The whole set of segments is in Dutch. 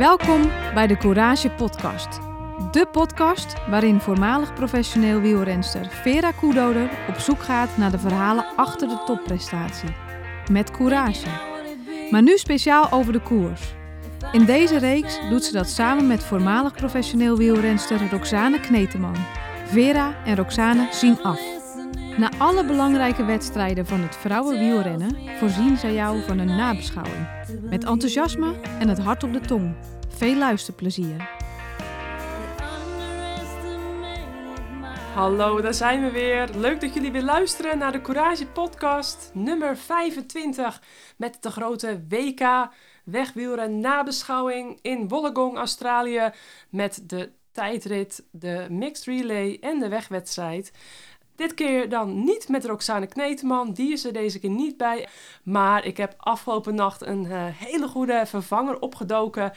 Welkom bij de Courage Podcast. De podcast waarin voormalig professioneel wielrenster Vera Koedoder op zoek gaat naar de verhalen achter de topprestatie. Met courage. Maar nu speciaal over de koers. In deze reeks doet ze dat samen met voormalig professioneel wielrenster Roxane Kneteman. Vera en Roxane zien af. Na alle belangrijke wedstrijden van het vrouwenwielrennen voorzien zij jou van een nabeschouwing. Met enthousiasme en het hart op de tong. Veel luisterplezier. Hallo, daar zijn we weer. Leuk dat jullie weer luisteren naar de Courage Podcast nummer 25 met de grote WK wegwielren nabeschouwing in Wollongong, Australië met de tijdrit, de mixed relay en de wegwedstrijd. Dit keer dan niet met Roxane Kneteman, die is er deze keer niet bij. Maar ik heb afgelopen nacht een uh, hele goede vervanger opgedoken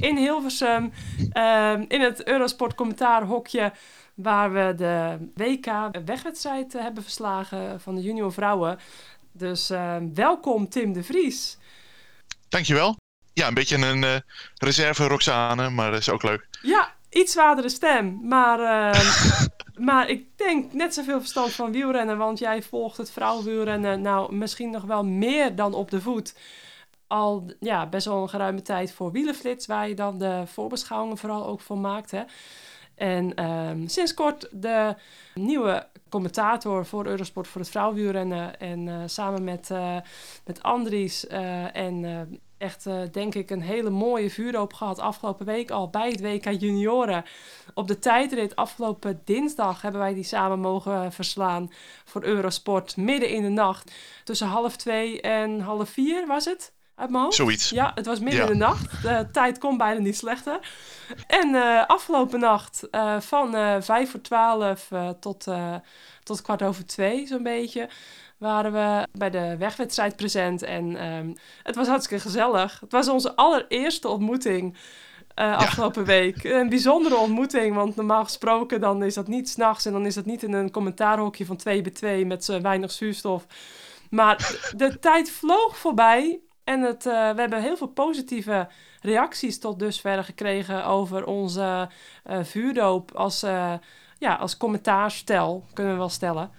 in Hilversum. Uh, in het Eurosport commentaarhokje, waar we de WK wegwedstrijd uh, hebben verslagen van de junior vrouwen. Dus uh, welkom Tim de Vries. Dankjewel. Ja, een beetje een uh, reserve Roxane, maar dat is ook leuk. Ja, iets zwaardere stem, maar, uh, maar ik denk net zoveel verstand van wielrennen, want jij volgt het vrouwenwielrennen nou misschien nog wel meer dan op de voet. Al ja, best wel een geruime tijd voor Wielenflits, waar je dan de voorbeschouwingen vooral ook voor maakt. Hè. En um, sinds kort de nieuwe commentator voor Eurosport voor het vrouwenwielrennen. En uh, samen met, uh, met Andries uh, en echt, uh, denk ik, een hele mooie vuurdoop gehad afgelopen week al bij het WK Junioren. Op de tijdrit afgelopen dinsdag hebben wij die samen mogen verslaan voor Eurosport midden in de nacht. Tussen half twee en half vier was het? Uit mijn hoofd? Zoiets. Ja, het was midden ja. in de nacht. De tijd kon bijna niet slechter. En uh, afgelopen nacht uh, van vijf voor twaalf tot, tot kwart over twee zo'n beetje waren we bij de wegwedstrijd present. En um, het was hartstikke gezellig. Het was onze allereerste ontmoeting uh, afgelopen ja. week. Een bijzondere ontmoeting, want normaal gesproken dan is dat niet s'nachts... en dan is dat niet in een commentaarhokje van 2 bij 2 met zo weinig zuurstof. Maar de tijd vloog voorbij en het, uh, we hebben heel veel positieve reacties tot dusver gekregen... over onze uh, vuurdoop als, ja, als commentaarstel, kunnen we wel stellen...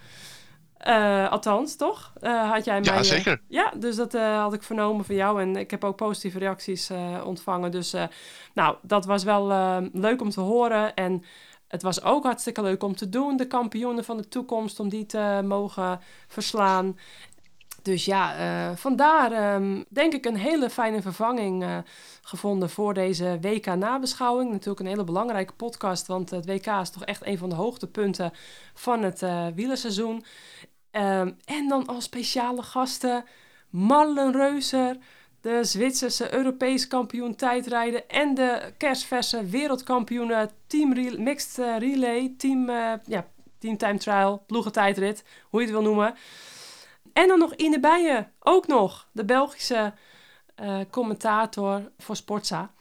Uh, althans, toch? Uh, had jij mij, ja, zeker. Uh, ja, dus dat had ik vernomen van jou. En ik heb ook positieve reacties ontvangen. Dus nou, dat was wel leuk om te horen. En het was ook hartstikke leuk om te doen. De kampioenen van de toekomst, om die te mogen verslaan. Dus ja, uh, vandaar um, denk ik een hele fijne vervanging uh, gevonden voor deze WK-nabeschouwing. Natuurlijk een hele belangrijke podcast, want het WK is toch echt een van de hoogtepunten van het uh, wielerseizoen. Um, en dan als speciale gasten Marlen Reuser, de Zwitserse Europees kampioen tijdrijden en de kerstverse wereldkampioen team mixed relay, team, ja, team time trial, ploegentijdrit, hoe je het wil noemen. En dan nog Ine Bijen, ook nog, de Belgische uh, commentator voor Sportza.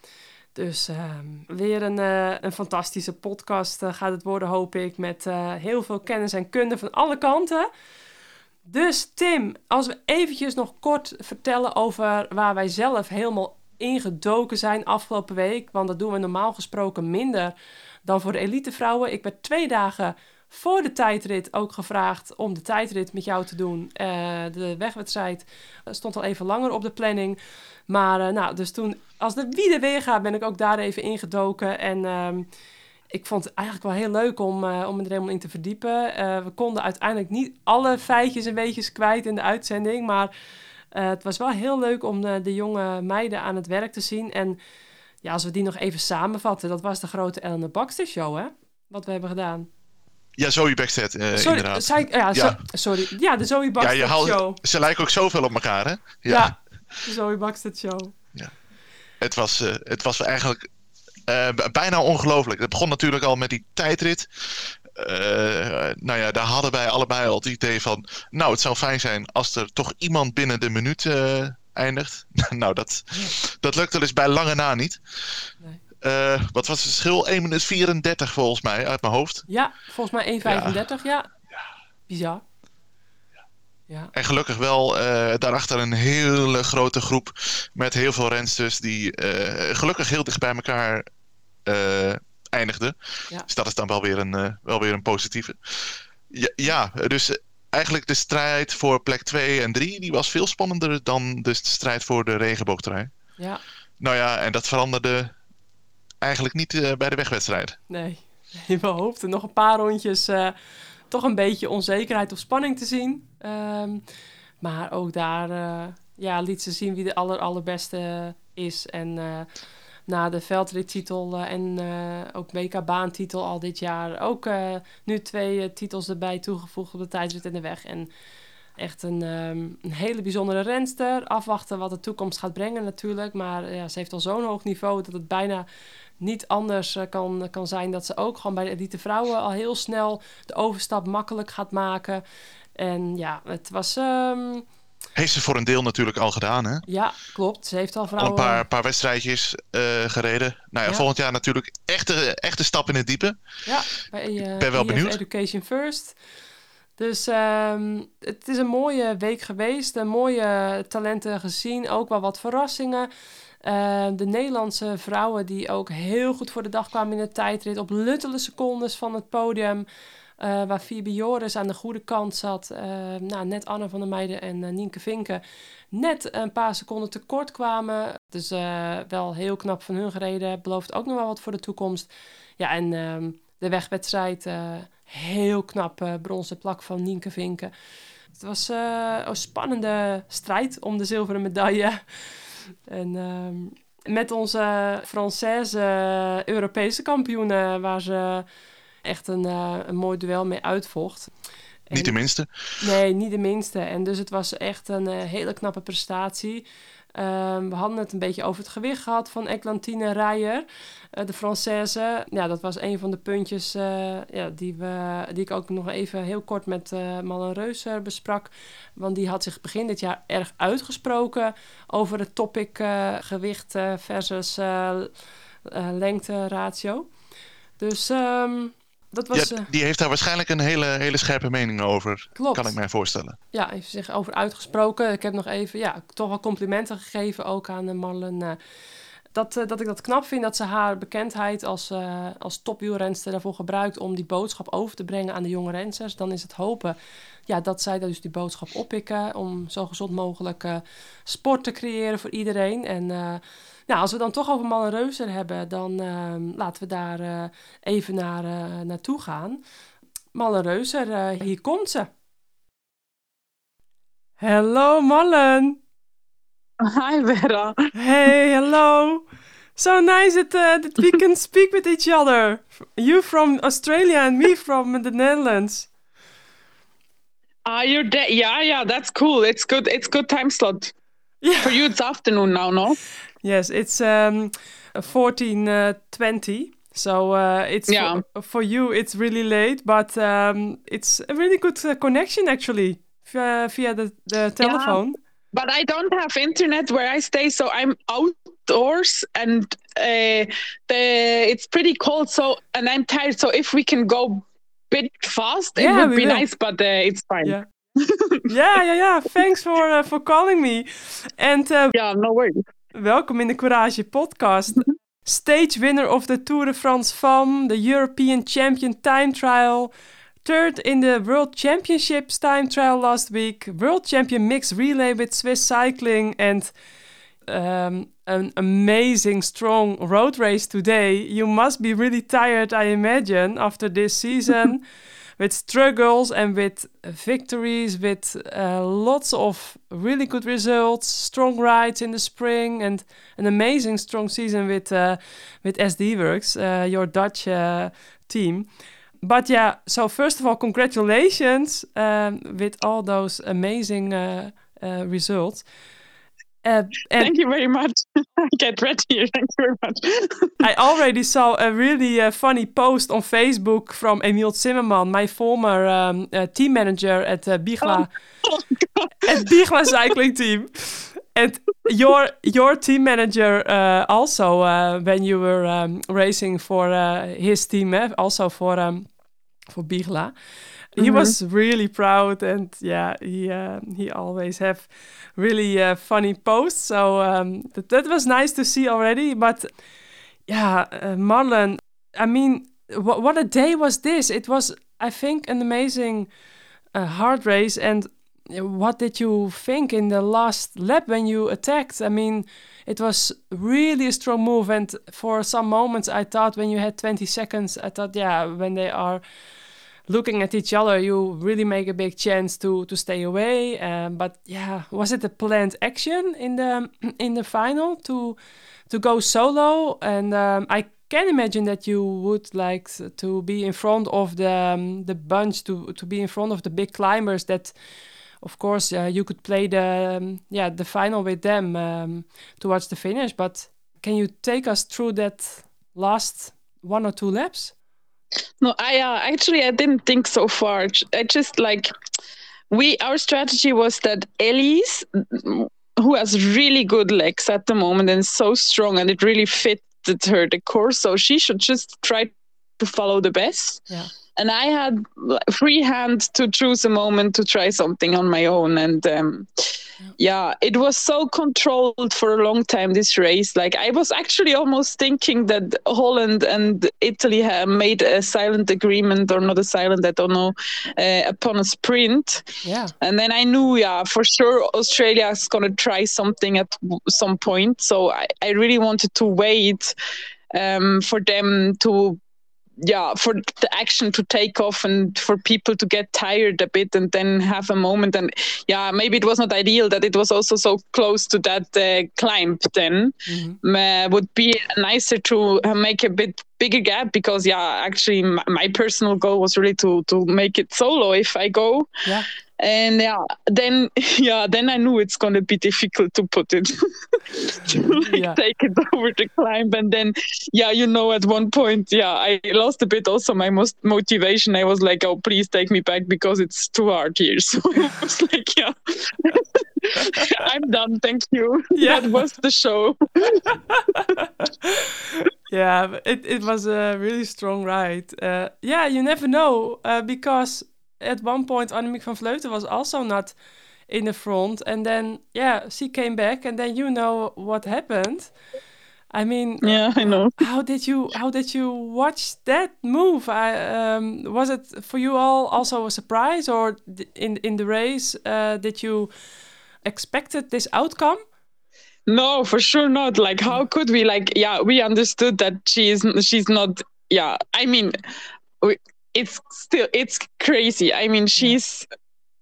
Dus uh, weer een, uh, een fantastische podcast uh, gaat het worden, hoop ik, met heel veel kennis en kunde van alle kanten. Dus Tim, als we eventjes nog kort vertellen over waar wij zelf helemaal ingedoken zijn afgelopen week. Want dat doen we normaal gesproken minder dan voor de elitevrouwen. Ik werd twee dagen voor de tijdrit ook gevraagd om de tijdrit met jou te doen. Uh, de wegwedstrijd stond al even langer op de planning. Maar uh, nou, dus toen, als de wie er weer gaat, ben ik ook daar even ingedoken. En um, ik vond het eigenlijk wel heel leuk om, uh, om me er helemaal in te verdiepen. we konden uiteindelijk niet alle feitjes en weetjes kwijt in de uitzending. Maar het was wel heel leuk om de, de jonge meiden aan het werk te zien. En ja, als we die nog even samenvatten, dat was de grote Ellen Baxter Show, hè? Wat we hebben gedaan. Ja, Zoe Backstead, uh, sorry, inderdaad. Ja, ja. So, sorry. Ja, de Zoe Backstead ja, haalt, Show. Ze lijken ook zoveel op elkaar, hè? Ja, ja de Zoe Backstead Show. Ja. Het was, uh, het was eigenlijk uh, bijna ongelooflijk. Het begon natuurlijk al met die tijdrit. nou ja, daar hadden wij allebei al het idee van... Nou, het zou fijn zijn als er toch iemand binnen de minuut eindigt. nou, dat, dat lukt wel eens bij lange na niet. Nee. Uh, wat was het verschil? 1 minuut 34 volgens mij uit mijn hoofd. Ja, volgens mij 1,35. Ja. ja. Bizar. Ja. En gelukkig wel uh, daarachter een hele grote groep met heel veel rensters die uh, gelukkig heel dicht bij elkaar uh, eindigden. Ja. Dus dat is dan wel weer een, wel weer een positieve. Ja, ja, dus eigenlijk de strijd voor plek 2 en 3 die was veel spannender dan de strijd voor de regenboogtrui. Ja. Nou ja, en dat veranderde eigenlijk niet bij de wegwedstrijd. Nee, we hoopten nog een paar rondjes toch een beetje onzekerheid of spanning te zien. Um, maar ook daar uh, ja, liet ze zien wie de aller, allerbeste is. En na de veldrittitel uh, en ook WK-baantitel al dit jaar... ook nu twee titels erbij toegevoegd op de tijdrit en de weg. En echt een, um, een hele bijzondere renster. Afwachten wat de toekomst gaat brengen natuurlijk. Maar ja, ze heeft al zo'n hoog niveau dat het bijna niet anders uh, kan, kan zijn dat ze ook gewoon bij de elite vrouwen al heel snel de overstap makkelijk gaat maken. En ja, het was. Um... Heeft ze voor een deel natuurlijk al gedaan, hè? Ja, klopt. Ze heeft al vrouwen... Al een paar, paar wedstrijdjes uh, gereden. Nou ja, Ja. volgend jaar natuurlijk echte, echte stap in het diepe. Ja, bij uh, ben wel EF benieuwd. Education First. Dus ehm, het is een mooie week geweest. Mooie talenten gezien. Ook wel wat verrassingen. Uh, de Nederlandse vrouwen die ook heel goed voor de dag kwamen in de tijdrit. Op luttele secondes van het podium. Uh, waar Phoebe Joris aan de goede kant zat. Uh, nou, net Anne van der Meijden en uh, Nienke Vinken net een paar seconden tekort kwamen. Dus wel heel knap van hun gereden. Belooft ook nog wel wat voor de toekomst. Ja, en ehm, de wegwedstrijd, heel knap bronzen plak van Nienke Vinken. Het was een spannende strijd om de zilveren medaille. En uh, met onze Française Europese kampioenen, waar ze echt een, een mooi duel mee uitvocht. En, Niet de minste. Nee, niet de minste. En dus het was echt een hele knappe prestatie. Um, we hadden het een beetje over het gewicht gehad van Eglantine Rijer, uh, de Française. Ja, dat was een van de puntjes uh, ja, die, we, die ik ook nog even heel kort met uh, Malin Reuser besprak. Want die had zich begin dit jaar erg uitgesproken over het topic gewicht versus lengte ratio. Dus um, dat was... Ja, die heeft daar waarschijnlijk een hele, hele scherpe mening over, Klopt. kan ik mij voorstellen. Ja, heeft zich over uitgesproken. Ik heb nog even, ja, toch wel complimenten gegeven ook aan Marlen. Uh, dat, dat ik dat knap vind dat ze haar bekendheid als, uh, als topwielrenster daarvoor gebruikt om die boodschap over te brengen aan de jonge rensters. Dan is het hopen ja, dat zij dus die boodschap oppikken om zo gezond mogelijk sport te creëren voor iedereen. En nou, als we dan toch over Mannen Reuser hebben, dan uh, laten we daar uh, even naar, uh, naartoe gaan. Mannen Reuser, hier komt ze. Hallo Mallen. Hi Vera. Hey, hello. So nice that, that we can speak with each other. You from Australia and me from the Netherlands. Ah, you're de- yeah, yeah, that's cool. It's good. It's good time slot. Yeah. For you, it's afternoon now, no? Yes, it's um, 14 uh, So uh, it's Yeah. for, for you it's really late, but um, it's a really good uh, connection actually via, via the, the telephone. But I don't have internet where I stay, so I'm outdoors and uh, the it's pretty cold. So and I'm tired. So if we can go bit fast, it Yeah, would be will. nice. But uh, it's fine. Yeah. yeah, yeah, yeah. Thanks for uh, for calling me. And uh, Yeah, no worries. Welkom in de Courage podcast. Stage winner of the Tour de France Femme, the European Champion Time Trial, third in the World Championships Time Trial last week, World Champion Mixed Relay with Swiss Cycling, and um, an amazing strong road race today. You must be really tired, I imagine, after this season. with struggles and with victories, with uh, lots of really good results, strong rides in the spring, and an amazing strong season with uh, with SD Works, uh, your Dutch uh, team. But yeah, so first of all, congratulations um, with all those amazing uh, uh, results. Uh, Thank you very much. I get ready. Thank you very much. I already saw a really uh, funny post on Facebook from Emil Zimmerman, my former um, uh, team manager at uh, Bigla, oh, at Bigla cycling team. And your your team manager uh, also uh, when you were um, racing for uh, his team, eh, also for um, for Bigla. He Mhm. was really proud, and yeah, he uh, he always have really uh, funny posts. So um, that that was nice to see already. But yeah, uh, Marlon, I mean, what what a day was this? It was, I think, an amazing uh, hard race. And what did you think in the last lap when you attacked? I mean, it was really a strong move. And for some moments, I thought when you had 20 seconds, I thought, yeah, when they are looking at each other, you really make a big chance to to stay away. Um, but yeah, was it a planned action in the in the final to to go solo? And um, I can imagine that you would like to be in front of the um, the bunch to to be in front of the big climbers that. Of course, uh, you could play the um, yeah the final with them um, towards the finish. But can you take us through that last one or two laps? No, I uh, actually I didn't think so far. I just like we our strategy was that Elise, who has really good legs at the moment and so strong, and it really fitted her the course, so she should just try to follow the best. Yeah. And I had free hand to choose a moment to try something on my own, and um, yeah, it was so controlled for a long time. This race, like I was actually almost thinking that Holland and Italy have made a silent agreement, or not a silent, I don't know, uh, upon a sprint. Yeah. And then I knew, yeah, for sure Australia is going to try something at some point. So I, I really wanted to wait um, for them to, yeah, for the action to take off and for people to get tired a bit and then have a moment. And yeah, maybe it was not ideal that it was also so close to that uh, climb then. Mhm. Uh, would be nicer to uh, make a bit bigger gap because yeah actually my, my personal goal was really to to make it solo if i go Yeah. And yeah then yeah then i knew it's going to be difficult to put it. To like Yeah. take it over the climb. And then yeah you know at one point yeah i lost a bit also my most motivation. I was like oh please take me back because it's too hard here. So i was like yeah. I'm done. Thank you. Yeah. that was the show. Yeah, it, it was a really strong ride. Uh, yeah, you never know uh, because at one point Annemiek van Vleuten was also not in the front, and then yeah, she came back, and then you know what happened. I mean, yeah i know how did you how did you watch that move? I, um, was it for you all also a surprise, or in in the race uh, did you expected this outcome? No, for sure not. Like, how could we? Like, yeah, we understood that she's she's not. Yeah, I mean, we, it's still it's crazy. I mean, she's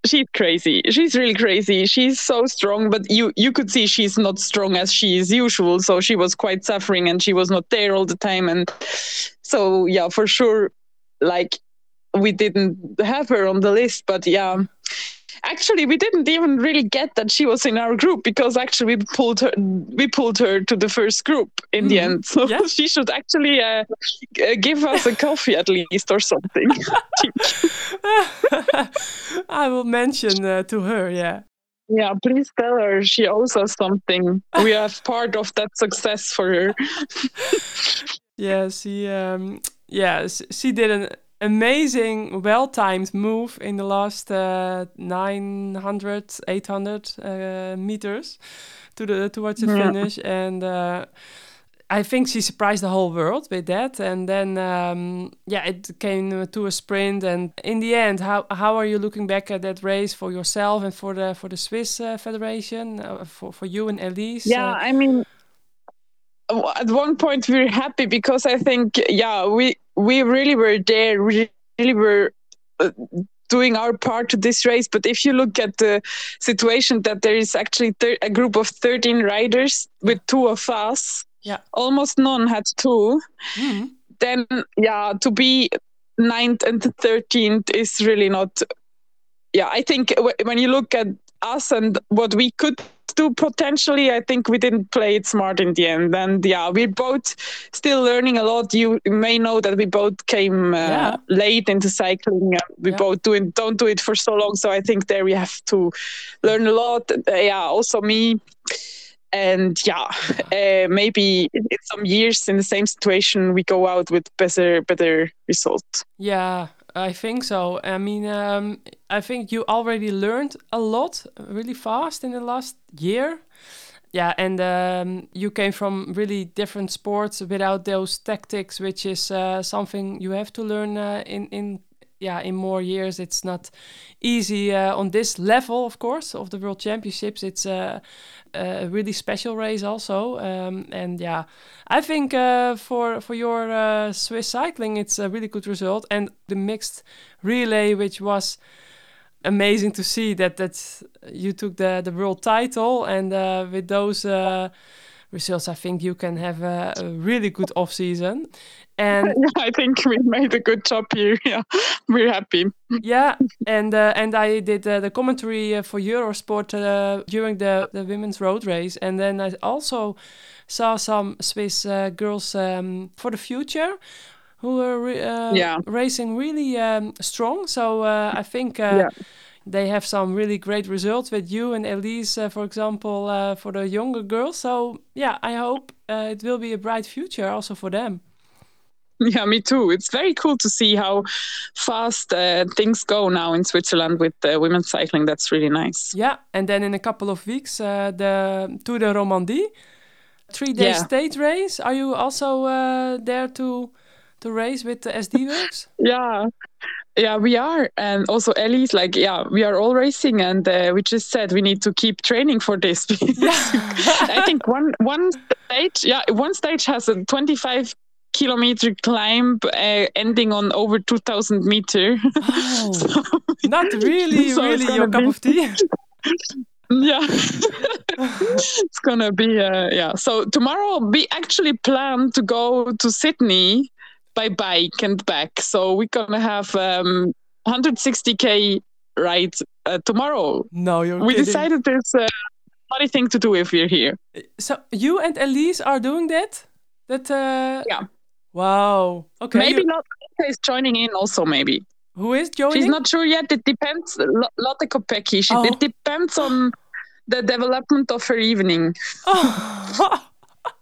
she's crazy. She's really crazy. She's so strong, but you you could see she's not strong as she is usual. So she was quite suffering, and she was not there all the time. And so yeah, for sure, like we didn't have her on the list, but yeah. Actually, we didn't even really get that she was in our group because actually we pulled her, we pulled her to the first group in the Mhm. end. So Yeah. she should actually uh, give us a coffee at least or something. I will mention uh, to her. Yeah. yeah, please tell her she owes us something. We have part of that success for her. Yeah, she um yeah, s- she did an amazing well-timed move in the last uh, 900 800 uh, meters to the towards the Yeah. finish. And uh, I think she surprised the whole world with that. And then um, yeah it came to a sprint. And in the end how how are you looking back at that race for yourself and for the for the Swiss uh, Federation uh, for for you and Elise? Yeah, uh, I mean, at one point we were happy because I think, yeah, we we really were there, we really were uh, doing our part to this race. But if you look at the situation that there is actually thir- a group of thirteen riders with two of us, Yeah. almost none had two. mhm. Then, yeah, to be ninth and thirteenth is really not. Yeah, I think w- when you look at us and what we could do potentially, I think we didn't play it smart in the end. And yeah, we're both still learning a lot. You may know that we both came uh, Yeah. late into cycling. We Yeah. both doing don't do it for so long. So I think there we have to learn a lot. Uh, yeah, also me. And yeah, uh, maybe in in some years in the same situation we go out with better better results. Yeah, I think so. I mean, um, I think you already learned a lot really fast in the last year. Yeah, and um, you came from really different sports without those tactics, which is uh, something you have to learn uh, in in yeah in more years. It's not easy uh, on this level, of course, of the World Championships. It's a, a really special race also, um, and yeah, I think uh, for for your uh, Swiss cycling, it's a really good result, and the mixed relay, which was amazing to see that that you took the the world title and uh, with those uh, results I think you can have a, a really good off season and yeah, I think we made a good job here yeah we're happy yeah and uh, and I did uh, the commentary uh, for Eurosport uh, during the the women's road race and then I also saw some Swiss girls um, for the future who are re- uh, Yeah. racing really um, strong. So uh, I think uh, Yeah. they have some really great results with you and Elise, uh, for example, uh, for the younger girls. So yeah, I hope uh, it will be a bright future also for them. Yeah, me too. It's very cool to see how fast uh, things go now in Switzerland with uh, women's cycling. That's really nice. Yeah, and then in a couple of weeks, uh, the Tour de Romandie, three day Yeah. state race. Are you also uh, there to to race with the SD Works? Yeah. Yeah, we are. And also Ellie's like, yeah, we are all racing and uh, we just said we need to keep training for this. I think one one stage, yeah, one stage has a 25 kilometer climb uh, ending on over 2000 meter. Oh, not really, So really your cup of tea. yeah it's gonna be uh, yeah so tomorrow we actually plan to go to sydney by bike and back so we're gonna have um 160k ride uh, tomorrow No, you're we kidding. decided there's a funny thing to do if we're here So you and Elise are doing that? That uh Yeah. Wow. Okay. maybe you- Lotte is joining in also maybe who is joining? she's not sure yet it depends Lo- Lotte Kopecky she, Oh. it depends on the development of her evening Oh,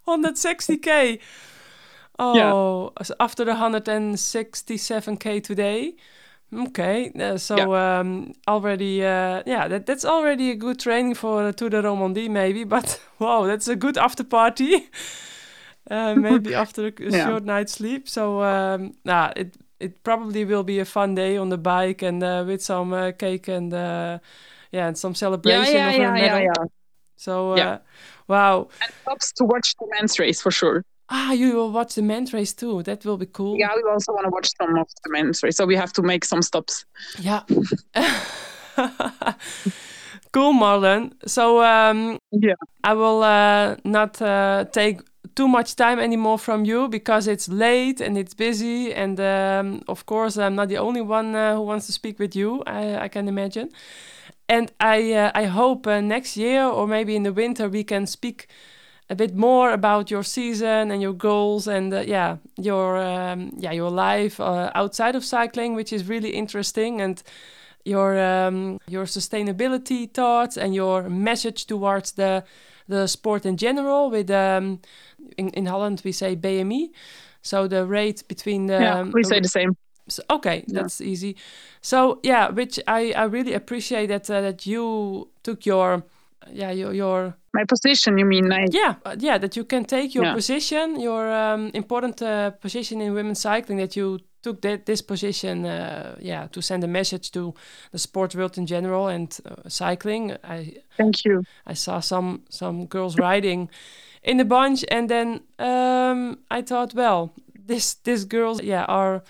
160k. Oh, Yeah. after the 167k today. Okay, uh, so um, already, uh, yeah, that, that's already a good training for uh, Tour de Romandie, maybe. But wow, that's a good after party. Uh, maybe after a Yeah. short night's sleep. So, um, nah, it it probably will be a fun day on the bike and uh, with some uh, cake and uh, yeah, and some celebration yeah of her yeah yeah medal. yeah So, uh, Yeah. wow. and helps to watch the men's race for sure Ah, you will watch the men's race too. That will be cool. Yeah, we also want to watch some of the men's race, so we have to make some stops. Yeah. cool, Marlon. So um, Yeah. I will uh, not uh, take too much time anymore from you because it's late and it's busy. And um, of course, I'm not the only one uh, who wants to speak with you. I, I can imagine. And I uh, I hope uh, next year or maybe in the winter we can speak a bit more about your season and your goals and uh, yeah your um, yeah your life uh, outside of cycling, which is really interesting and your um, your sustainability thoughts and your message towards the the sport in general. With um, in in Holland we say BMI, so the rate between the yeah, um, we say the same. so, okay, Yeah. that's easy. So yeah, which I, I really appreciate that uh, that you took your yeah your your My position, you mean? Yeah yeah that you can take your Yeah. position your um, important uh, position in women's cycling that you took that this position uh, yeah to send a message to the sport world in general and uh, cycling. I Thank you. I saw some some girls riding in the bunch, and then um, I thought, well, this this girls yeah are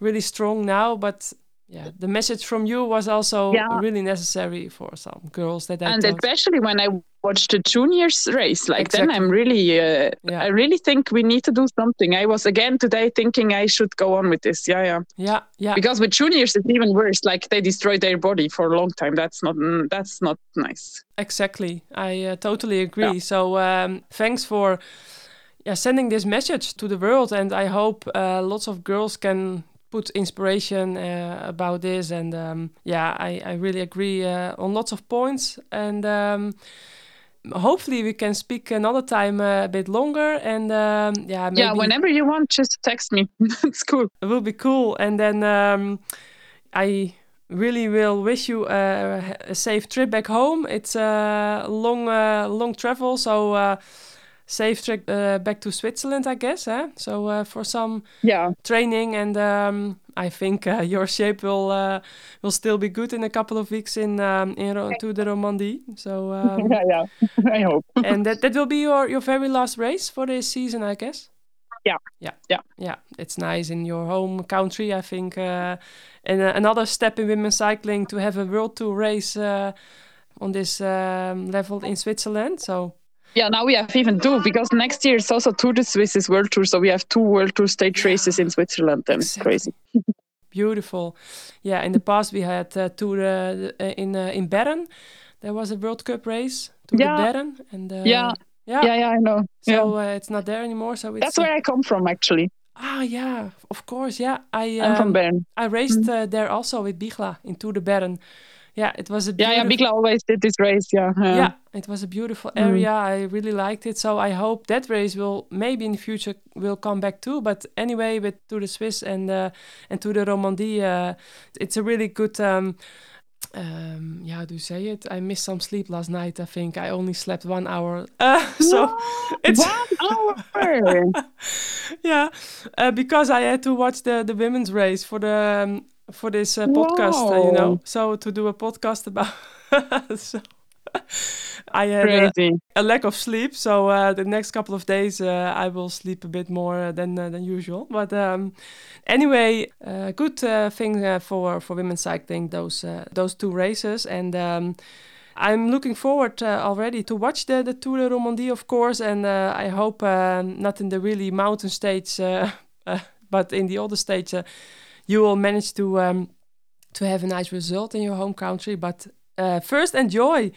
really strong now, but yeah, the message from you was also Yeah. really necessary for some girls that I and thought, especially when I watched the juniors race, like then I'm really, uh, Yeah. I really think we need to do something. I was again today thinking I should go on with this. Yeah, yeah. yeah yeah Because with juniors it's even worse. Like they destroy their body for a long time. That's not, mm, that's not nice. Exactly. I uh, totally agree. So um, thanks for yeah, sending this message to the world, and I hope uh, lots of girls can put inspiration uh, about this. And um, yeah, I, I really agree uh, on lots of points. And um, hopefully we can speak another time uh, a bit longer. And um, yeah, maybe Yeah, whenever you want, just text me. it's cool. it will be cool. And then um, I really will wish you a, a safe trip back home. It's a long, uh, long travel, so uh, safe trip uh, back to Switzerland, I guess. Eh? So uh, for some Yeah. training, and um, I think uh, your shape will uh, will still be good in a couple of weeks in um, in Ro- to the Romandie. So um, yeah, yeah. I hope. and that that will be your your very last race for this season, I guess. Yeah. Yeah. Yeah. Yeah. It's nice in your home country, I think. Uh, and uh, another step in women's cycling to have a World Tour race uh, on this um, level in Switzerland. So Yeah, now we have even two because next year it's also Tour de Suisse World Tour, so we have two World Tour stage races in Switzerland. And it's crazy. beautiful. Yeah. In the past we had uh, Tour uh, in uh, in Bern. There was a World Cup race to Yeah. Bern. And uh, Yeah. Yeah. Yeah, yeah, I know. So yeah. uh, it's not there anymore. So it's That's where I come from, actually. ah yeah, of course, yeah. I I'm from um, Bern. I raced uh, there also with Bigla in Tour de Bern. Yeah, it was a Yeah, yeah, beautiful, Bigla always did this race. Yeah. yeah. yeah, it was a beautiful Mm. area. I really liked it. So I hope that race will maybe in the future will come back too. But anyway, with Tour de Suisse and uh, and Tour de Romandie, uh, it's a really good. Um, um, yeah, how do you say it? I missed some sleep last night. I think I only slept one hour. Uh, so it's One hour. yeah, uh, because I had to watch the the women's race for the um, for this uh, podcast, uh, you know. So to do a podcast about, so I had uh, Crazy. a lack of sleep. So uh, the next couple of days, uh, I will sleep a bit more than uh, than usual. But um, anyway, uh, good uh, thing uh, for for women's cycling those uh, those two races and. Um, I'm looking forward uh, already to watch the, the Tour de Romandie, of course, and uh, I hope uh, not in the really mountain states, uh, uh, but in the other states, uh, you will manage to um, to have a nice result in your home country. But uh, first, enjoy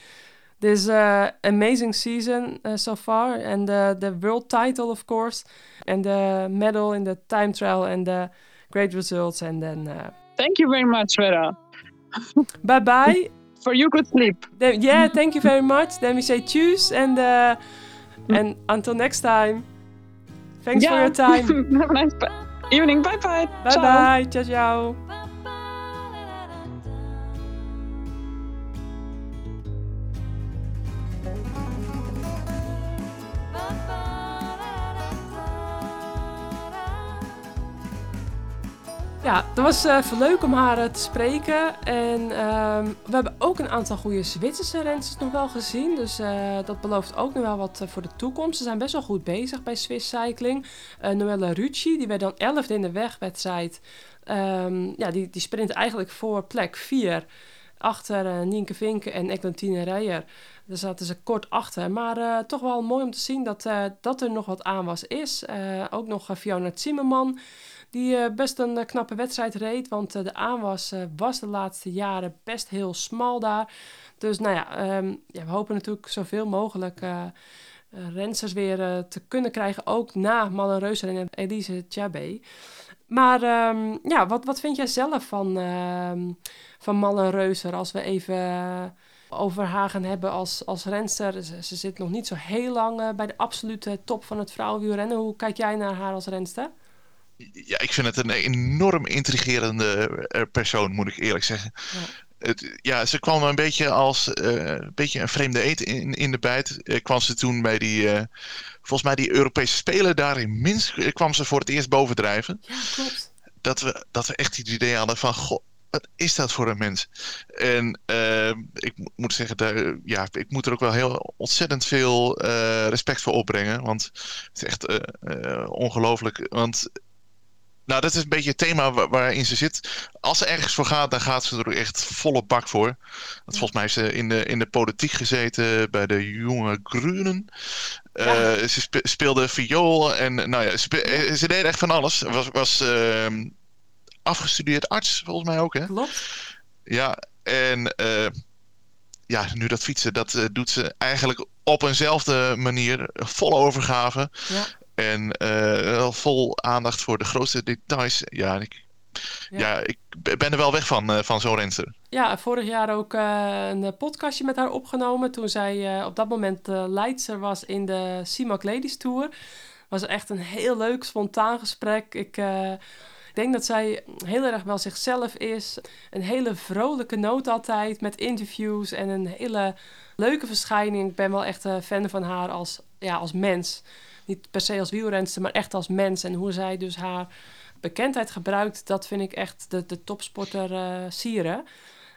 this uh, amazing season uh, so far, and uh, the world title, of course, and the medal in the time trial, and the great results, and then uh, Thank you very much, Vera. bye bye. For you, good sleep. Then, yeah, thank you very much. Then we say choose and uh, and until next time. Thanks for your time. Have a nice ba- evening. Bye bye. bye bye. Ciao ciao. Ja, het was eh, veel leuk om haar eh, te spreken. En ehm, we hebben ook een aantal goede Zwitserse rensters nog wel gezien. Dus eh, dat belooft ook nog wel wat voor de toekomst. Ze zijn best wel goed bezig bij Swiss Cycling. Noelle Rucci, die werd dan 11e in de wegwedstrijd. Ehm, ja, die, die sprint eigenlijk voor plek 4. Achter Nienke Vinken en Eglantine Rijer. Daar zaten ze kort achter. Maar toch wel mooi om te zien dat, dat er nog wat aan was is. Ook nog Fiona Zimmerman. Die eh, best een eh, knappe wedstrijd reed. Want eh, de aanwas was de laatste jaren best heel smal daar. Dus nou ja, ehm, ja we hopen natuurlijk zoveel mogelijk rensters weer te kunnen krijgen. Ook na Malle Reuser en Elise Tjabé. Maar um, ja, wat, wat vind jij zelf van, uh, van Malle Reuser? Als we even over haar gaan hebben als, als renster. Ze, zit nog niet zo heel lang bij de absolute top van het vrouwenwielrennen. Hoe kijk jij naar haar als renster? Ja, ik vind het een enorm intrigerende persoon, moet ik eerlijk zeggen. Ja. Het, ja, ze kwam een beetje als uh, een, beetje een vreemde eet in, in de bijt. Uh, kwam ze toen bij die, uh, volgens mij die Europese Spelen daar in Minsk, kwam ze voor het eerst bovendrijven. Ja, klopt. Dat we, dat we echt het idee hadden van, goh, wat is dat voor een mens? En ik moet zeggen, daar, ja, ik moet er ook wel heel ontzettend veel respect voor opbrengen. Want het is echt ongelooflijk. Want nou, dat is een beetje het thema waar, waarin ze zit. Als ze ergens voor gaat, dan gaat ze er echt volle bak voor. Want volgens mij heeft ze in de, in de politiek gezeten bij de jonge Groenen. Ja. Uh, ze spe, speelde viool en nou ja, spe, ze deed echt van alles. Was, was uh, afgestudeerd arts, volgens mij ook, hè? Klopt. Ja, en uh, ja, nu dat fietsen, dat doet ze eigenlijk op eenzelfde manier. Volle overgave. Ja. En uh, vol aandacht voor de grootste details. Ja, ik ja. ik ben er wel weg van, van zo'n renster. Ja, vorig jaar ook een podcastje met haar opgenomen. Toen zij op dat moment leidster was in de CIMAC Ladies Tour. Was echt een heel leuk, spontaan gesprek. Ik denk dat zij heel erg wel zichzelf is. Een hele vrolijke noot altijd met interviews en een hele leuke verschijning. Ik ben wel echt een fan van haar als, ja, als mens. Niet per se als wielrenster, maar echt als mens. En hoe zij dus haar bekendheid gebruikt, dat vind ik echt de, de topsporter uh, sieren.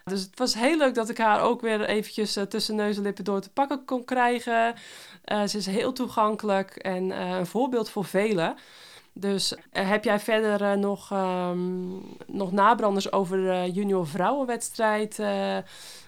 Dus het was heel leuk dat ik haar ook weer eventjes uh, tussen neus en lippen door te pakken kon krijgen. Uh, ze is heel toegankelijk en een voorbeeld voor velen. Dus uh, heb jij verder uh, nog, um, nog nabranders over de junior vrouwenwedstrijd? Uh,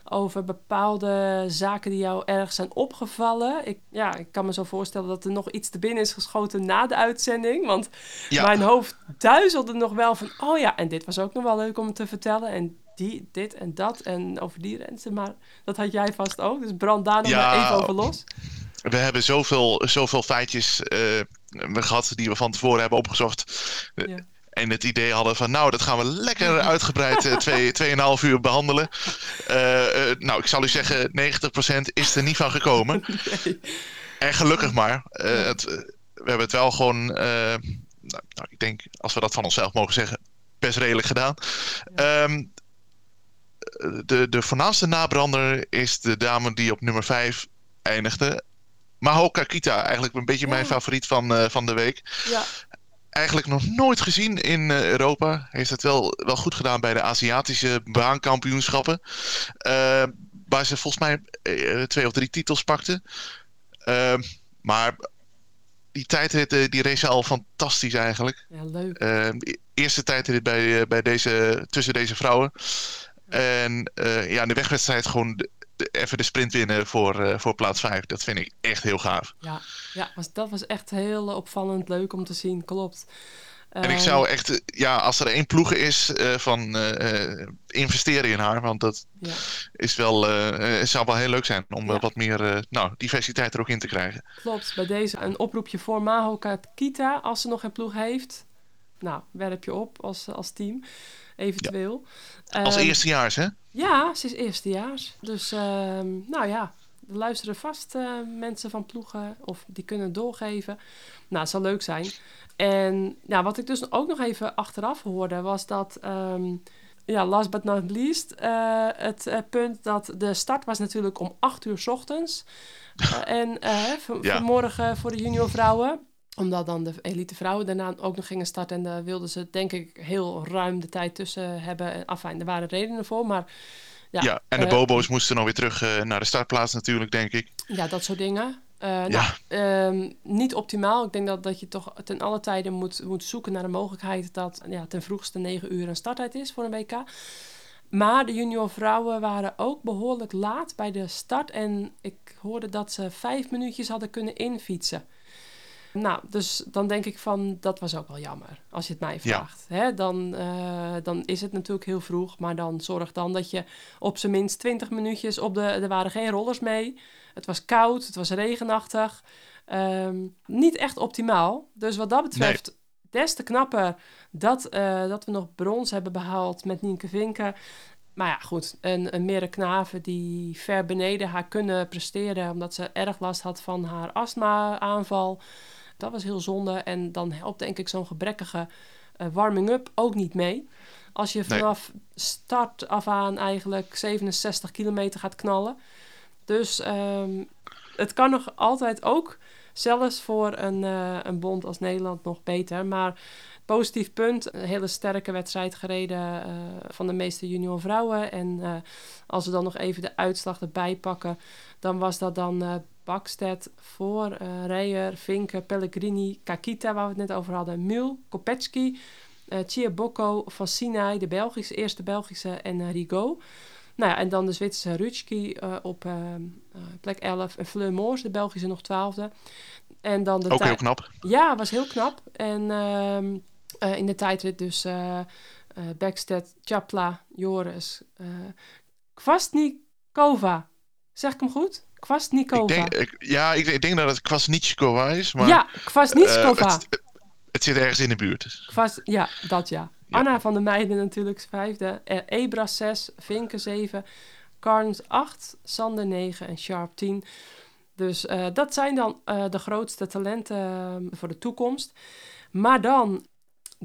over bepaalde zaken die jou erg zijn opgevallen? Ik, ja, ik kan me zo voorstellen dat er nog iets te binnen is geschoten na de uitzending. Want ja. mijn hoofd duizelde nog wel van... oh ja, en dit was ook nog wel leuk om te vertellen. En die, dit en dat en over die rensen. Maar dat had jij vast ook. Dus brand daar nog ja, maar even over los. We hebben zoveel, zoveel feitjes gehad die we van tevoren hebben opgezocht. Ja. En het idee hadden van, nou, dat gaan we lekker uitgebreid uh, twee, tweeënhalf uur behandelen. Uh, uh, nou, ik zal u zeggen, 90% is er niet van gekomen. Nee. En gelukkig maar. Het, we hebben het wel gewoon, nou, nou, ik denk, als we dat van onszelf mogen zeggen, best redelijk gedaan. Ja. Um, de, de voornaamste nabrander is de dame die op nummer 5 eindigde. Maho Kakita, eigenlijk een beetje mijn favoriet van, uh, van de week. Ja. Eigenlijk nog nooit gezien in uh, Europa. Heeft het wel, wel goed gedaan bij de Aziatische baankampioenschappen. Uh, waar ze volgens mij twee of drie titels pakte. Ehm, maar die tijdrit die race al fantastisch eigenlijk. Ja, leuk. Ehm, e-, eerste tijdrit bij, bij deze, tussen deze vrouwen. En ja, de wegwedstrijd gewoon even de sprint winnen voor, uh, voor plaats 5. Dat vind ik echt heel gaaf. Ja, ja was, dat was echt heel opvallend leuk om te zien, klopt. En ik zou echt, eh, ja, als er één ploegen is, uh, van uh, investeren in haar. Want dat ja. is wel, uh, zou wel heel leuk zijn om ja. wat meer nou, diversiteit er ook in te krijgen. Klopt, bij deze een oproepje voor Maho Kita, als ze nog een ploeg heeft. Nou, werp je op als, als team, eventueel. Ja. Als eerstejaars, hè? Ja, ze is eerstejaars. Dus uh, nou ja, er luisteren vast uh, mensen van ploegen of die kunnen doorgeven. Nou, het zal leuk zijn. En ja, wat ik dus ook nog even achteraf hoorde was dat... Um, ja, last but not least, uh, het uh, punt dat de start was natuurlijk om 8 uur s ochtends. en ja. vanmorgen voor de junior vrouwen omdat dan de elite vrouwen daarna ook nog gingen starten. En daar wilden ze denk ik heel ruim de tijd tussen hebben. Enfin, er waren redenen voor, maar... Ja, ja en de uh, bobo's moesten nog weer terug uh, naar de startplaats natuurlijk, denk ik. Ja, dat soort dingen. Uh, ja. Nou, um, niet optimaal. Ik denk dat, dat je toch ten alle tijden moet, moet zoeken naar de mogelijkheid... dat ja, ten vroegste 9 uur een starttijd is voor een WK. Maar de junior vrouwen waren ook behoorlijk laat bij de start. En ik hoorde dat ze vijf minuutjes hadden kunnen infietsen. Nou, dus dan denk ik van, dat was ook wel jammer, als je het mij vraagt. Ja. Hè, dan, uh, dan is het natuurlijk heel vroeg, maar dan zorg dan dat je op zijn minst 20 minuutjes op de... Er waren geen rollers mee, het was koud, het was regenachtig. Um, niet echt optimaal. Dus wat dat betreft, nee. des te knapper dat, uh, dat we nog brons hebben behaald met Nienke Vinken. Maar ja, goed, een, een Mere Knaven die ver beneden haar kunnen presteren... omdat ze erg last had van haar astma-aanval... Dat was heel zonde. En dan helpt denk ik zo'n gebrekkige uh, warming-up ook niet mee. Als je vanaf nee. start af aan eigenlijk 67 kilometer gaat knallen. Dus um, het kan nog altijd ook, zelfs voor een, uh, een bond als Nederland, nog beter. Maar positief punt, een hele sterke wedstrijd gereden uh, van de meeste junior vrouwen. En uh, als we dan nog even de uitslag erbij pakken, dan was dat dan Bakstedt voor uh, Reyer, Vinke, Pellegrini, Kakita, waar we het net over hadden, Mul, Kopecki, uh, Chiabocco, Van Sinai, de Belgische, eerste Belgische en Rigaud. Nou ja, en dan de Zwitserse Rutschki op plek 11 en Fleur Moors, de Belgische nog twaalfde. En dan de Ook heel knap. Ja, was heel knap. En ehm, in de tijdrit dus Backstedt, Chapla, Joris, Kvastnikova. Zeg ik hem goed? Kvasnikova. Ik denk, ja, ik, ik, denk dat het Kvasnikova is. Maar, ja, Kvasnikova. Uh, het, het, zit ergens in de buurt. Kvas, ja, dat ja. Anna van der Meijden natuurlijk vijfde. Eh, Ebras 6, Vinken 7, Carnes 8, Sander 9 en Sharp 10. Dus uh, dat zijn dan uh, de grootste talenten uh, voor de toekomst. Maar dan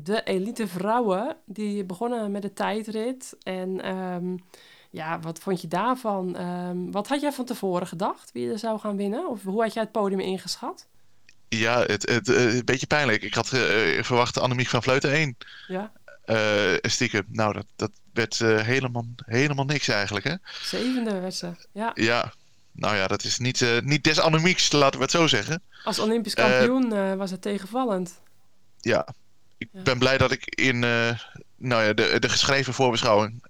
de elite vrouwen, die begonnen met de tijdrit. En um, ja, wat vond je daarvan? Um, wat had jij van tevoren gedacht, wie er zou gaan winnen? Of hoe had jij het podium ingeschat? Ja, het, het, een beetje pijnlijk. Ik had verwacht Annemiek van Vleuten 1. Ja. stiekem. Nou, dat, dat werd helemaal, helemaal niks eigenlijk, hè? Zevende werd ze, ja. Ja, nou ja, dat is niet, uh, niet des anemieks, laten we het zo zeggen. Als Olympisch kampioen uh, was het tegenvallend. Ja, ik ja. ben blij dat ik in uh, nou ja, de, de geschreven voorbeschouwing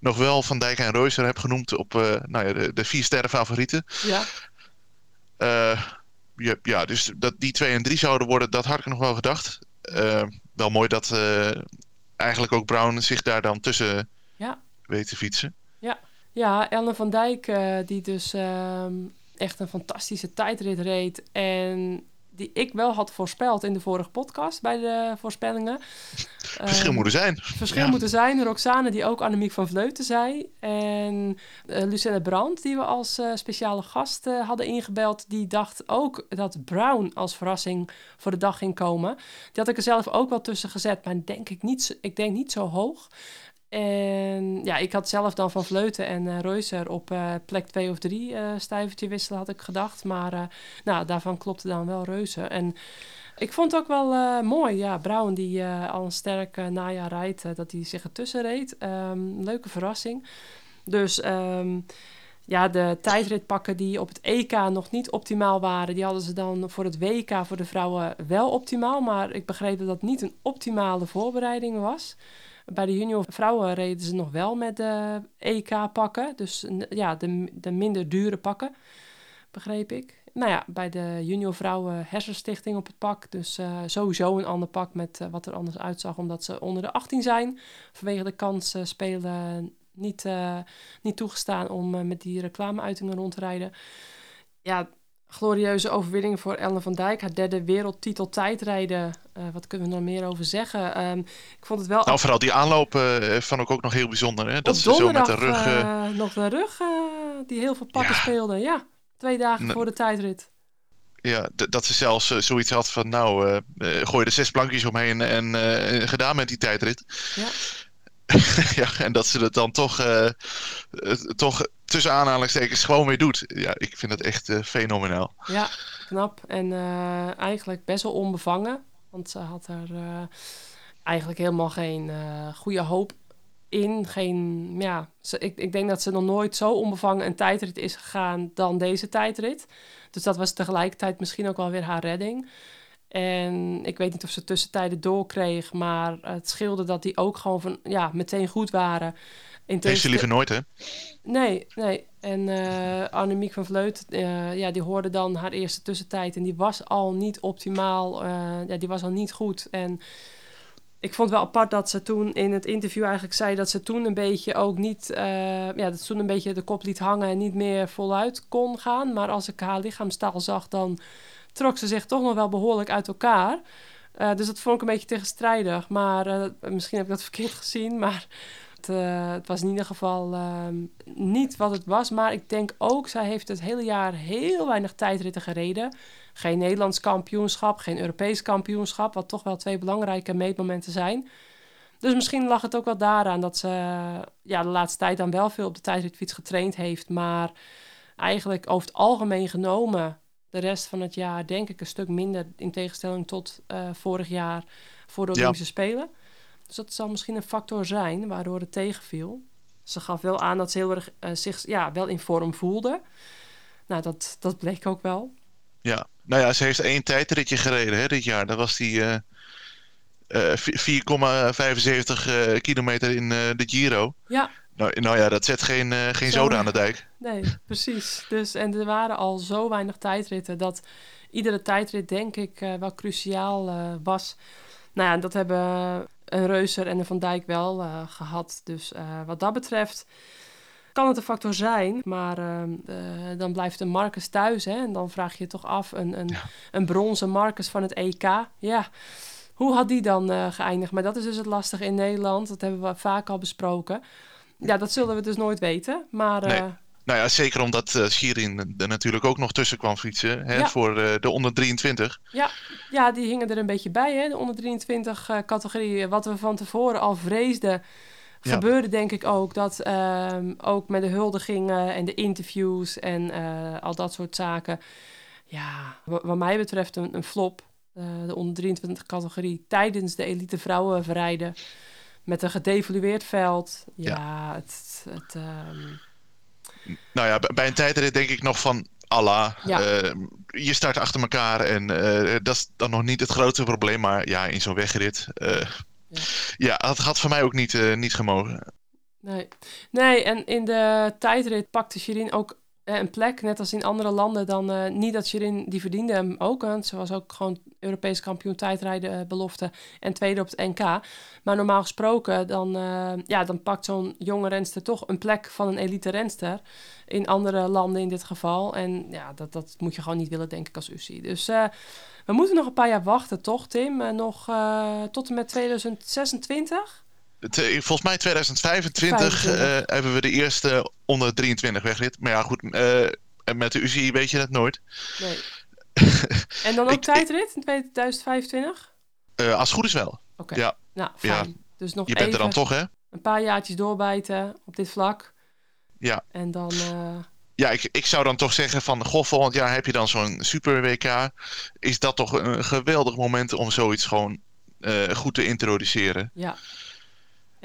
nog wel Van Dijk en Reuser heb genoemd op nou ja, de, de vier sterren favorieten. Ja. ja, ja, dus dat die twee en drie zouden worden, dat had ik nog wel gedacht. wel mooi dat eigenlijk ook Brown zich daar dan tussen ja. weet te fietsen. Ja. Ja, Ellen van Dijk, uh, die dus uh, echt een fantastische tijdrit reed. En die ik wel had voorspeld in de vorige podcast bij de voorspellingen. Verschil um, moeten zijn. Verschil ja. moeten zijn. Roxane, die ook Annemiek van Vleuten zei. En uh, Lucelle Brandt, die we als uh, speciale gast hadden ingebeld. Die dacht ook dat Brown als verrassing voor de dag ging komen. Die had ik er zelf ook wel tussen gezet. Maar denk ik, niet, ik denk niet zo hoog. En ja, ik had zelf dan van Vleuten en uh, Reuser op uh, plek 2 of 3 uh, stijvertje wisselen, had ik gedacht. Maar nou, daarvan klopte dan wel Reuser. En ik vond het ook wel mooi, ja, Brouwen die al een sterk najaar rijdt, dat hij zich ertussen reed. Um, leuke verrassing. Dus um, ja, de tijdritpakken die op het EK nog niet optimaal waren, die hadden ze dan voor het WK voor de vrouwen wel optimaal. Maar ik begreep dat dat niet een optimale voorbereiding was. Bij de junior vrouwen reden ze nog wel met de EK-pakken. Dus ja, de, de minder dure pakken, begreep ik. Nou ja, bij de junior vrouwen hersenstichting op het pak. Dus uh, sowieso een ander pak met uh, wat er anders uitzag. Omdat ze onder de 18 zijn. Vanwege de kans uh, spelen niet, niet toegestaan om met die reclameuitingen rond te rijden. Ja, glorieuze overwinning voor Ellen van Dijk. Haar derde wereldtitel tijdrijden. Uh, wat kunnen we nog meer over zeggen? Um, ik vond het wel... Nou, vooral die aanloop uh, vond ik ook nog heel bijzonder. Hè? Dat ze zo met de rug... Uh... nog de rug die heel veel pakken ja. speelde. Ja, twee dagen voor de tijdrit. Ja, dat ze zelfs zoiets had van... Nou, gooi er zes plankjes omheen en gedaan met die tijdrit. Ja. ja, en dat ze het dan toch, uh, toch tussen aanhalingstekens gewoon weer doet. Ja, ik vind het echt uh, fenomenaal. Ja, knap. En eigenlijk best wel onbevangen. Want ze had er eigenlijk helemaal geen goede hoop in. Geen, ja, ik, ik denk dat ze nog nooit zo onbevangen een tijdrit is gegaan dan deze tijdrit. Dus dat was tegelijkertijd misschien ook wel weer haar redding. En ik weet niet of ze tussentijden doorkreeg, maar het scheelde dat die ook gewoon van, ja, meteen goed waren. Heeft ze liever nooit, hè? Nee, nee. En uh, Annemiek van Vleut, uh, ja, die hoorde dan haar eerste tussentijd en die was al niet optimaal, uh, ja, die was al niet goed. En ik vond wel apart dat ze toen in het interview eigenlijk zei dat ze toen een beetje ook niet, ja, dat ze toen een beetje de kop liet hangen en niet meer voluit kon gaan. Maar als ik haar lichaamstaal zag, dan trok ze zich toch nog wel behoorlijk uit elkaar. Uh, dus dat vond ik een beetje tegenstrijdig. Maar uh, misschien heb ik dat verkeerd gezien. Maar het, uh, het was in ieder geval ehm, niet wat het was. Maar ik denk ook, zij heeft het hele jaar heel weinig tijdritten gereden. Geen Nederlands kampioenschap, geen Europees kampioenschap. Wat toch wel twee belangrijke meetmomenten zijn. Dus misschien lag het ook wel daaraan dat ze ja, de laatste tijd dan wel veel op de tijdritfiets getraind heeft. Maar eigenlijk over het algemeen genomen de rest van het jaar denk ik een stuk minder in tegenstelling tot uh, vorig jaar voor de Olympische ja. Spelen. Dus dat zal misschien een factor zijn waardoor het tegenviel. Ze gaf wel aan dat ze heel erg uh, zich ja, wel in vorm voelde. Nou, dat, dat bleek ook wel. Ja, nou ja, ze heeft één tijdritje gereden hè, dit jaar. Dat was die uh, uh, 4,75 kilometer in de Giro. Ja. Nou, nou ja, dat zet geen, uh, geen zo, zoden aan de dijk. Nee, precies. Dus, en er waren al zo weinig tijdritten dat iedere tijdrit denk ik uh, wel cruciaal uh, was. Nou ja, dat hebben een Reuser en een Van Dijk wel gehad. Dus wat dat betreft kan het een factor zijn. Maar ehm, dan blijft een Marcus thuis. Hè, en dan vraag je je toch af, een, een, ja. een bronzen Marcus van het EK. Ja, Hoe had die dan eh, geëindigd? Maar dat is dus het lastige in Nederland. Dat hebben we vaak al besproken. Ja, dat zullen we dus nooit weten. Maar Nee. eh, Nou ja, zeker omdat eh Shirin er natuurlijk ook nog tussen kwam fietsen hè, Ja. voor eh, de onder 23. ja, die hingen er een beetje bij, hè? De onder 23 eh, categorie. Wat we van tevoren al vreesden, Ja. gebeurde denk ik ook. Dat ehm, ook met de huldigingen en de interviews en al dat soort zaken. Ja, wa- wat mij betreft een, een flop. De onder 23 categorie tijdens de elite vrouwen verrijden. Met een gedevalueerd veld. Ja, het... het ehm, Nou ja, bij een tijdrit denk ik nog van Allah. Ja. eh, je start achter elkaar en eh, dat is dan nog niet het grootste probleem. Maar ja, in zo'n wegrit. eh, Ja. ja. dat had voor mij ook niet, eh, niet gemogen. Nee. nee, en in de tijdrit pakte Shirin ook een plek, net als in andere landen. Dan eh, niet dat Shirin, die verdiende hem ook. Want ze was ook gewoon Europees kampioen tijdrijden eh, belofte en tweede op het NK. Maar normaal gesproken, dan, eh, ja, dan pakt zo'n jonge renster toch een plek van een elite renster. In andere landen in dit geval. En ja, dat, dat moet je gewoon niet willen, denk ik, als UCI. Dus eh, we moeten nog een paar jaar wachten, toch, Tim? Eh, nog eh, tot en met 2026? Volgens mij 2025 eh, 25. hebben we de eerste onder 23 wegrit. Maar ja, goed, eh, en met de UCI weet je dat nooit. Nee. En dan ook Ik- tijdrit in 2025? Eh, als het goed is wel. Oké. Ja. Nou, Ja. fijn. Dus nog Je bent er dan toch, hè? een paar jaartjes doorbijten op dit vlak. Ja. En dan... Ja, ik, ik zou dan toch zeggen van, goh, volgend jaar heb je dan zo'n super WK. Is dat toch een geweldig moment om zoiets gewoon goed te introduceren. ja.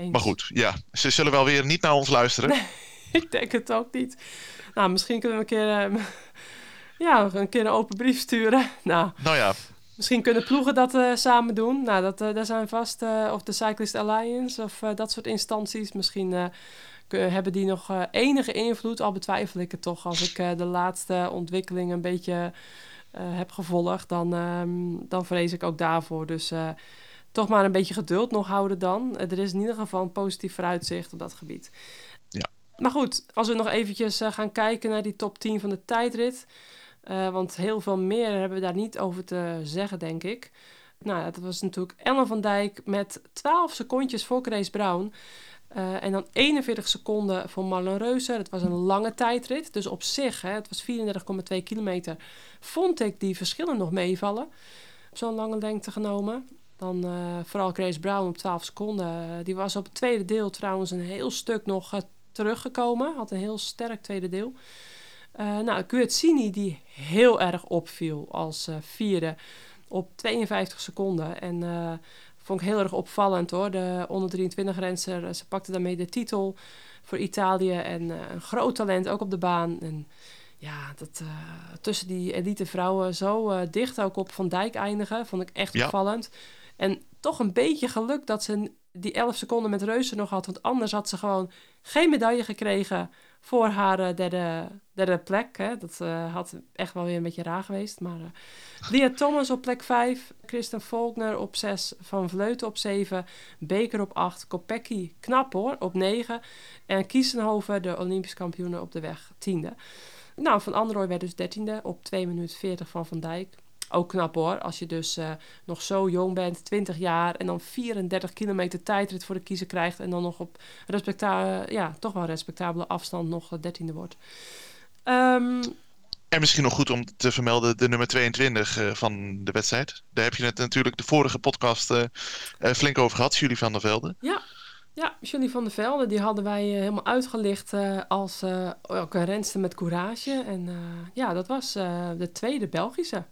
Eens. Maar goed, ja, ze zullen wel weer niet naar ons luisteren. Ik denk het ook niet. Nou, misschien kunnen we een keer... eh, ja, een keer een open brief sturen. Nou, Nou ja, misschien kunnen ploegen dat eh, samen doen. Nou, dat, eh, daar zijn vast... of de Cyclist Alliance of dat soort instanties. Misschien... hebben die nog enige invloed? Al betwijfel ik het toch. Als ik de laatste ontwikkeling een beetje heb gevolgd, dan, ehm, dan vrees ik ook daarvoor. Dus toch maar een beetje geduld nog houden dan. Eh, er is in ieder geval een positief vooruitzicht op dat gebied. Ja. Maar goed, als we nog eventjes eh, gaan kijken naar die top 10 van de tijdrit. eh, want heel veel meer hebben we daar niet over te zeggen, denk ik. Nou, dat was natuurlijk Ellen van Dijk met 12 secondjes voor Grace Brown. En dan 41 seconden voor Marlon Reuser. Het was een lange tijdrit. Dus op zich, hè, het was 34,2 kilometer, vond ik die verschillen nog meevallen. Op zo'n lange lengte genomen. Dan eh, vooral Grace Brown op 12 seconden. Eh, die was op het tweede deel trouwens een heel stuk nog eh, teruggekomen. Had een heel sterk tweede deel. Eh nou, Guetzini die heel erg opviel als vierde op 52 seconden. En vond ik heel erg opvallend hoor. De onder 23 renster, eh, ze pakte daarmee de titel voor Italië. En een groot talent ook op de baan. En ja, dat, tussen die elite vrouwen zo dicht ook op Van Dijk eindigen, vond ik echt Ja. opvallend. En toch een beetje geluk dat ze die 11 seconden met Reuzen nog had. Want anders had ze gewoon geen medaille gekregen voor haar eh, derde, derde plek. Hè. Dat eh, had echt wel weer een beetje raar geweest. Maar eh Lia Thomas op plek 5. Kristen Volkner op 6. Van Vleuten op 7. Beker op 8. Kopecky, knap hoor, op 9. En Kiesenhoven, de Olympisch kampioenen op de weg, tiende. Nou, Van Androoy werd dus dertiende op 2 minuten 40 van Van Dijk. Ook knap hoor, als je dus eh, nog zo jong bent, 20 jaar... en dan 34 kilometer tijdrit voor de kiezer krijgt... en dan nog op respecta ja, toch wel respectabele afstand nog dertiende wordt. Ehm, en misschien nog goed om te vermelden de nummer 22 eh, van de wedstrijd. Daar heb je het natuurlijk de vorige podcast eh, eh, flink over gehad, Julie van der Velde. Ja, Julie van der Velde, die hadden wij eh, helemaal uitgelicht eh, als eh, ook een renster met courage. En eh, ja, dat was eh, de tweede Belgische.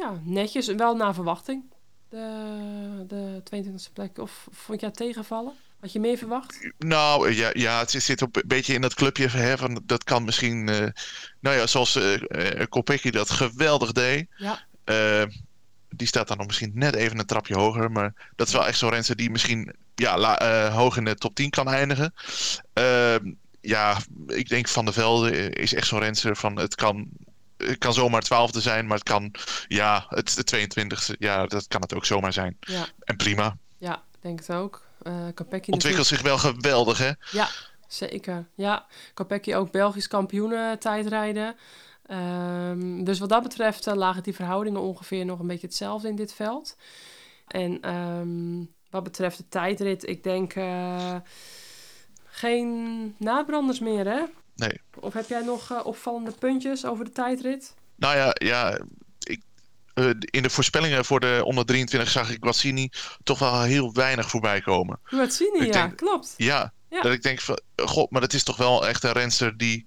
Ja, netjes, wel naar verwachting. De, de 22e plek. Of vond jij het tegenvallen? Had je meer verwacht? Nou, ja, ja het zit op, een beetje in dat clubje hè, van dat kan misschien... eh, nou ja, zoals eh, Kopecky dat geweldig deed. Ja. Die staat dan nog misschien net even een trapje hoger. Maar dat is wel echt zo'n renster die misschien ja, la- hoog in de top 10 kan eindigen. Eh, ja, ik denk Van der Velde is echt zo'n renster van het kan... Het kan zomaar twaalfde zijn, maar het kan, ja, het de 22e, ja, dat kan het ook zomaar zijn. Ja, En prima. ja denk het ook. Eh Kopecky Ontwikkelt zich wel geweldig, hè? Ja, zeker. Ja, Kopecky ook Belgisch kampioen tijdrijden. Ehm, dus wat dat betreft eh, lagen die verhoudingen ongeveer nog een beetje hetzelfde in dit veld. En ehm, wat betreft de tijdrit, ik denk uh, geen nabranders meer, hè? Nee. Of heb jij nog uh, opvallende puntjes over de tijdrit? Nou ja, ja ik, uh, in de voorspellingen voor de onder 23 zag ik Guazzini toch wel heel weinig voorbij komen. Guazzini, ja, denk, klopt. Ja, ja, dat ik denk van, god, maar dat is toch wel echt een renster die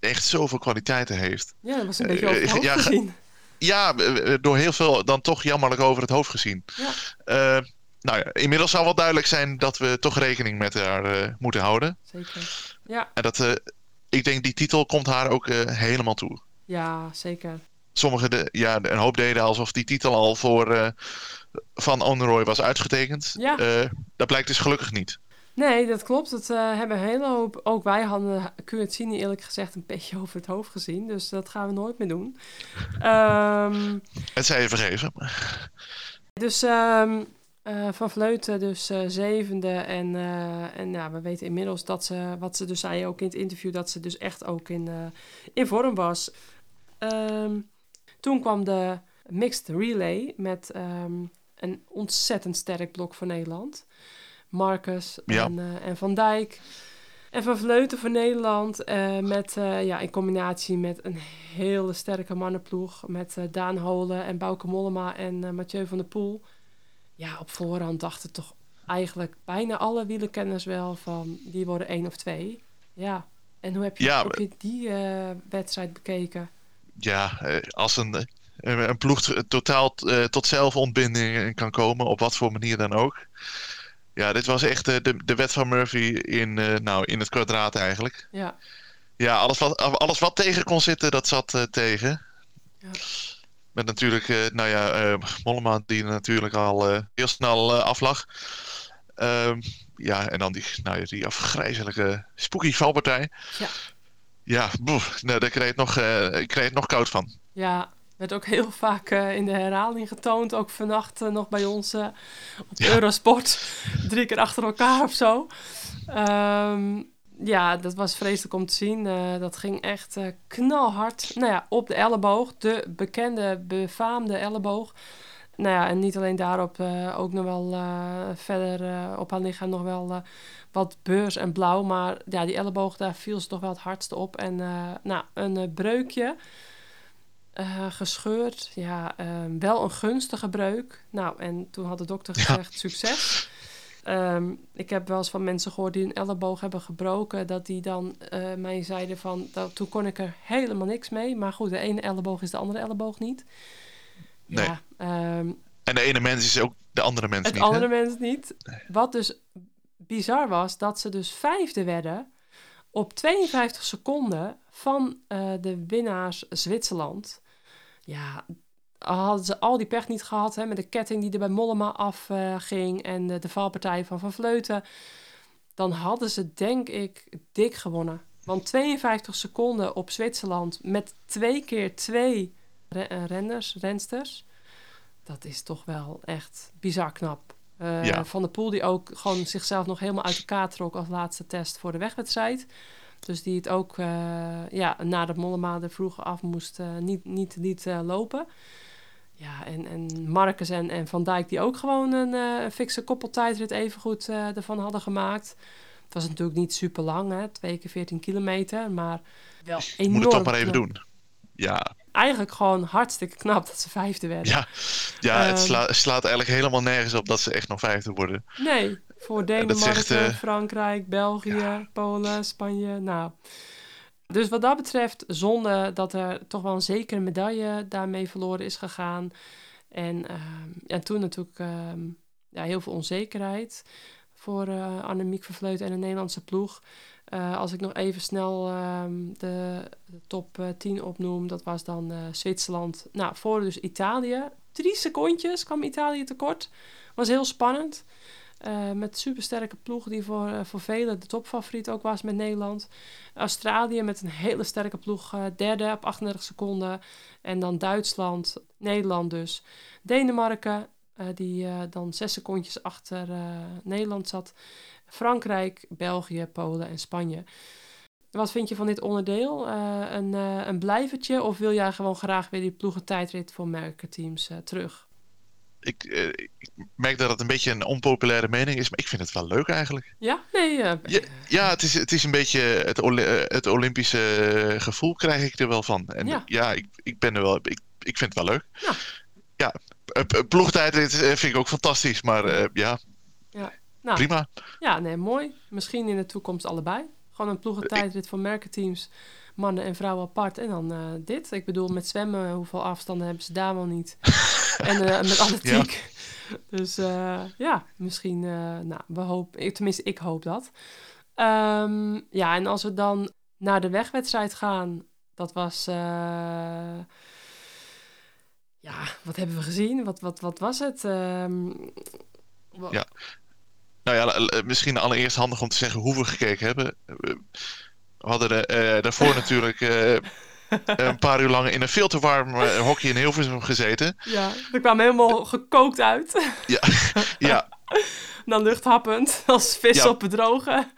echt zoveel kwaliteiten heeft. Ja, dat was een beetje over ja, gezien ja, door heel veel dan toch jammerlijk over het hoofd gezien. Ja. Nou ja, inmiddels zal wel duidelijk zijn dat we toch rekening met haar uh, moeten houden. Zeker. Ja. En dat, uh, ik denk die titel komt haar ook helemaal toe. Ja, zeker. Sommigen, de, ja, een hoop deden alsof die titel al voor Van Onroy was uitgetekend. Ja. dat blijkt dus gelukkig niet. Nee, dat klopt. Dat uh, hebben een hele hoop. Ook wij hadden Cuetzini eerlijk gezegd een beetje over het hoofd gezien. Dus dat gaan we nooit meer doen. Um, het zij je vergeven. Dus um, uh, Van Vleuten dus uh, zevende. En, en ja, we weten inmiddels dat ze, wat ze dus zei ook in het interview, dat ze dus echt ook in, in vorm was. Um, toen kwam de mixed relay met een ontzettend sterk blok voor Nederland. Marcus en, en Van Dijk. En Van Vleuten voor Nederland. Uh, met, uh, ja, in combinatie met een hele sterke mannenploeg. Met Daan Holen en Bouke Mollema en Mathieu van der Poel. Ja, op voorhand dachten toch eigenlijk bijna alle wielerkenners wel van... die worden één of twee. Ja, en hoe heb je, ja, heb je die wedstrijd bekeken? Ja, als een, een ploeg totaal tot zelfontbinding kan komen... op wat voor manier dan ook... Ja, dit was echt de, de, de wet van Murphy in, uh, nou, in het kwadraat eigenlijk. Ja. Ja, alles wat, alles wat tegen kon zitten, dat zat uh, tegen. Ja. Met natuurlijk, uh, nou ja, Mollema die natuurlijk al heel snel aflag. Ehm, ja, en dan die, nou ja, die afgrijzelijke spooky valpartij. Ja. Ja, boef, nou, daar kreeg ik, nog, ik kreeg het nog koud van. Ja, werd ook heel vaak uh, in de herhaling getoond. Ook vannacht uh, nog bij ons uh, op ja. Eurosport. Drie keer achter elkaar of zo. Um, ja, dat was vreselijk om te zien. dat ging echt knalhard. Nou ja, op de elleboog. De bekende, befaamde elleboog. Nou ja, en niet alleen daarop, ook nog wel verder op haar lichaam nog wel wat beurs en blauw. Maar ja, die elleboog, daar viel ze toch wel het hardste op. En nou, een breukje. Uh, gescheurd. Ja, um, wel een gunstige breuk. Nou, en toen had de dokter gezegd ja. succes. Um, ik heb wel eens van mensen gehoord die een elleboog hebben gebroken, dat die dan uh, mij zeiden van, dat, toen kon ik er helemaal niks mee. Maar goed, de ene elleboog is de andere elleboog niet. Nee. Ja, um, en de ene mens is ook de andere mens het niet. Het andere mens niet. Nee. Wat dus bizar was, dat ze dus vijfde werden op 52 seconden van uh, de winnaars Zwitserland ja, hadden ze al die pech niet gehad hè, met de ketting die er bij Mollema afging uh, en de, de valpartij van Van Vleuten, dan hadden ze denk ik dik gewonnen. Want 52 seconden op Zwitserland met twee keer twee re renners, rensters, dat is toch wel echt bizar knap. Uh, ja. Van der Poel die ook gewoon zichzelf nog helemaal uit elkaar trok als laatste test voor de wegwedstrijd. Dus die het ook uh, ja, nadat Mollema er vroeger af moest, uh, niet, niet, niet lopen. Ja, en, en Marcus en, en Van Dijk die ook gewoon een uh, fikse koppeltijdrit even goed ervan hadden gemaakt. Het was natuurlijk niet super lang, hè, twee keer 14 kilometer, maar wel enorm. Moet het toch maar even doen. Ja. Eigenlijk gewoon hartstikke knap dat ze vijfde werden. Ja, ja um, het sla slaat eigenlijk helemaal nergens op dat ze echt nog vijfde worden. Nee, voor Denemarken, uh... Frankrijk, België, ja. Polen, Spanje. Nou. Dus wat dat betreft, zonde dat er toch wel een zekere medaille daarmee verloren is gegaan. En, uh, en toen natuurlijk uh, ja, heel veel onzekerheid voor uh, Annemiek Vervleuten en de Nederlandse ploeg. Uh, als ik nog even snel de, de, top uh, 10 opnoem, dat was dan Zwitserland. Nou, voor dus Italië. Drie secondjes kwam Italië tekort. Was heel spannend. Uh, met supersterke ploeg die voor, uh, voor velen de topfavoriet ook was met Nederland. Australië met een hele sterke ploeg, uh, derde op 38 seconden. En dan Duitsland, Nederland dus. Denemarken, die dan zes secondjes achter Nederland zat. Frankrijk, België, Polen en Spanje. Wat vind je van dit onderdeel? een, een blijvertje of wil jij gewoon graag weer die ploegentijdrit voor merkenteams terug? Ik, eh, ik merk dat het een beetje een onpopulaire mening is, maar ik vind het wel leuk eigenlijk. Ja? Nee. Ja, ja het, is, het is een beetje het, eh, het Olympische gevoel krijg ik er wel van. En Ja. ja, ik, ik ben er wel. Ik, ik vind het wel leuk. Ja. Ja, p- ploegtijdrit eh, vind ik ook fantastisch, maar eh, ja, nou, prima. Ja, nee, mooi. Misschien in de toekomst allebei. Gewoon een ploegentijdrit van merkenteams, mannen en vrouwen apart. En dan eh, dit. Ik bedoel, met zwemmen, hoeveel afstanden hebben ze daar wel niet? en eh, met atletiek. Dus eh, ja, misschien, nou, we hopen, tenminste, ik hoop dat. Ehm, ja, en als we dan naar de wegwedstrijd gaan, dat was. ja, wat hebben we gezien? Wat, wat, wat was het? Ehm, Ja. Nou ja, misschien allereerst handig om te zeggen hoe we gekeken hebben. We hadden er, eh, daarvoor natuurlijk eh, een paar uur lang in een veel te warm eh, hockey in Hilversum gezeten. Ja, we kwamen helemaal gekookt uit. Ja, Dan luchthappend, als vis Ja. op bedrogen.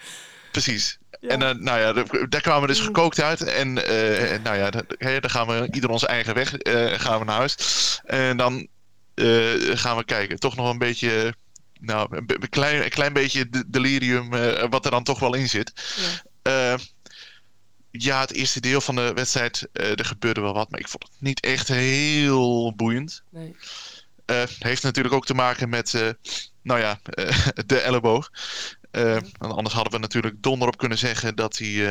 precies. Ja. En eh, nou ja, daar kwamen we dus Mm. gekookt uit. En nou ja, dan gaan we ieder onze eigen weg gaan we naar huis. En dan gaan we kijken. Toch nog een beetje, nou, een, klein, een klein beetje de- delirium wat er dan toch wel in zit. Ja. Ja, het eerste deel van de wedstrijd, eh, er gebeurde wel wat, maar ik vond het niet echt heel boeiend. Nee. Eh, heeft natuurlijk ook te maken met, eh, nou ja, de elleboog. Want anders hadden we natuurlijk donder op kunnen zeggen dat die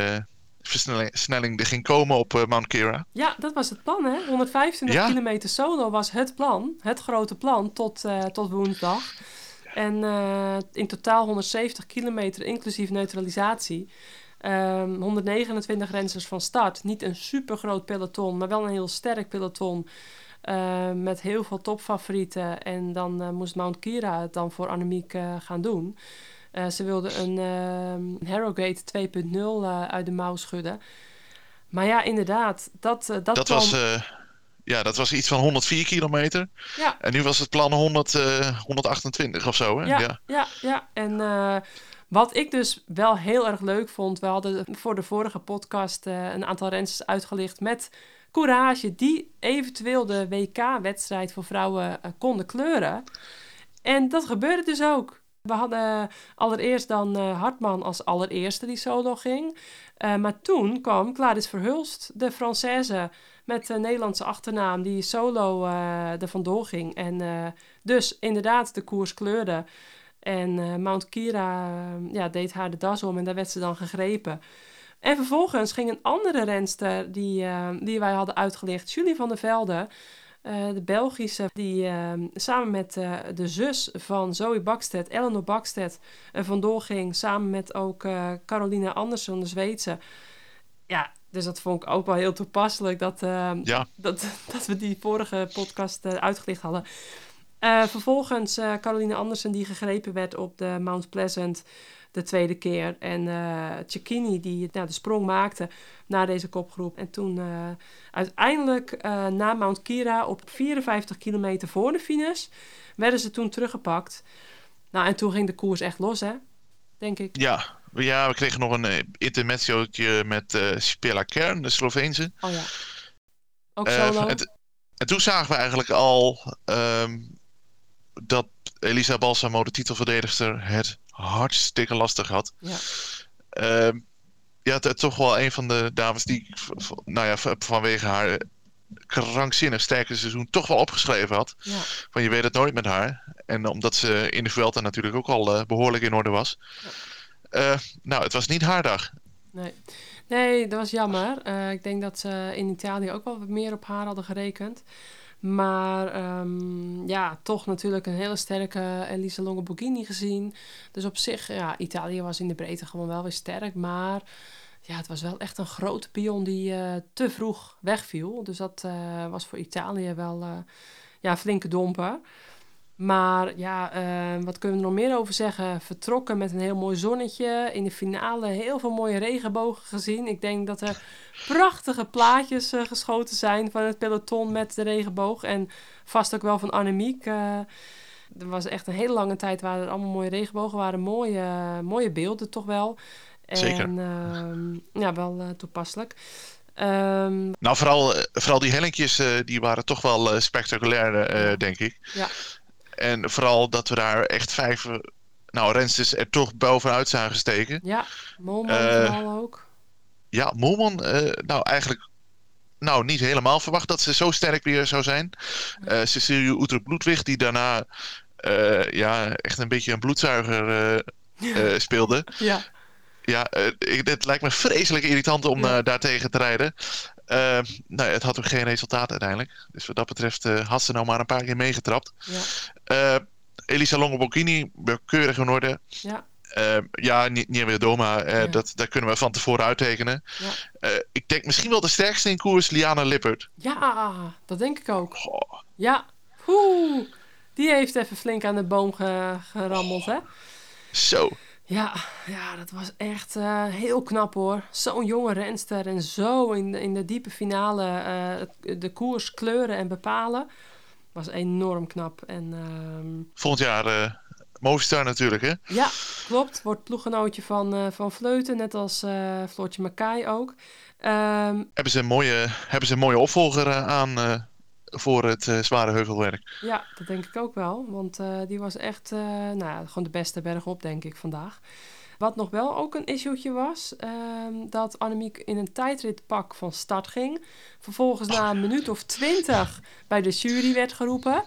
versnelling er ging komen op Mount Kira. Ja, dat was het plan, hè? 125 Ja. kilometer solo was het plan. Het grote plan tot, tot woensdag. En in totaal 170 kilometer, inclusief neutralisatie. Ehm, 129 renners van start. Niet een super groot peloton, maar wel een heel sterk peloton. eh, met heel veel topfavorieten. En dan eh, moest Mount Kira het dan voor Annemiek eh, gaan doen. Ze wilde een ehm Harrogate 2.0 eh, uit de mouw schudden. Maar ja, inderdaad, dat, dat, Dat kwam- was, ja, dat was iets van 104 kilometer. Ja. En nu was het plan 100, eh, 128 of zo. Hè? Ja, Ja. ja, ja. En wat ik dus wel heel erg leuk vond, we hadden voor de vorige podcast eh, een aantal rensters uitgelicht met Courage, die eventueel de WK-wedstrijd voor vrouwen eh, konden kleuren. En dat gebeurde dus ook. We hadden allereerst dan eh, Hartman als allereerste die solo ging. Maar toen kwam Clarisse Verhulst, de Française met de Nederlandse achternaam, die solo eh er vandoor ging. En dus inderdaad de koers kleurde. En eh, Mount Kira eh, ja, deed haar de das om en daar werd ze dan gegrepen. En vervolgens ging een andere renster die, eh, die wij hadden uitgelicht, Julie van der Velde, eh, de Belgische, die eh, samen met eh, de zus van Zoe Bakstedt, Eleanor Bakstedt, er vandoor ging. Samen met ook Carolina Andersson, de Zweedse. Ja, dus dat vond ik ook wel heel toepasselijk dat, Ja. dat, dat we die vorige podcast uitgelicht hadden. Eh, vervolgens eh Caroline Andersen die gegrepen werd op de Mount Pleasant de tweede keer. En eh Cecchini die nou, de sprong maakte naar deze kopgroep. En toen uiteindelijk na Mount Kira op 54 kilometer voor de finish werden ze toen teruggepakt. Nou, en toen ging de koers echt los, hè? Denk ik. Ja. ja, we kregen nog een uh, intermezzootje met uh, Kern, de Sloveense. Oh ja. Ook Uh, solo. en, en, toen zagen we eigenlijk al um, dat Elisa Balsamo, de titelverdedigster, het hartstikke lastig had. Ja. Uh, ja, het, toch wel een van de dames die, nou ja, vanwege haar krankzinnig sterke seizoen toch wel opgeschreven had. Ja. Van je weet het nooit met haar. En omdat ze in de Vuelta natuurlijk ook al uh, behoorlijk in orde was. Ja. Uh, nou, het was niet haar dag. Nee, nee dat was jammer. Uh, ik denk dat ze in Italië ook wel wat meer op haar hadden gerekend. Maar um, ja, toch natuurlijk een hele sterke Elisa Longoborghini gezien. Dus op zich, ja, Italië was in de breedte gewoon wel weer sterk. Maar ja, het was wel echt een grote pion die uh, te vroeg wegviel. Dus dat uh, was voor Italië wel uh, ja, flinke domper. Maar ja, uh, wat kunnen we er nog meer over zeggen? Vertrokken met een heel mooi zonnetje. In de finale heel veel mooie regenbogen gezien. Ik denk dat er prachtige plaatjes uh, geschoten zijn van het peloton met de regenboog. En vast ook wel van Annemiek. Uh, er was echt een hele lange tijd waar er allemaal mooie regenbogen waren. Mooie, mooie beelden toch wel. En, Zeker. ja, wel toepasselijk. Um, nou, vooral, vooral die hellinkjes, uh, die waren toch wel uh, spectaculair, uh, denk ik. Ja. En vooral dat we daar echt vijf nou, rensters er toch bovenuit zagen steken. Ja, Molman Eh, ook. Ja, Moelman, eh, nou eigenlijk nou, niet helemaal verwacht dat ze zo sterk weer zou zijn. Eh Cecilie Oetrop-Ludwig, die daarna ja, echt een beetje een bloedzuiger speelde. Ja, Ja, het lijkt me vreselijk irritant om Ja. daar tegen te rijden. Eh, nou, het had ook geen resultaat uiteindelijk. Dus wat dat betreft eh, had ze nou maar een paar keer meegetrapt. ja, Eh, Elisa Longo-Bocchini, keurig in orde. ja. Ja, niet Nieuwe Doma, eh, Ja. dat, dat kunnen we van tevoren uittekenen. Ja. Eh, ik denk misschien wel de sterkste in koers, Liana Lippert. Ja, dat denk ik ook. Ja, Oeh, die heeft even flink aan de boom ge- gerammeld, hè? zo. Ja, ja, dat was echt eh, heel knap hoor. Zo'n jonge renster en zo in de, in de diepe finale eh, de koers kleuren en bepalen. Was enorm knap. En ehm, Volgend jaar eh Movistar natuurlijk, hè? ja, klopt. Wordt ploeggenootje van, van Vleuten, net als Floortje Makai ook. Ehm, Hebben ze een mooie, hebben ze een mooie opvolger aan voor het eh, zware heuvelwerk? Ja, dat denk ik ook wel. Want eh, die was echt eh, nou gewoon de beste berg op, denk ik, vandaag. Wat nog wel ook een issue'tje was, ehm, dat Annemiek in een tijdritpak van start ging. Vervolgens na een minuut of twintig bij de jury werd geroepen.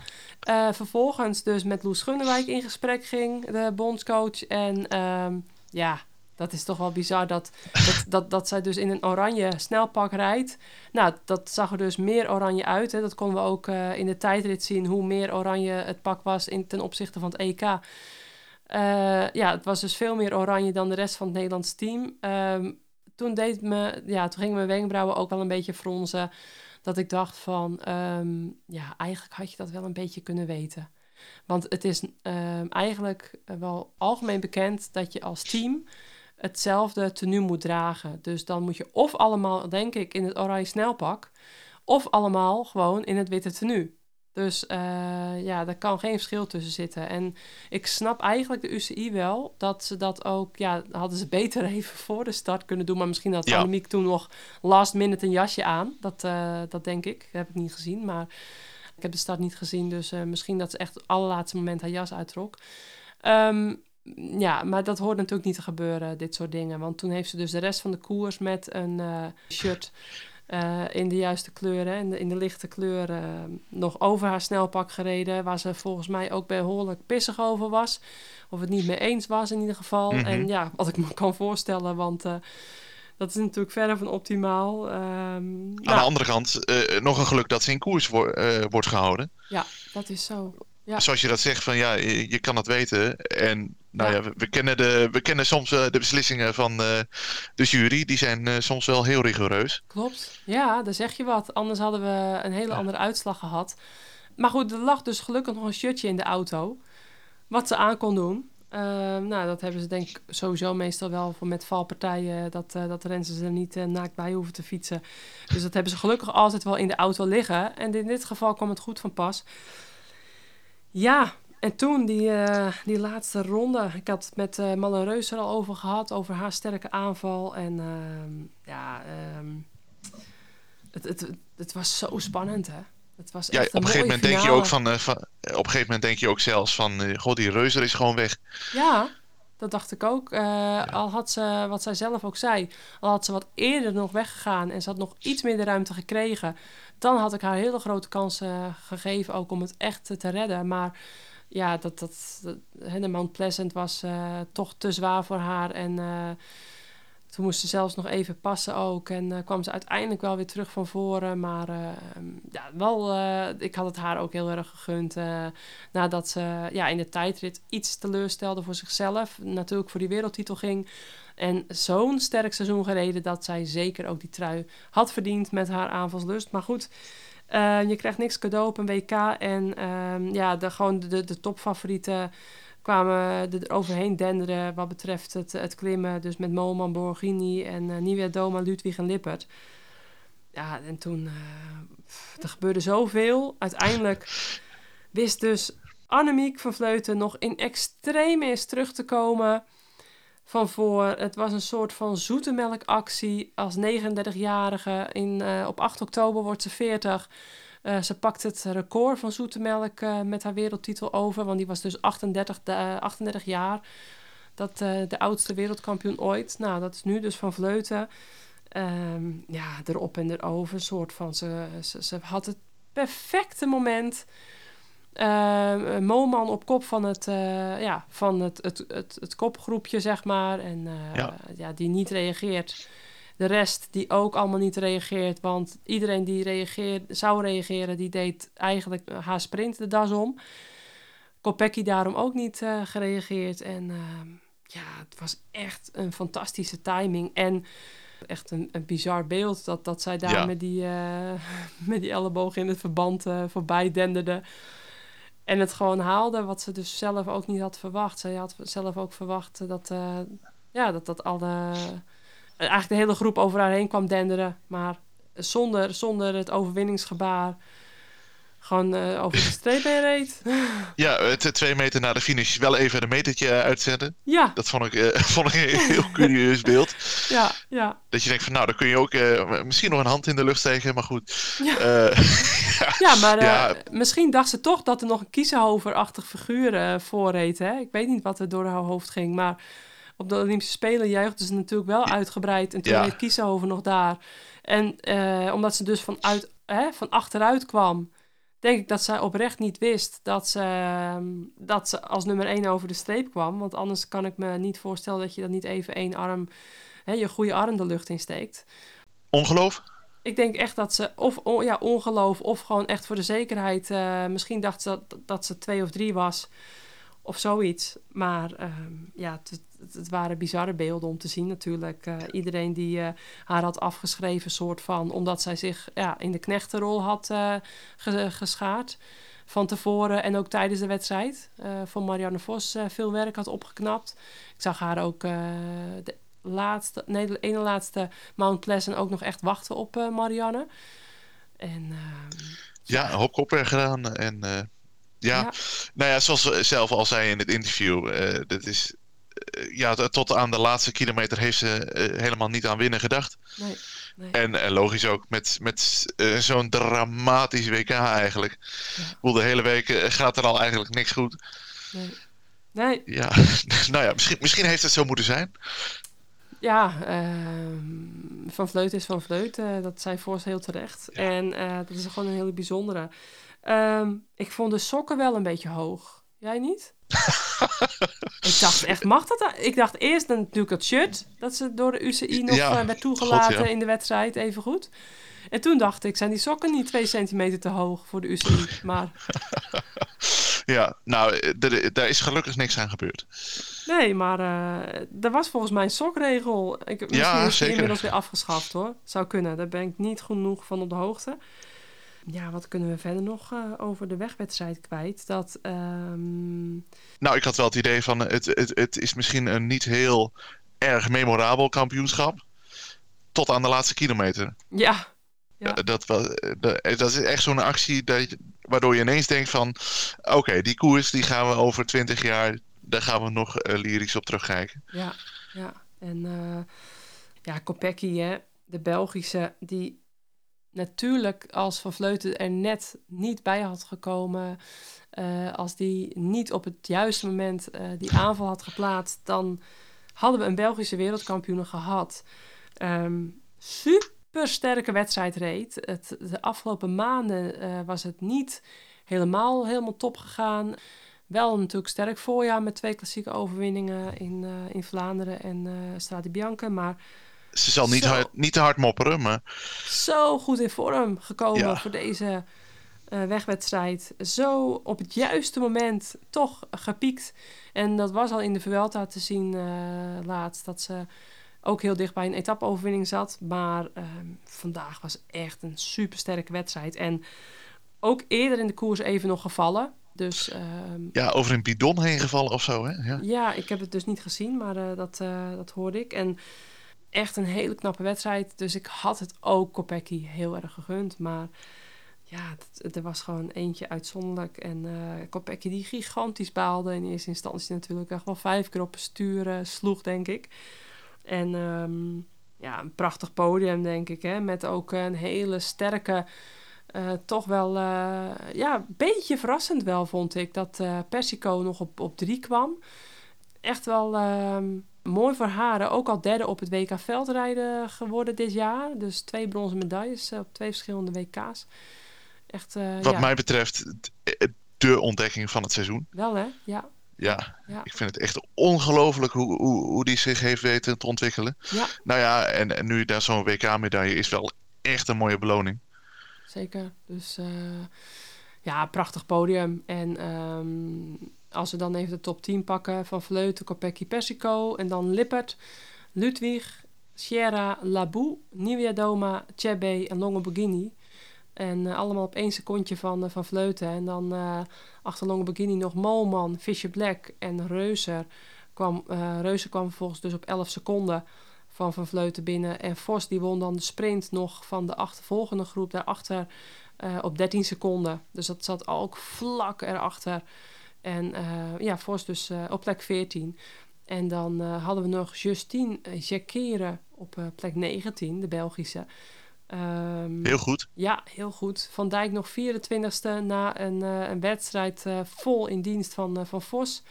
Vervolgens dus met Loes Gunnewijk in gesprek ging, de bondscoach. En ehm, ja, dat is toch wel bizar dat, dat, dat, dat zij dus in een oranje snelpak rijdt. Nou, dat zag er dus meer oranje uit. Hè. Dat konden we ook eh, in de tijdrit zien, hoe meer oranje het pak was in, ten opzichte van het EK. Eh, ja, het was dus veel meer oranje dan de rest van het Nederlands team. Ehm, toen, deed me, ja, toen gingen mijn wenkbrauwen ook wel een beetje fronzen. Dat ik dacht van, ehm, ja, eigenlijk had je dat wel een beetje kunnen weten. Want het is ehm, eigenlijk wel algemeen bekend dat je als team hetzelfde tenue moet dragen. Dus dan moet je of allemaal, denk ik, in het oranje snelpak, of allemaal gewoon in het witte tenue. Dus eh, ja, daar kan geen verschil tussen zitten. En ik snap eigenlijk de UCI wel dat ze dat ook, ja, hadden ze beter even voor de start kunnen doen. Maar misschien had Ja. Annemiek toen nog last minute een jasje aan. Dat, eh, dat denk ik. Dat heb ik niet gezien, maar ik heb de start niet gezien. Dus eh, misschien dat ze echt het allerlaatste moment haar jas uittrok. Ehm, ja, maar dat hoort natuurlijk niet te gebeuren, dit soort dingen. Want toen heeft ze dus de rest van de koers met een eh, shirt eh, in de juiste kleuren, in de, in de lichte kleuren, nog over haar snelpak gereden. Waar ze volgens mij ook behoorlijk pissig over was. Of het niet mee eens was in ieder geval. Mhm. En ja, wat ik me kan voorstellen, want eh, dat is natuurlijk verder van optimaal. Ehm, Aan nou, de andere kant, eh, nog een geluk dat ze in koers wo- eh, wordt gehouden. ja, dat is zo. Ja. Zoals je dat zegt, van ja, je, je kan het weten. En nou Ja. we, we kennen, de, we kennen soms eh, de beslissingen van eh, de jury. Die zijn eh, soms wel heel rigoureus. Klopt. Ja, daar zeg je wat. Anders hadden we een hele andere uitslag gehad. Maar goed, er lag dus gelukkig nog een shirtje in de auto. Wat ze aan kon doen. Ehm, nou, dat hebben ze denk ik sowieso meestal wel voor met valpartijen. Dat, eh dat rensen ze er niet naakt bij hoeven te fietsen. Dus dat hebben ze gelukkig altijd wel in de auto liggen. En in dit geval kwam het goed van pas. Ja, en toen die, eh, die laatste ronde. Ik had het met uh, Malle Reus er al over gehad. Over haar sterke aanval. En ehm, ja, ehm, het, het, het, was zo spannend hè. Het was Ja, echt op een een gegeven moment denk je ook van, eh, van. Op een gegeven moment denk je ook zelfs van. goh, die reuzer is gewoon weg. Ja, dat dacht ik ook. Al had ze, wat zij zelf ook zei, al had ze wat eerder nog weggegaan en ze had nog iets meer de ruimte gekregen, dan had ik haar hele grote kansen gegeven ook om het echt te redden. Maar ja, dat, dat, de Mount Pleasant was eh, toch te zwaar voor haar en eh, toen moest ze zelfs nog even passen ook. En eh, kwam ze uiteindelijk wel weer terug van voren. Maar eh, ja, wel, ik had het haar ook heel erg gegund. nadat ze ja, in de tijdrit iets teleurstelde voor zichzelf. Natuurlijk voor die wereldtitel ging. En zo'n sterk seizoen gereden dat zij zeker ook die trui had verdiend met haar aanvalslust. Maar goed, je krijgt niks cadeau op een WK. En ehm, ja, de, gewoon de, de topfavorieten kwamen er overheen denderen wat betreft het, het klimmen. Dus met Moman, Borghini en uh, Nieuwe Doma, Ludwig en Lippert. Ja, en toen... Pff, er gebeurde zoveel. Uiteindelijk wist dus Annemiek van Vleuten nog in extremis terug te komen van voor. Het was een soort van zoete melkactie. Als 39-jarige in, uh, op 8 oktober wordt ze 40 Eh, ze pakt het record van Zoetemelk uh, met haar wereldtitel over. Want die was dus 38, uh, 38 jaar. Dat de oudste wereldkampioen ooit. Nou, dat is nu dus van Vleuten. Um, ja, erop en erover. Soort van, ze, ze, ze had het perfecte moment. Uh, Moman op kop van het, uh, ja, van het, het, het, het kopgroepje, zeg maar. En uh, ja. ja. die niet reageert. De rest die ook allemaal niet reageert. Want iedereen die reageert, zou reageren, die deed eigenlijk haar sprint de das om. Kopecky daarom ook niet gereageerd. En ehm, ja, het was echt een fantastische timing. En echt een, een bizar beeld dat, dat zij daar met, die, met die elleboog in het verband voorbij denderde. En het gewoon haalde, wat ze dus zelf ook niet had verwacht. Zij had zelf ook verwacht dat, uh, ja, dat, dat alle, eigenlijk de hele groep over haar heen kwam denderen. Maar zonder, zonder het overwinningsgebaar gewoon uh, over de streep heen reed. Ja, het, twee meter na de finish wel even een metertje uitzetten. Ja. Dat vond ik, uh, vond ik een heel curieus beeld. Ja, ja. Dat je denkt van nou, dan kun je ook uh, misschien nog een hand in de lucht steken, maar goed. Ja, ja, ja, maar ja. misschien dacht ze toch dat er nog een kiezenhoverachtig figuur voorreed. Hè? Ik weet niet wat er door haar hoofd ging, maar op de Olympische Spelen juichte ze natuurlijk wel uitgebreid. En toen ja. Kiezenhoven nog daar. En omdat ze dus vanuit, hè, van achteruit kwam denk ik dat zij oprecht niet wist dat ze, ehm, dat ze als nummer 1 over de streep kwam. Want anders kan ik me niet voorstellen dat je dan niet even één arm, hè, je goede arm de lucht insteekt. Ongeloof? Ik denk echt dat ze, of ja, ongeloof, of gewoon echt voor de zekerheid. Uh, misschien dacht ze dat, dat ze twee of drie was, of zoiets. Maar uh, ja, het, het, waren bizarre beelden om te zien natuurlijk. Uh, iedereen die uh, haar had afgeschreven, soort van, omdat zij zich ja, in de knechtenrol had uh, geschaard. Van tevoren en ook tijdens de wedstrijd. van Marianne Vos veel werk had opgeknapt. Ik zag haar ook de laatste, nee, de ene laatste Mount Pleasant ook nog echt wachten op Marianne. En, ja, een hoop koppen gedaan. En ja. ja. nou ja, zoals ze zelf al zei in het interview, dat is eh, ja, tot aan de laatste kilometer heeft ze eh, helemaal niet aan winnen gedacht. Nee, nee. En, en, logisch ook met, met uh, zo'n dramatisch WK eigenlijk. Ja. De hele week gaat er al eigenlijk niks goed. Nee. nee. Ja, nou ja, misschien, misschien heeft het zo moeten zijn. Ja, uh, Van Vleut is Van Vleut. Uh, dat zei Forst heel terecht. Ja. En uh, dat is gewoon een hele bijzondere. Uh, ik vond de sokken wel een beetje hoog. Jij niet? ik dacht echt, mag dat? Ik dacht eerst natuurlijk het shirt, dat ze door de UCI nog ja, werd toegelaten God, ja. in de wedstrijd, even goed. En toen dacht ik, zijn die sokken niet twee centimeter te hoog voor de UCI? Maar... ja, nou, daar is gelukkig niks aan gebeurd. Nee, maar uh, er was volgens mij een sokregel. Ik, misschien ja, is die inmiddels weer afgeschaft hoor. Zou kunnen, daar ben ik niet genoeg van op de hoogte ja, wat kunnen we verder nog uh, over de wegwedstrijd kwijt? Dat, um... Nou, ik had wel het idee van het, het, het is misschien een niet heel erg memorabel kampioenschap. Tot aan de laatste kilometer. Ja. ja. Dat, was, dat, dat is echt zo'n actie dat, waardoor je ineens denkt van... Oké, die koers die gaan we over twintig jaar... Daar gaan we nog uh, lyrisch op terugkijken. Ja, ja. En uh, ja, Kopecky, hè, de Belgische, die natuurlijk als Van Vleuten er net niet bij had gekomen, uh, als die niet op het juiste moment uh, die aanval had geplaatst, dan hadden we een Belgische wereldkampioen gehad. Um, super sterke wedstrijd reed. Het, de afgelopen maanden uh, was het niet helemaal, helemaal top gegaan. Wel natuurlijk sterk voorjaar met twee klassieke overwinningen in, in Vlaanderen en Strade Bianca, maar ze zal niet, hard, niet te hard mopperen, maar... Zo goed in vorm gekomen voor deze uh, wegwedstrijd. Zo op het juiste moment toch gepiekt. En dat was al in de Vuelta te zien uh, laatst. Dat ze ook heel dicht bij een etappeoverwinning zat. Maar uh, vandaag was echt een supersterke wedstrijd. En ook eerder in de koers even nog gevallen. Dus, ehm, ja, over een bidon heen gevallen of zo, hè? Ja, ja ik heb het dus niet gezien, maar uh, dat, uh, dat hoorde ik. En echt een hele knappe wedstrijd. Dus ik had het ook Kopecky heel erg gegund. Maar ja, er was gewoon eentje uitzonderlijk. En uh, Kopecky die gigantisch baalde. In eerste instantie natuurlijk echt wel vijf keer op sturen sloeg, denk ik. En um, ja, een prachtig podium, denk ik. Hè? Met ook een hele sterke eh, toch wel, eh, ja, een beetje verrassend wel, vond ik. Dat Persico nog op, op drie kwam. Echt wel ehm, mooi voor haar. Ook al derde op het WK veldrijden geworden dit jaar. Dus twee bronzen medailles op twee verschillende WK's. Echt, Wat ja, mij betreft de ontdekking van het seizoen. Wel hè, ja. Ja, Ja. ik vind het echt ongelooflijk hoe, hoe, hoe die zich heeft weten te ontwikkelen. Ja, Nou ja, en, en nu daar zo'n WK-medaille is wel echt een mooie beloning. zeker. Dus eh, ja, prachtig podium. En ehm, als we dan even de top 10 pakken van Vleuten, Kopecky, Persico en dan Lippert, Ludwig, Sierra, Labou, Nivea Doma, Chebe en Longoborghini. En eh, allemaal op één secondje van, eh, van Vleuten. En dan eh, achter Longoborghini nog Molman, Fisher Black en Reuser. Kwam, Reuser kwam vervolgens dus op 11 seconden van Van Vleuten binnen. En Vos die won dan de sprint nog van de achtervolgende groep daarachter op 13 seconden. Dus dat zat ook vlak erachter. En eh, ja, Vos dus eh, op plek 14. En dan eh, hadden we nog Justine Jacquere op plek 19, de Belgische. Ehm, Heel goed. ja, heel goed. Van Dijk nog 24ste na een, een wedstrijd vol in dienst van, van Vos.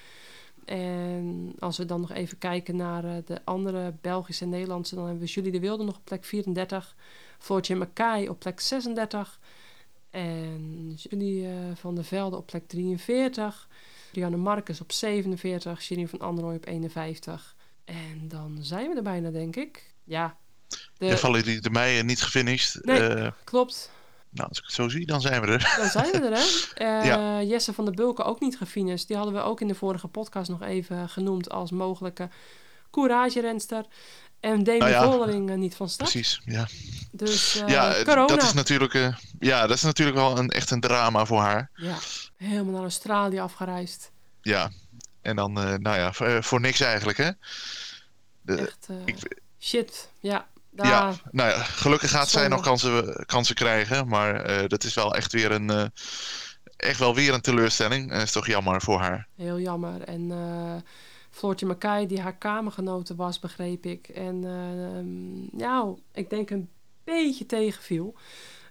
En als we dan nog even kijken naar de andere Belgische en Nederlandse, dan hebben we Julie de Wilde nog op plek 34. Floortje Mackay op plek 36. En Julie eh, van der Velde op plek 43. Rianne Marcus op 47. Sherine van Androoy op 51. En dan zijn we er bijna, denk ik. Ja. De, De... Valerie de Meijer niet gefinished. Nee. Eh, klopt. nou, als ik het zo zie, dan zijn we er. Dan zijn we er, hè? Eh, Ja. Jesse van der Bulken ook niet gefinished. Die hadden we ook in de vorige podcast nog even genoemd als mogelijke couragerenster. En Demi Nou ja, eh, niet van start. Precies, ja. Dus eh, ja, eh, corona. dat is natuurlijk, eh, ja, dat is natuurlijk wel een, echt een drama voor haar. Ja, helemaal naar Australië afgereisd. Ja, en dan, eh, nou ja, voor, voor niks eigenlijk, hè? De, Echt eh, ik- shit. Ja, daar, ja, nou ja, gelukkig gaat zij nog kansen, kansen krijgen, maar eh, dat is wel echt weer een, eh, echt wel weer een teleurstelling. Dat is toch jammer voor haar. heel jammer. En eh Floortje Mackay, die haar kamergenote was, begreep ik. En ehm, nou, ik denk een beetje tegenviel.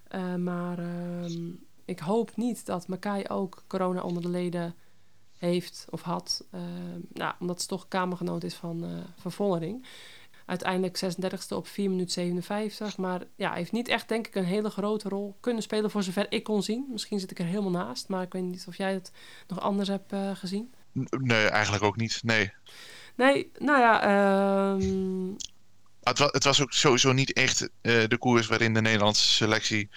Eh, maar ehm, ik hoop niet dat Mackay ook corona onder de leden heeft of had. Ehm, nou, omdat ze toch kamergenoot is van, eh van Vollering. Uiteindelijk 36e op 4 minuten 57. Maar ja, heeft niet echt, denk ik, een hele grote rol kunnen spelen voor zover ik kon zien. Misschien zit ik er helemaal naast. Maar ik weet niet of jij het nog anders hebt eh, gezien. Nee, eigenlijk ook niet. Nee. Nee, nou ja, ehm, Het, wa- het was ook sowieso niet echt eh, de koers waarin de Nederlandse selectie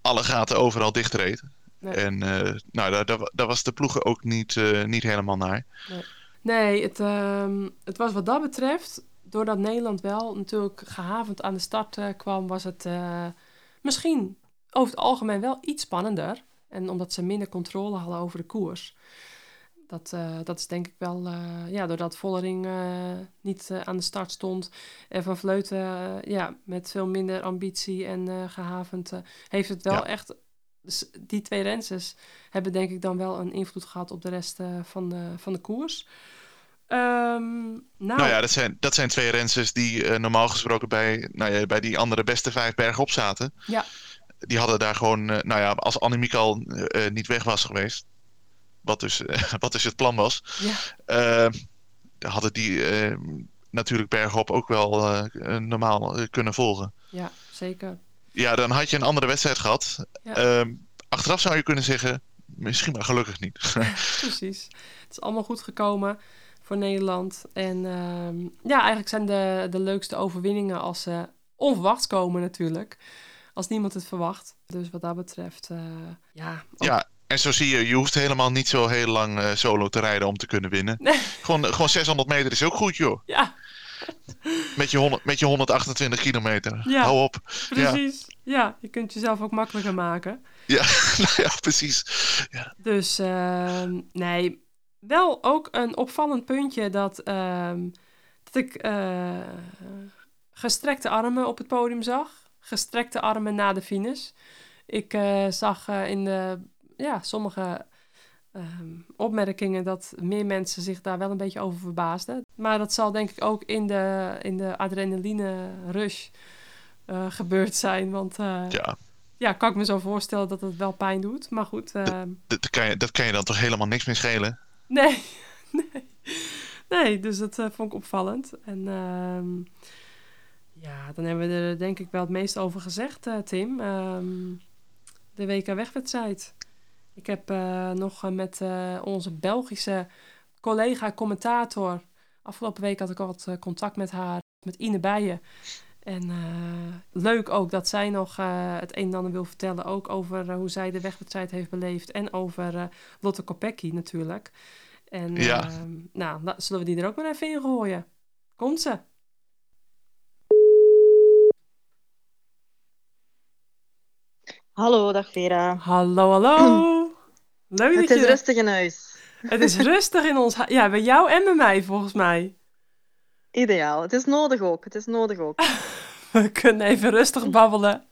alle gaten overal dichtreed. Nee. En eh, nou, daar, daar, wa- daar was de ploegen ook niet, eh, niet helemaal naar. nee, het, ehm, het was wat dat betreft, doordat Nederland wel natuurlijk gehavend aan de start kwam, was het misschien over het algemeen wel iets spannender. En omdat ze minder controle hadden over de koers. Dat, eh, dat is denk ik wel, eh, ja, doordat Vollering eh, niet aan de start stond. En Van Vleuten, ja, met veel minder ambitie en eh, gehavend, eh, heeft het wel Ja. echt... dus die twee renses hebben denk ik dan wel een invloed gehad op de rest van, de, van de koers. Ehm, nou, Nou ja, dat zijn, dat zijn twee rensters die normaal gesproken bij, nou ja, bij die andere beste vijf bergen op zaten. Ja. Die hadden daar gewoon, nou ja, als Annemiek al niet weg was geweest, wat dus, eh, wat dus het plan was, ja, eh, hadden die eh, natuurlijk bergop ook wel eh, normaal kunnen volgen. ja, zeker. Ja, dan had je een andere wedstrijd gehad. Ja. Ehm, achteraf zou je kunnen zeggen, misschien maar gelukkig niet. Precies. Het is allemaal goed gekomen voor Nederland. En ehm, ja, eigenlijk zijn de, de leukste overwinningen als ze onverwachts komen natuurlijk. Als niemand het verwacht. Dus wat dat betreft, ja. ook- ja, en zo zie je, je hoeft helemaal niet zo heel lang eh, solo te rijden om te kunnen winnen. Nee, Gewoon, gewoon 600 meter is ook goed, joh. ja, Met je, 100, met je 128 kilometer. Ja. Hou op. Ja, precies. Ja. je kunt jezelf ook makkelijker maken. ja, nou ja, precies. Dus ehm, nee, wel ook een opvallend puntje dat, ehm, dat ik eh, gestrekte armen op het podium zag. Gestrekte armen na de finish. Ik eh, zag eh, in de, ja, sommige ehm, opmerkingen dat meer mensen zich daar wel een beetje over verbaasden. Maar dat zal denk ik ook in de, in de adrenaline rush eh, gebeurd zijn. Want eh, Ja, ja, kan ik me zo voorstellen dat het wel pijn doet. Maar goed. Uh... Dat, kan je, dat kan je dan toch helemaal niks meer schelen? Nee, nee. Nee, dus dat uh, vond ik opvallend. En uh, ja, dan hebben we er denk ik wel het meest over gezegd, uh, Tim. Um, de WK wegwedstrijd. Ik heb nog met onze Belgische collega-commentator... Afgelopen week had ik al wat contact met haar, met Ine Bijen. En leuk ook dat zij nog het een en ander wil vertellen. Ook over hoe zij de wegwedstrijd heeft beleefd. En over Lotte Kopecky natuurlijk. En ja. Uh, nou, zullen we die er ook maar even in gooien? Komt ze. Hallo, dag Vera. Hallo, hallo. Leuk Het is rustig in huis. Het is rustig in ons huis. Ja, bij jou en bij mij volgens mij. Ideaal. Het is nodig ook. Het is nodig ook. we kunnen even rustig babbelen.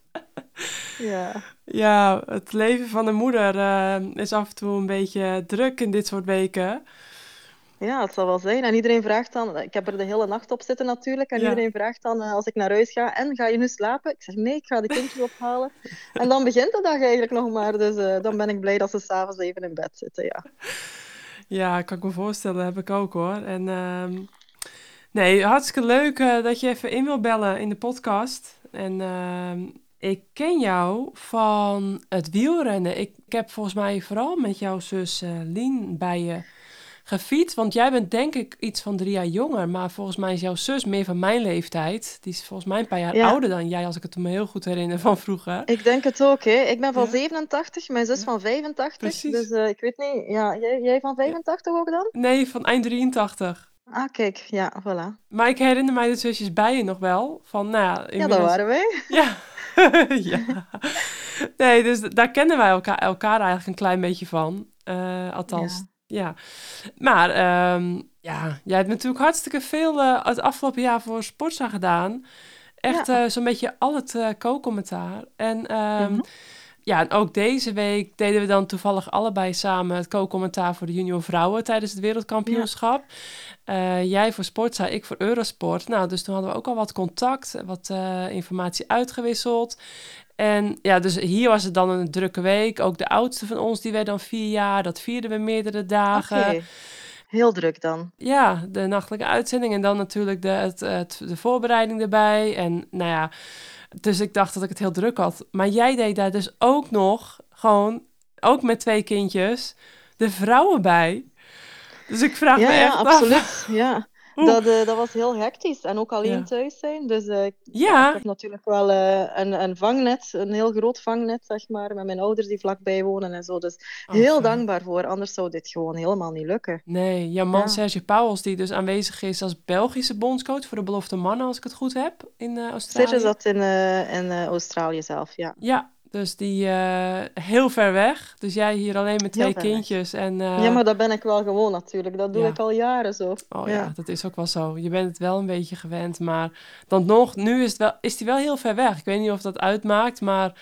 Ja. Ja, het leven van een moeder uh, is af en toe een beetje druk in dit soort weken. Ja, het zal wel zijn. En iedereen vraagt dan, ik heb er de hele nacht op zitten natuurlijk, en iedereen vraagt dan uh, als ik naar huis ga, en ga je nu slapen? Ik zeg nee, ik ga de kindjes ophalen. en dan begint de dag eigenlijk nog maar, dus uh, dan ben ik blij dat ze s'avonds even in bed zitten, ja. Ja, kan ik me voorstellen, heb ik ook hoor. En uh, nee, hartstikke leuk dat je even in wil bellen in de podcast. En ehm, ik ken jou van het wielrennen. Ik, ik heb volgens mij vooral met jouw zus uh, Lien bij je gefietst. Want jij bent denk ik iets van drie jaar jonger. Maar volgens mij is jouw zus meer van mijn leeftijd. Die is volgens mij een paar jaar ouder dan jij, als ik het me heel goed herinner van vroeger. Ik denk het ook, hè. Ik ben van ja. 87, mijn zus van 85. Precies. Dus uh, ik weet niet, ja, jij, jij van 85 ook dan? Nee, van eind 83. Ah, kijk, ja, voilà. Maar ik herinner mij de zusjes bij je nog wel. Van, nou ja, inmiddels... ja, dat waren wij. Ja. ja. Nee, dus daar kennen wij elkaar, elkaar eigenlijk een klein beetje van. Uh, althans, ja. Ja. Maar um, ja, jij hebt natuurlijk hartstikke veel uh, het afgelopen jaar voor Sportza gedaan. Echt ja. uh, zo'n beetje al het co-commentaar. En um, mm -hmm. ja, en ook deze week deden we dan toevallig allebei samen het co-commentaar voor de junior vrouwen tijdens het wereldkampioenschap. Ja. Uh, jij voor Sportza, ik voor Eurosport. Nou, dus toen hadden we ook al wat contact, wat uh, informatie uitgewisseld. En ja, dus hier was het dan een drukke week. Ook de oudste van ons, die werd dan vier jaar. Dat vierden we meerdere dagen. Okay. Heel druk dan. Ja, de nachtelijke uitzending en dan natuurlijk de, het, het, de voorbereiding erbij. En nou ja, dus ik dacht dat ik het heel druk had. Maar jij deed daar dus ook nog gewoon, ook met twee kindjes, de vrouwen bij. Dus ik vraag ja, me echt ja, absoluut. Ja, dat, uh, dat was heel hectisch. En ook alleen ja. thuis zijn. Dus uh, ja. ik heb natuurlijk wel uh, een, een vangnet, een heel groot vangnet, zeg maar, met mijn ouders die vlakbij wonen en zo. Dus oh, heel fijn. dankbaar voor. Anders zou dit gewoon helemaal niet lukken. Nee, jouw man Sergio Pauwels, die dus aanwezig is als Belgische bondscoach voor de belofte mannen, als ik het goed heb, in Australië. Sergio zat in, in Australië zelf, ja. Ja, dus die uh, heel ver weg. Dus jij hier alleen met twee kindjes. En, uh... Ja, maar dat ben ik wel gewoon natuurlijk. Dat doe ja. ik al jaren zo. Oh ja. ja. dat is ook wel zo. Je bent het wel een beetje gewend. Maar dan nog, nu is, het wel, is die wel heel ver weg. Ik weet niet of dat uitmaakt. Maar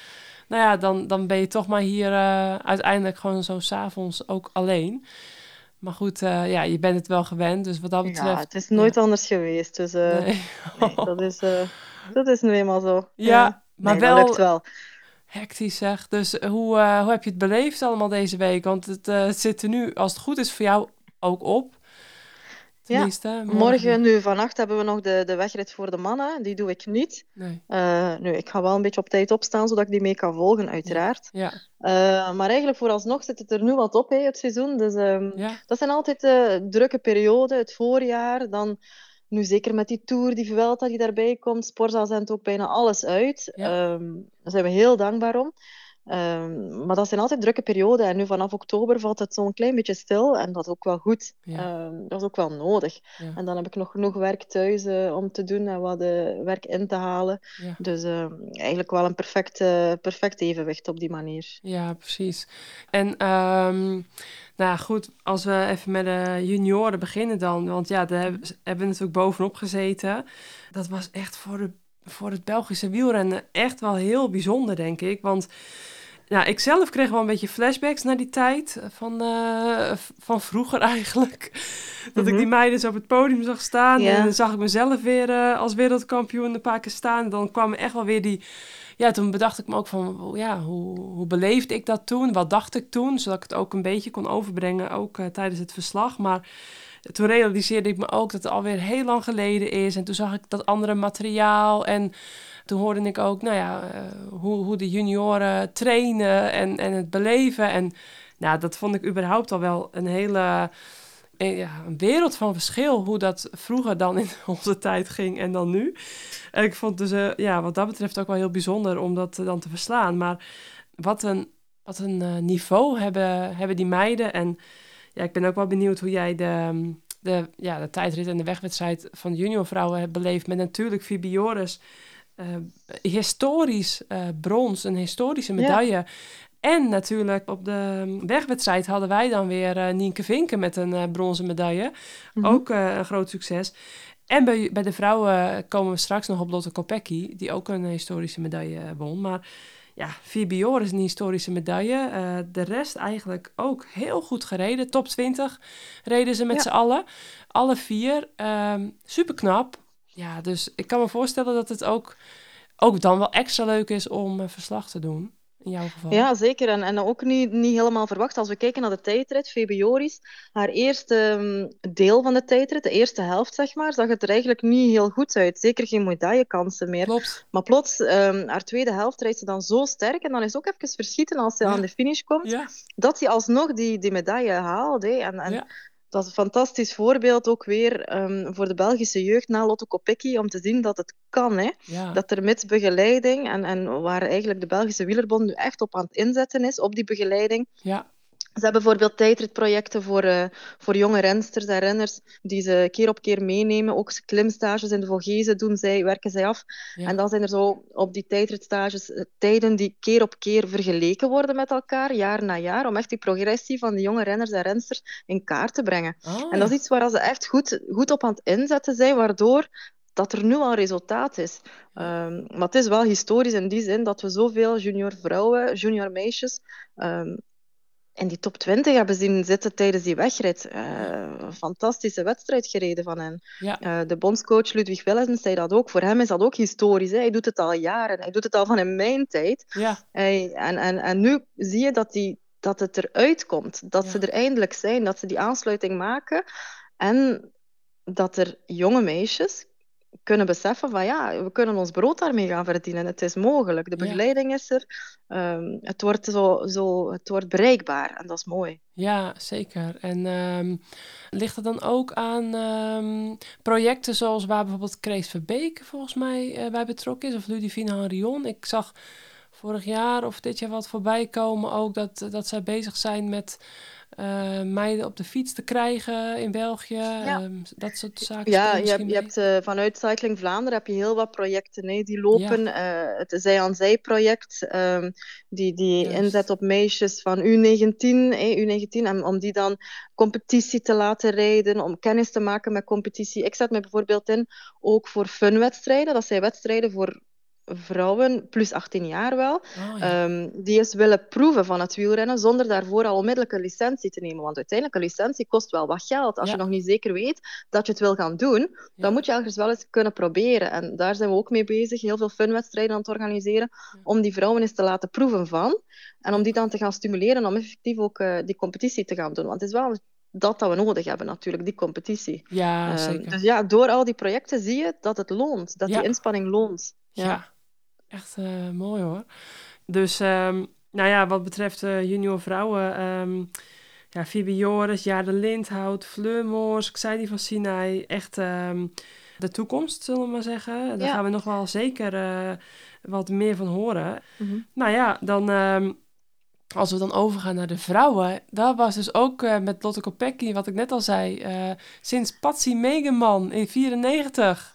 nou ja, dan, dan ben je toch maar hier uh, uiteindelijk gewoon zo s'avonds ook alleen. Maar goed, ja, je bent het wel gewend. Dus wat dat betreft... Ja, het is nooit anders geweest. Dus nee. nee. dat, is, dat is nu eenmaal zo. Ja, maar nee, wel... Dat lukt wel. Hectisch zeg. Dus hoe, uh, hoe heb je het beleefd allemaal deze week? Want het, uh, het zit er nu, als het goed is, voor jou ook op. Tenminste, ja, morgen. morgen. nu vannacht hebben we nog de, de wegrit voor de mannen. Die doe ik niet. Nee. Uh, nu, ik ga wel een beetje op tijd opstaan, zodat ik die mee kan volgen, uiteraard. Ja. maar eigenlijk vooralsnog zit het er nu wat op, hè, het seizoen. Dus um, ja. dat zijn altijd drukke perioden. Het voorjaar, dan... Nu zeker met die Tour, die Vuelta die daarbij komt, Sporza zendt ook bijna alles uit. Ja. Um, daar zijn we heel dankbaar om. Um, maar dat zijn altijd drukke perioden. En nu vanaf oktober valt het zo'n klein beetje stil. En dat is ook wel goed. Ja. Um, dat is ook wel nodig. Ja. En dan heb ik nog genoeg werk thuis uh, om te doen en wat uh, werk in te halen. Ja. Dus uh, eigenlijk wel een perfect, perfect evenwicht op die manier. Ja, precies. En um, nou goed, als we even met de junioren beginnen dan. Want ja, daar hebben, we natuurlijk bovenop gezeten. Dat was echt voor, de, voor het Belgische wielrennen echt wel heel bijzonder, denk ik. Want ja, ik zelf kreeg wel een beetje flashbacks naar die tijd van, uh, van vroeger eigenlijk. Dat ik die meiden zo op het podium zag staan. En dan zag ik mezelf weer uh, als wereldkampioen een paar keer staan. Dan kwamen echt wel weer die, ja, toen bedacht ik me ook van, oh ja, hoe, hoe beleefde ik dat toen? Wat dacht ik toen? Zodat ik het ook een beetje kon overbrengen, ook eh, tijdens het verslag. Maar toen realiseerde ik me ook dat het alweer heel lang geleden is. En toen zag ik dat andere materiaal en toen hoorde ik ook, nou ja, eh, hoe, hoe de junioren trainen en, en het beleven. En nou, dat vond ik überhaupt al wel een hele eh, ja, een wereld van verschil hoe dat vroeger dan in onze tijd ging en dan nu. En ik vond dus, uh, ja, wat dat betreft ook wel heel bijzonder om dat dan te verslaan. Maar wat een, wat een niveau hebben, hebben die meiden. En ja, ik ben ook wel benieuwd hoe jij de, de, ja, de tijdrit en de wegwedstrijd van juniorvrouwen hebt beleefd. Met natuurlijk Fibioris. Uh, historisch brons, een historische medaille. Ja. En natuurlijk op de wegwedstrijd hadden wij dan weer uh, Nienke Vinken met een uh, bronzen medaille. Mm -hmm. Ook uh, een groot succes. En bij, bij de vrouwen komen we straks nog op Lotte Kopecky, die ook een historische medaille won. Maar ja, Fibior is een historische medaille. de rest eigenlijk ook heel goed gereden. Top 20 reden ze met ja. z'n allen. Alle vier. Um, super knap. Ja, dus ik kan me voorstellen dat het ook, ook dan wel extra leuk is om verslag te doen in jouw geval. Ja, zeker. En, en ook niet, niet helemaal verwacht. Als we kijken naar de tijdrit, Febe Joris, haar eerste um, deel van de tijdrit, de eerste helft zeg maar, zag het er eigenlijk niet heel goed uit. Zeker geen medaillekansen meer. Klopt. Maar plots, um, haar tweede helft rijdt ze dan zo sterk en dan is ook even verschieten als ze ja. aan de finish komt, ja. dat ze alsnog die, die medaille haalt. Hè. En, en Ja. Dat is een fantastisch voorbeeld ook weer um, voor de Belgische jeugd na Lotto Kopecky, om te zien dat het kan. Hè. Ja. Dat er met begeleiding, en, en waar eigenlijk de Belgische Wielerbond nu echt op aan het inzetten is, op die begeleiding. ja. Ze hebben bijvoorbeeld tijdritprojecten voor, uh, voor jonge rensters en renners die ze keer op keer meenemen. Ook klimstages in de Vogezen doen zij, werken zij af. Ja. En dan zijn er zo op die tijdritstages uh, tijden die keer op keer vergeleken worden met elkaar, jaar na jaar, om echt die progressie van de jonge renners en rensters in kaart te brengen. Oh, En dat is iets waar ze echt goed, goed op aan het inzetten zijn, waardoor dat er nu al resultaat is. Um, maar het is wel historisch in die zin dat we zoveel junior vrouwen, junior meisjes, um, in die top 20 hebben zien zitten tijdens die wegrit. Uh, een fantastische wedstrijd gereden van hen. Ja. Uh, de bondscoach Ludwig Willens zei dat ook. Voor hem is dat ook historisch. Hè. Hij doet het al jaren. Hij doet het al van in mijn tijd. Ja. Hij, en, en, en nu zie je dat, die, dat het eruit komt. Dat Ja. ze er eindelijk zijn. Dat ze die aansluiting maken. En dat er jonge meisjes kunnen beseffen van ja, we kunnen ons brood daarmee gaan verdienen. Het is mogelijk. De Ja. begeleiding is er. Um, het, wordt zo, zo, het wordt bereikbaar en dat is mooi. Ja, zeker. En ehm, ligt het dan ook aan ehm, projecten zoals waar bijvoorbeeld Krees Verbeek volgens mij eh, bij betrokken is, of Ludivine Henrion? Ik zag vorig jaar of dit jaar wat voorbij komen ook dat, dat zij bezig zijn met eh, meiden op de fiets te krijgen in België. Ehm, dat soort zaken. Ja, je hebt, je hebt uh, vanuit Cycling Vlaanderen heb je heel wat projecten nee, die lopen. Uh, het Zij aan Zij project, um, die, die inzet op meisjes van U19, eh, U19 en om die dan competitie te laten rijden, om kennis te maken met competitie. Ik zet me bijvoorbeeld in ook voor funwedstrijden. Dat zijn wedstrijden voor vrouwen plus 18 jaar wel, Oh, ja. um, die eens willen proeven van het wielrennen zonder daarvoor al onmiddellijk een licentie te nemen. Want uiteindelijk, een licentie kost wel wat geld. Als Ja. je nog niet zeker weet dat je het wil gaan doen, Ja. dan moet je ergens wel eens kunnen proberen. En daar zijn we ook mee bezig, heel veel funwedstrijden aan het organiseren, om die vrouwen eens te laten proeven van. En om die dan te gaan stimuleren om effectief ook uh, die competitie te gaan doen. Want het is wel dat dat we nodig hebben natuurlijk, die competitie. Ja, Um, zeker. dus ja, door al die projecten zie je dat het loont, dat die inspanning loont. Ja. Echt eh, mooi hoor. Dus, ehm, nou ja, wat betreft eh, junior vrouwen, ehm ja, Phoebe Joris, Jaarde Lindhout, Fleur Moors, Xaidi van Sinai, echt ehm, de toekomst, zullen we maar zeggen. Daar Ja. gaan we nog wel zeker eh, wat meer van horen. Mhm. Nou ja, dan... als we dan overgaan naar de vrouwen, dat was dus ook met Lotte Kopecky, wat ik net al zei, sinds Patsy Megeman in 94.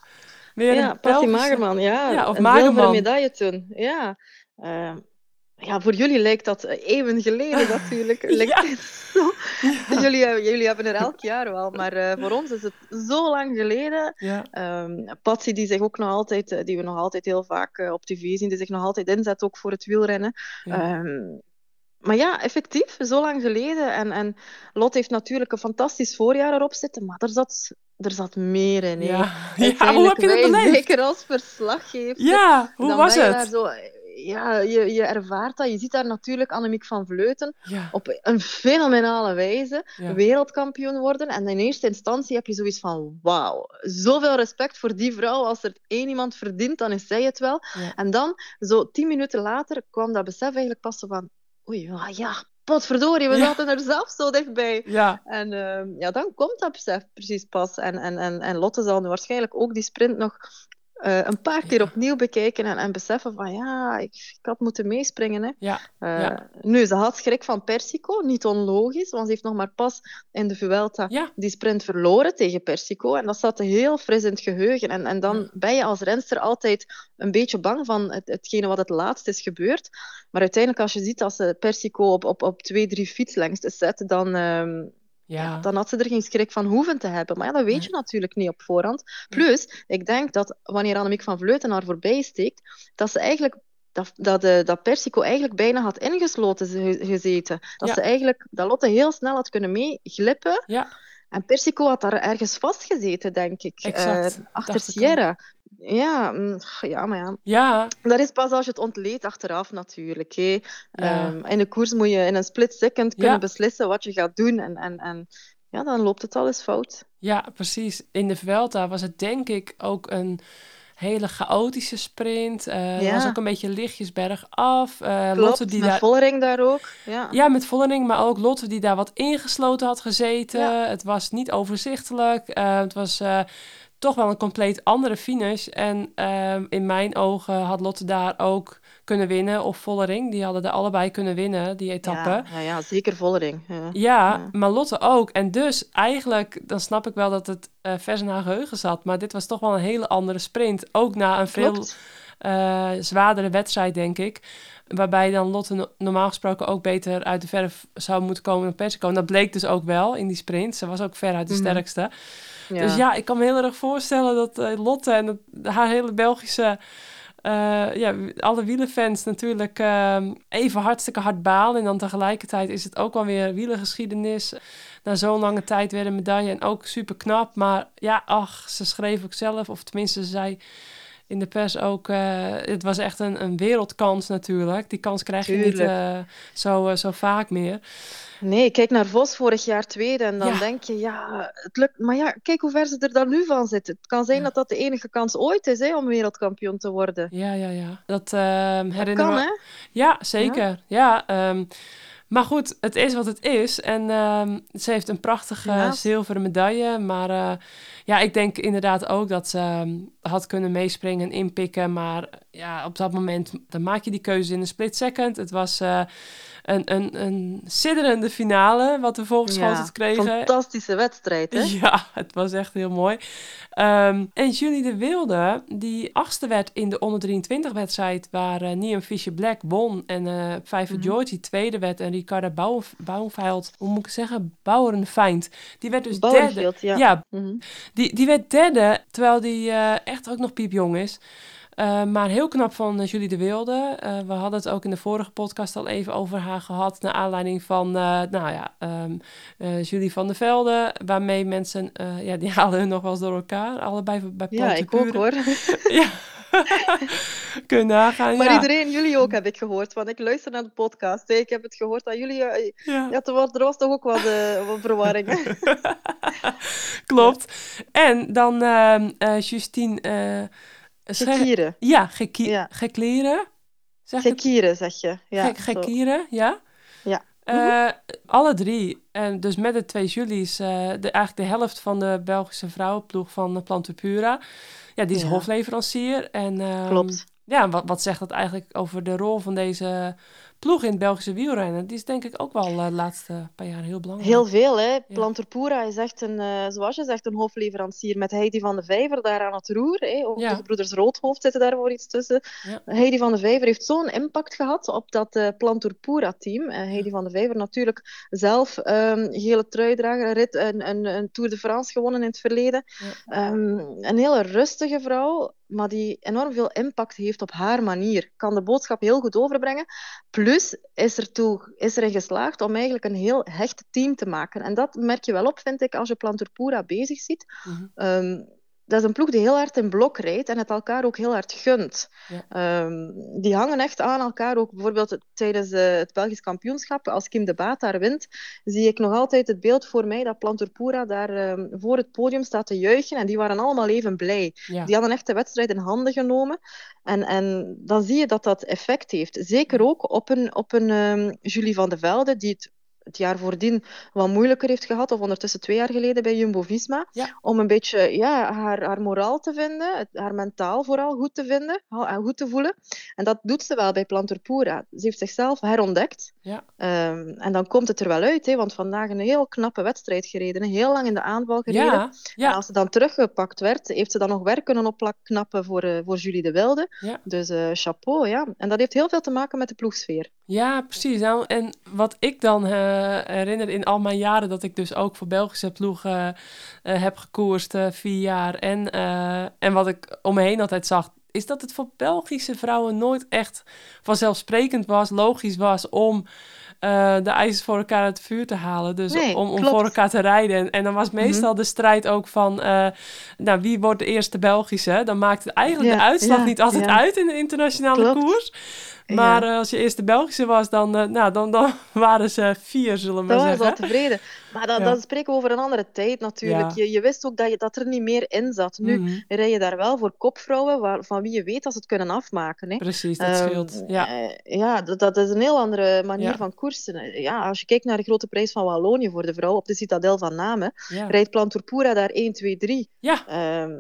Ja, Patty Magerman, ja. Ja, of een Magerman. medaille toen. Ja. Uh, ja, voor jullie lijkt dat eeuwen geleden natuurlijk. Ja. Jullie, jullie hebben er elk jaar wel, maar uh, voor ons is het zo lang geleden. Ja. Um, Patsy die zich ook nog altijd, eh, die we nog altijd heel vaak uh, op tv zien, die zich nog altijd inzet ook voor het wielrennen. Ja. Um, maar ja, effectief, zo lang geleden. En, en Lot heeft natuurlijk een fantastisch voorjaar erop zitten, maar er zat, er zat meer in. Ja. Ja, hoe heb je dat beleefd? Zeker als verslaggever. Ja, hoe dan was ben je het? daar Zo, ja, je, je ervaart dat. Je ziet daar natuurlijk Annemiek van Vleuten Ja, op een fenomenale wijze Ja. wereldkampioen worden. En in eerste instantie heb je zoiets van, wauw, zoveel respect voor die vrouw. Als er één iemand verdient, dan is zij het wel. Ja. En dan, zo tien minuten later, kwam dat besef eigenlijk pas van, oei, ja, potverdorie, we Ja. zaten er zelf zo dichtbij. ja, En ehm, ja, dan komt dat besef precies pas. En, en, en, en Lotte zal nu waarschijnlijk ook die sprint nog eh, een paar keer opnieuw bekijken en, en beseffen van ja, ik, ik had moeten meespringen. Hè. ja, Eh, Ja. Nu, ze had schrik van Persico, niet onlogisch, want ze heeft nog maar pas in de Vuelta ja, die sprint verloren tegen Persico. En dat zat heel fris in het geheugen. En, en dan ben je als renster altijd een beetje bang van het, hetgene wat het laatst is gebeurd. Maar uiteindelijk, als je ziet dat ze Persico op, op, op twee, drie fietslengtes zet, dan, ehm, ja. dan had ze er geen schrik van hoeven te hebben. Maar ja, dat weet Nee. je natuurlijk niet op voorhand. Plus, ik denk dat wanneer Annemiek van Vleuten haar voorbij steekt, dat ze eigenlijk... Dat, dat, eh, dat Persico eigenlijk bijna had ingesloten ge- gezeten. Dat Ja. ze eigenlijk, dat Lotte heel snel had kunnen meeglippen. Ja. En Persico had daar ergens vastgezeten, denk ik. Exact, eh, achter. Sierra. Ja, mm, ja, maar ja. Ja, Dat is pas als je het ontleedt achteraf natuurlijk. Hè. Ja. Ehm, in de koers moet je in een split second kunnen Ja. beslissen wat je gaat doen. En, en, en ja, dan loopt het al eens fout. ja, precies. In de Vuelta was het denk ik ook een hele chaotische sprint. Eh Er Ja. was ook een beetje lichtjes bergaf. Eh Klopt, Lotte die met daar... Vollering daar ook. Ja. Ja, met Vollering, maar ook Lotte die daar wat ingesloten had gezeten. Ja. Het was niet overzichtelijk. Eh, het was eh, toch wel een compleet andere finish. En ehm, in mijn ogen had Lotte daar ook kunnen winnen. Of Vollering, die hadden er allebei kunnen winnen, die etappe. Ja, ja, ja, zeker Vollering. Ja. Ja, Ja. maar Lotte ook. En dus eigenlijk, dan snap ik wel dat het eh vers in haar geheugen zat. Maar dit was toch wel een hele andere sprint. Ook na een veel eh, zwaardere wedstrijd, denk ik. Waarbij dan Lotte no- normaal gesproken ook beter uit de verf zou moeten komen dan Persico. En dat bleek dus ook wel in die sprint. Ze was ook veruit de Mhm. sterkste. Ja. Dus ja, ik kan me heel erg voorstellen dat eh, Lotte en haar hele Belgische... eh, ja, alle wielenfans natuurlijk ehm, even hartstikke hard balen. En dan tegelijkertijd is het ook alweer wielengeschiedenis. Na zo'n lange tijd weer een medaille. En ook super knap. Maar ja, ach, ze schreef ook zelf. Of tenminste, ze zei in de pers ook... eh, het was echt een, een wereldkans natuurlijk. Die kans krijg je niet Tuurlijk. eh, zo, eh, zo vaak meer. Nee, kijk naar Vos vorig jaar tweede en dan Ja. denk je, ja, het lukt. Maar ja, kijk hoe ver ze er dan nu van zitten. Het kan zijn Ja. dat dat de enige kans ooit is hè, om wereldkampioen te worden. Ja, ja, ja. Dat ehm Dat herinner kan, me... hè? Ja, zeker. Ja, ehm, maar goed, het is wat het is. En ehm, ze heeft een prachtige Ja. zilveren medaille. Maar ja, ik denk inderdaad ook dat ze ehm, had kunnen meespringen en inpikken. Maar ja, op dat moment dan maak je die keuze in een split second. Het was eh, een, een, een sidderende finale wat we voorgeschoteld kregen. fantastische wedstrijd, hè? Ja, het was echt heel mooi. Ehm, en Julie de Wilde, die achtste werd in de onder 23 wedstrijd, waar eh Niam Fisher Black won en Pfeiffer Mhm. Georgie tweede werd en Ricarda Bouw- Bouwenveld, hoe moet ik zeggen, Bouwerenfeind, die werd dus derde. Ja. Ja, Mhm. Die, die werd derde, terwijl die eh, echt ook nog piepjong is. Eh, maar heel knap van eh, Julie de Wilde. We hadden het ook in de vorige podcast al even over haar gehad. Naar aanleiding van, nou ja, eh, Julie van der Velde. Waarmee mensen, ja, die halen hun nog wel eens door elkaar. Allebei bij Ja, ik ook hoor. Ja. Kun nagaan, Maar ja. iedereen, jullie ook heb ik gehoord, want ik luister naar de podcast. Ik heb het gehoord dat jullie... eh, Ja. Ja, er was, er was toch ook wat, eh, wat verwarring. Klopt. En dan ehm, eh, Justine... Gekieren. Ja, gekie- Ja. gekleren. Zeg Gekieren, zeg je. Ja, gekieren, ja? Ja. Eh, Alle drie. En dus met de twee Julies, eh, de, eigenlijk de helft van de Belgische vrouwenploeg van uh, Plantopura. Ja, die is Ja. hofleverancier. En, ehm, Klopt. Ja, wat, wat zegt dat eigenlijk over de rol van deze ploeg in het Belgische wielrennen? Die is denk ik ook wel eh, de laatste paar jaar heel belangrijk. Heel veel, hè. Planterpura is echt een, eh, zoals je zegt, een hoofdleverancier met Heidi van de Vijver daar aan het roer. Hè. Ook Ja. de gebroeders Roodhoofd zitten daar voor iets tussen. Ja. Heidi van de Vijver heeft zo'n impact gehad op dat eh Planturpura-team. Eh, Heidi van de Vijver natuurlijk zelf ehm gele truidrager, een, rit, een, een, een Tour de France gewonnen in het verleden. Ja. Ehm, een hele rustige vrouw, maar die enorm veel impact heeft op haar manier. Kan de boodschap heel goed overbrengen. Plus is er, toe, is erin geslaagd om eigenlijk een heel hecht team te maken. En dat merk je wel op, vind ik, als je Planturpura bezig ziet. Mhm. Ehm, dat is een ploeg die heel hard in blok rijdt en het elkaar ook heel hard gunt. Ja. Ehm, die hangen echt aan elkaar. Ook bijvoorbeeld tijdens eh, het Belgisch kampioenschap, als Kim de Baat daar wint, zie ik nog altijd het beeld voor mij dat Planturpura daar ehm, voor het podium staat te juichen. En die waren allemaal even blij. Ja. Die hadden echt de wedstrijd in handen genomen. En, en dan zie je dat dat effect heeft. Zeker ook op een, op een ehm, Julie van de Velde, die het het jaar voordien wat moeilijker heeft gehad, of ondertussen twee jaar geleden bij Jumbo-Visma, Ja. om een beetje ja, haar, haar moraal te vinden, haar mentaal vooral goed te vinden en goed te voelen. En dat doet ze wel bij Planturpura. Ze heeft zichzelf herontdekt. Ja. Ehm, en dan komt het er wel uit, hè, want vandaag een heel knappe wedstrijd gereden, heel lang in de aanval gereden. Ja, En als ze dan teruggepakt werd, heeft ze dan nog werk kunnen opknappen voor, eh, voor Julie de Wilde. Ja. Dus eh, chapeau, ja. En dat heeft heel veel te maken met de ploegsfeer. ja, precies. Nou, en wat ik dan eh, herinner in al mijn jaren dat ik dus ook voor Belgische ploegen eh, heb gekoerst, eh, vier jaar. En, eh, en wat ik om me heen altijd zag, is dat het voor Belgische vrouwen nooit echt vanzelfsprekend was, logisch was om eh, de ijzers voor elkaar uit het vuur te halen. Dus Nee, om, om klopt. voor elkaar te rijden. En, en dan was meestal de strijd ook van, eh, nou, wie wordt de eerste Belgische? Dan maakt het eigenlijk Ja, de uitslag ja, niet altijd ja. uit in de internationale Klopt. koers. Maar eh, als je eerste Belgische was, dan, eh, nou, dan, dan waren ze vier, zullen we Dan maar waren ze al zeggen. tevreden. Maar dat, Ja. dan spreken we over een andere tijd natuurlijk. Ja. Je, je wist ook dat, je, dat er niet meer in zat. Nu Mhm, rij je daar wel voor kopvrouwen waar, van wie je weet dat ze het kunnen afmaken. Hè. Precies, dat Ehm, scheelt. Ja, eh, ja dat, dat is een heel andere manier van koersen. Ja, als je kijkt naar de grote prijs van Wallonië voor de vrouw op de Citadel van Namen, rijdt Planturpura daar 1, 2, 3. ja, Ehm,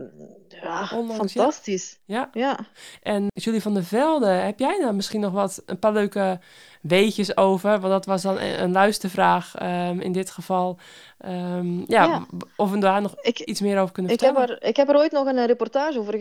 ja, Ondanks, fantastisch. ja. Ja. En Julie van der Velde, heb jij daar misschien nog wat, een paar leuke weetjes over? Want dat was dan een, een luistervraag ehm, in dit geval. Ehm, ja, Ja. of we daar nog Ik, iets meer over kunnen Ik heb, vertellen. er, ik heb er ooit nog een eh, reportage over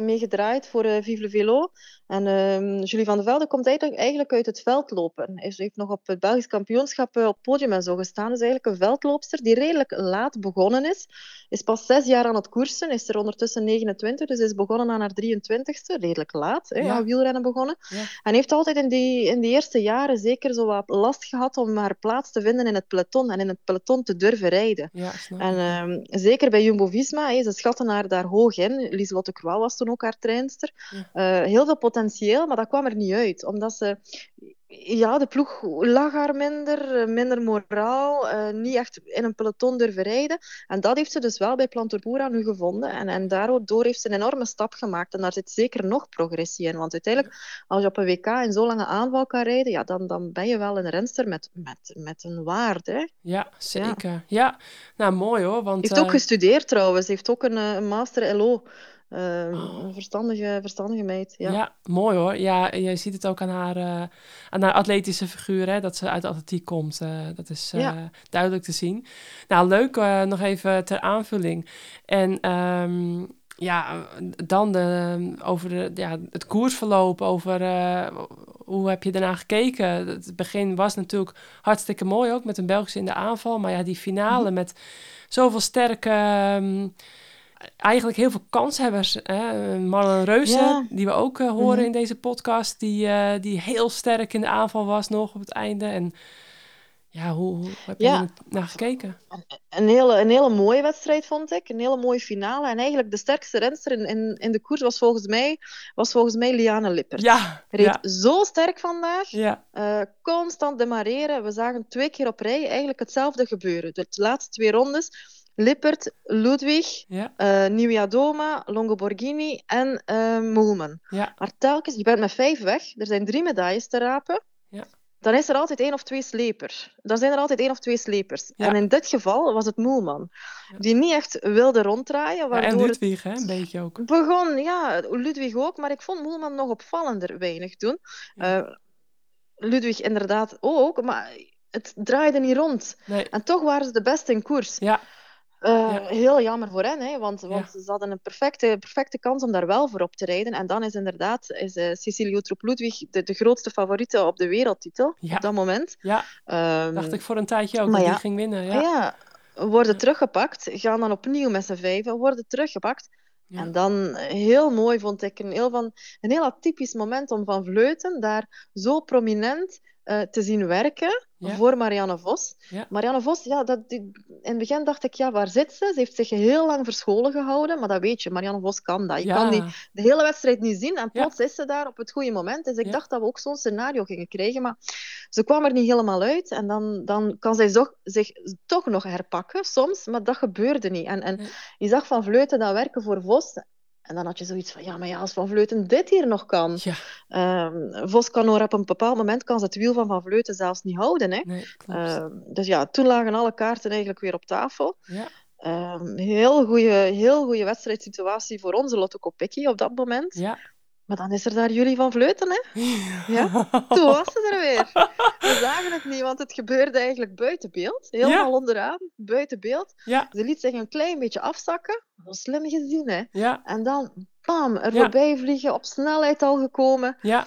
meegedraaid voor eh Vive le Velo. En ehm, Julie van der Velde komt eigenlijk, uit het veldlopen. Ze heeft nog op het Belgisch kampioenschap op podium en zo gestaan. Dus eigenlijk een veldloopster die redelijk laat begonnen is. Is pas zes jaar aan het koersen, is er ondertussen 29, dus is begonnen aan haar 23ste. Redelijk laat, hè, Ja. aan wielrennen begonnen. Ja. En heeft altijd in die, in die eerste jaren zeker zo wat last gehad om haar plaats te vinden in het peloton en in het peloton te durven rijden. Ja, En ehm, zeker bij Jumbo-Visma, hè, ze schatten haar daar hoog in. Lieselotte Croix was toen ook haar trainster. Ja. Eh, heel veel potentieel, maar dat kwam er niet uit. Omdat ze... Ja, de ploeg lag haar minder, eh, minder moraal, eh, niet echt in een peloton durven rijden. En dat heeft ze dus wel bij Planturpura nu gevonden. En, en daardoor heeft ze een enorme stap gemaakt. En daar zit zeker nog progressie in. Want uiteindelijk, als je op een WK in zo'n lange aanval kan rijden, ja, dan, dan ben je wel een renster met, met, met een waarde. Hè. Ja, zeker. Ja. nou mooi hoor. Want, heeft ook eh, gestudeerd trouwens. heeft ook een, een master LO. Eh, Oh. Een verstandige, verstandige meid. Ja. Ja. mooi hoor. Ja, je ziet het ook aan haar, eh, aan haar atletische figuur, hè, dat ze uit de atletiek komt. Eh, dat is eh, Ja. duidelijk te zien. Nou, leuk nog even ter aanvulling. En ehm, ja, dan de, over de, ja, het koersverloop, over hoe heb je daarna gekeken. Het begin was natuurlijk hartstikke mooi ook, met een Belgische in de aanval. Maar ja, die finale Mhm. met zoveel sterke... ehm, eigenlijk heel veel kanshebbers. Hè? Marlon Reuzen, Ja. die we ook eh, horen Mhm. in deze podcast, die, eh, die heel sterk in de aanval was nog op het einde. En ja, hoe, hoe heb je Ja. naar gekeken? Een, hele, een hele mooie wedstrijd vond ik. Een hele mooie finale. En eigenlijk de sterkste renster in, in, in de koers was volgens mij, was volgens mij Liane Lippert. Ja, Reed ja, zo sterk vandaag. ja, Eh, constant demareren. We zagen twee keer op rij eigenlijk hetzelfde gebeuren. De laatste twee rondes. Lippert, Ludwig, ja, eh Nieuwiadoma, Longoborghini en eh Moelman. ja, Maar telkens, je bent met vijf weg. Er zijn drie medailles te rapen. Ja. Dan is er altijd één of twee slepers. Dan zijn er altijd één of twee slepers. En in dit geval was het Moelman. Die niet echt wilde ronddraaien. En het Ludwig, hè, een beetje ook. begon, ja, Ludwig ook. Maar ik vond Moelman nog opvallender weinig doen. Eh, Ludwig inderdaad ook. Maar het draaide niet rond. Nee, En toch waren ze de beste in koers. ja, Ja. Heel jammer voor hen, hè, want, want ze hadden een perfecte, perfecte kans om daar wel voor op te rijden. En dan is inderdaad is, uh, Cecilie Uttrup-Ludwig de, de grootste favoriete op de wereldtitel Ja. op dat moment. ja, Ehm, dacht ik voor een tijdje ook, dat die ging winnen. ja. Ja, worden teruggepakt, gaan dan opnieuw met z'n vijven, worden teruggepakt. Ja. En dan eh, heel mooi vond ik een heel, van, een heel atypisch moment om Van Vleuten daar zo prominent eh, te zien werken Ja. voor Marianne Vos. Ja. Marianne Vos, ja, dat, in het begin dacht ik, ja, waar zit ze? Ze heeft zich heel lang verscholen gehouden, maar dat weet je, Marianne Vos kan dat. Je ja. kan die de hele wedstrijd niet zien en plots is ze daar op het goede moment. Dus ik dacht dat we ook zo'n scenario gingen krijgen, maar ze kwam er niet helemaal uit. En dan, dan kan zij zo, zich toch nog herpakken soms, maar dat gebeurde niet. En, en je zag Van Vleuten dat werken voor Vos. En dan had je zoiets van, ja, maar ja, als Van Vleuten dit hier nog kan. Ja, Ehm, Vos kan op een bepaald moment kan ze het wiel van Van Vleuten zelfs niet houden. Hè? nee. Ehm, dus ja, toen lagen alle kaarten eigenlijk weer op tafel. ja. Ehm, heel goede heel goede wedstrijdsituatie voor onze Lotto Kopecky op dat moment. Ja. Maar dan is er daar jullie van Vleuten, hè? Ja, Toen was ze er weer. We zagen het niet, want het gebeurde eigenlijk buiten beeld. Helemaal onderaan, buiten beeld. Ja, Ze liet zich een klein beetje afzakken. Dat was slim gezien, hè? ja, En dan, bam, er voorbij vliegen, op snelheid al gekomen. ja.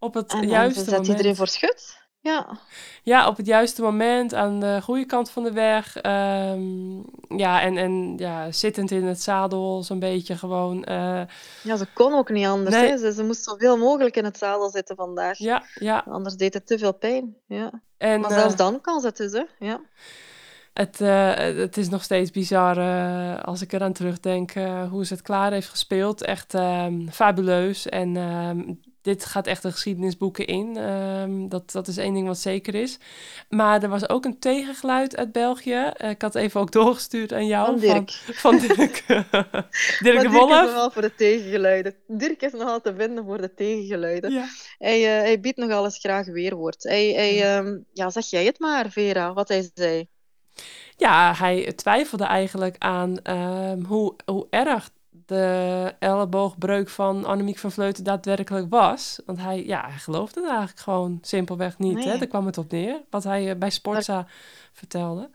Op het En dan juiste zet moment. iedereen voor schut. Ja, Ja, op het juiste moment, aan de goede kant van de weg. Ehm, ja, en, en ja, zittend in het zadel, zo'n beetje gewoon. eh, ja ze kon ook niet anders. Nee. Hè? Ze, ze moest zoveel mogelijk in het zadel zitten vandaag. ja, ja. Anders deed het te veel pijn. Ja. En, Maar eh, zelfs dan kan ze het dus, hè? Ja. Het, eh, het is nog steeds bizar eh, als ik eraan terugdenk eh, hoe ze het klaar heeft gespeeld. Echt ehm, fabuleus. En ehm, dit gaat echt de geschiedenisboeken in. Ehm, dat, dat is één ding wat zeker is. Maar er was ook een tegengeluid uit België. Eh, ik had even ook doorgestuurd aan jou. Van Dirk. Van, van Dirk. De Dirk is Wolf. nogal voor de tegengeluiden. Dirk is nogal te vinden voor de tegengeluiden. Ja. Hij, eh, hij biedt nogal eens graag weerwoord. Hij, hij, ehm, ja, zeg jij het maar, Vera, wat hij zei. Ja, hij twijfelde eigenlijk aan ehm, hoe, hoe erg de elleboogbreuk van Annemiek van Vleuten daadwerkelijk was. Want hij, ja, hij geloofde het eigenlijk gewoon simpelweg niet. Hè? Daar kwam het op neer, wat hij eh, bij Sportza vertelde.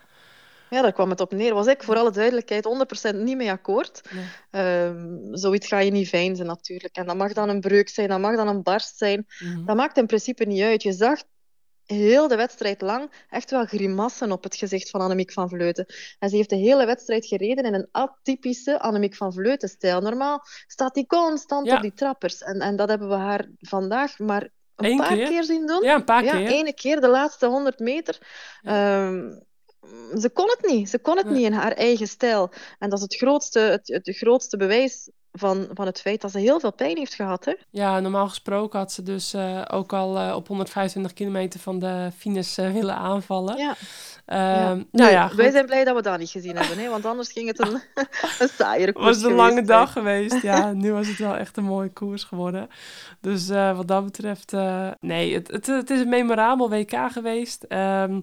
Ja, daar kwam het op neer. Was ik voor alle duidelijkheid 100% niet mee akkoord. Nee. Ehm, zoiets ga je niet veinzen natuurlijk. En dat mag dan een breuk zijn, dat mag dan een barst zijn. Mhm. Dat maakt in principe niet uit. Je zag heel de wedstrijd lang echt wel grimassen op het gezicht van Annemiek van Vleuten. En ze heeft de hele wedstrijd gereden in een atypische Annemiek van Vleuten-stijl. Normaal staat die constant Ja. op die trappers. En, en dat hebben we haar vandaag maar een Eén paar keer. keer. zien doen. Ja, een paar ja, keer. ene keer de laatste 100 meter. Ehm, ze kon het niet. Ze kon het niet in haar eigen stijl. En dat is het grootste, het, het grootste bewijs van, van het feit dat ze heel veel pijn heeft gehad. Hè? Ja, normaal gesproken had ze dus eh, ook al eh, op 125 kilometer van de finish eh, willen aanvallen. Ja. Ehm, Ja. Nou Nee, ja, wij zijn blij dat we dat niet gezien hebben, hè? want anders ging het een, een saaiere Het koers was een lange dag geweest. Ja, nu was het wel echt een mooie koers geworden. Dus wat dat betreft, nee, het, het, het is een memorabel WK geweest. Ehm,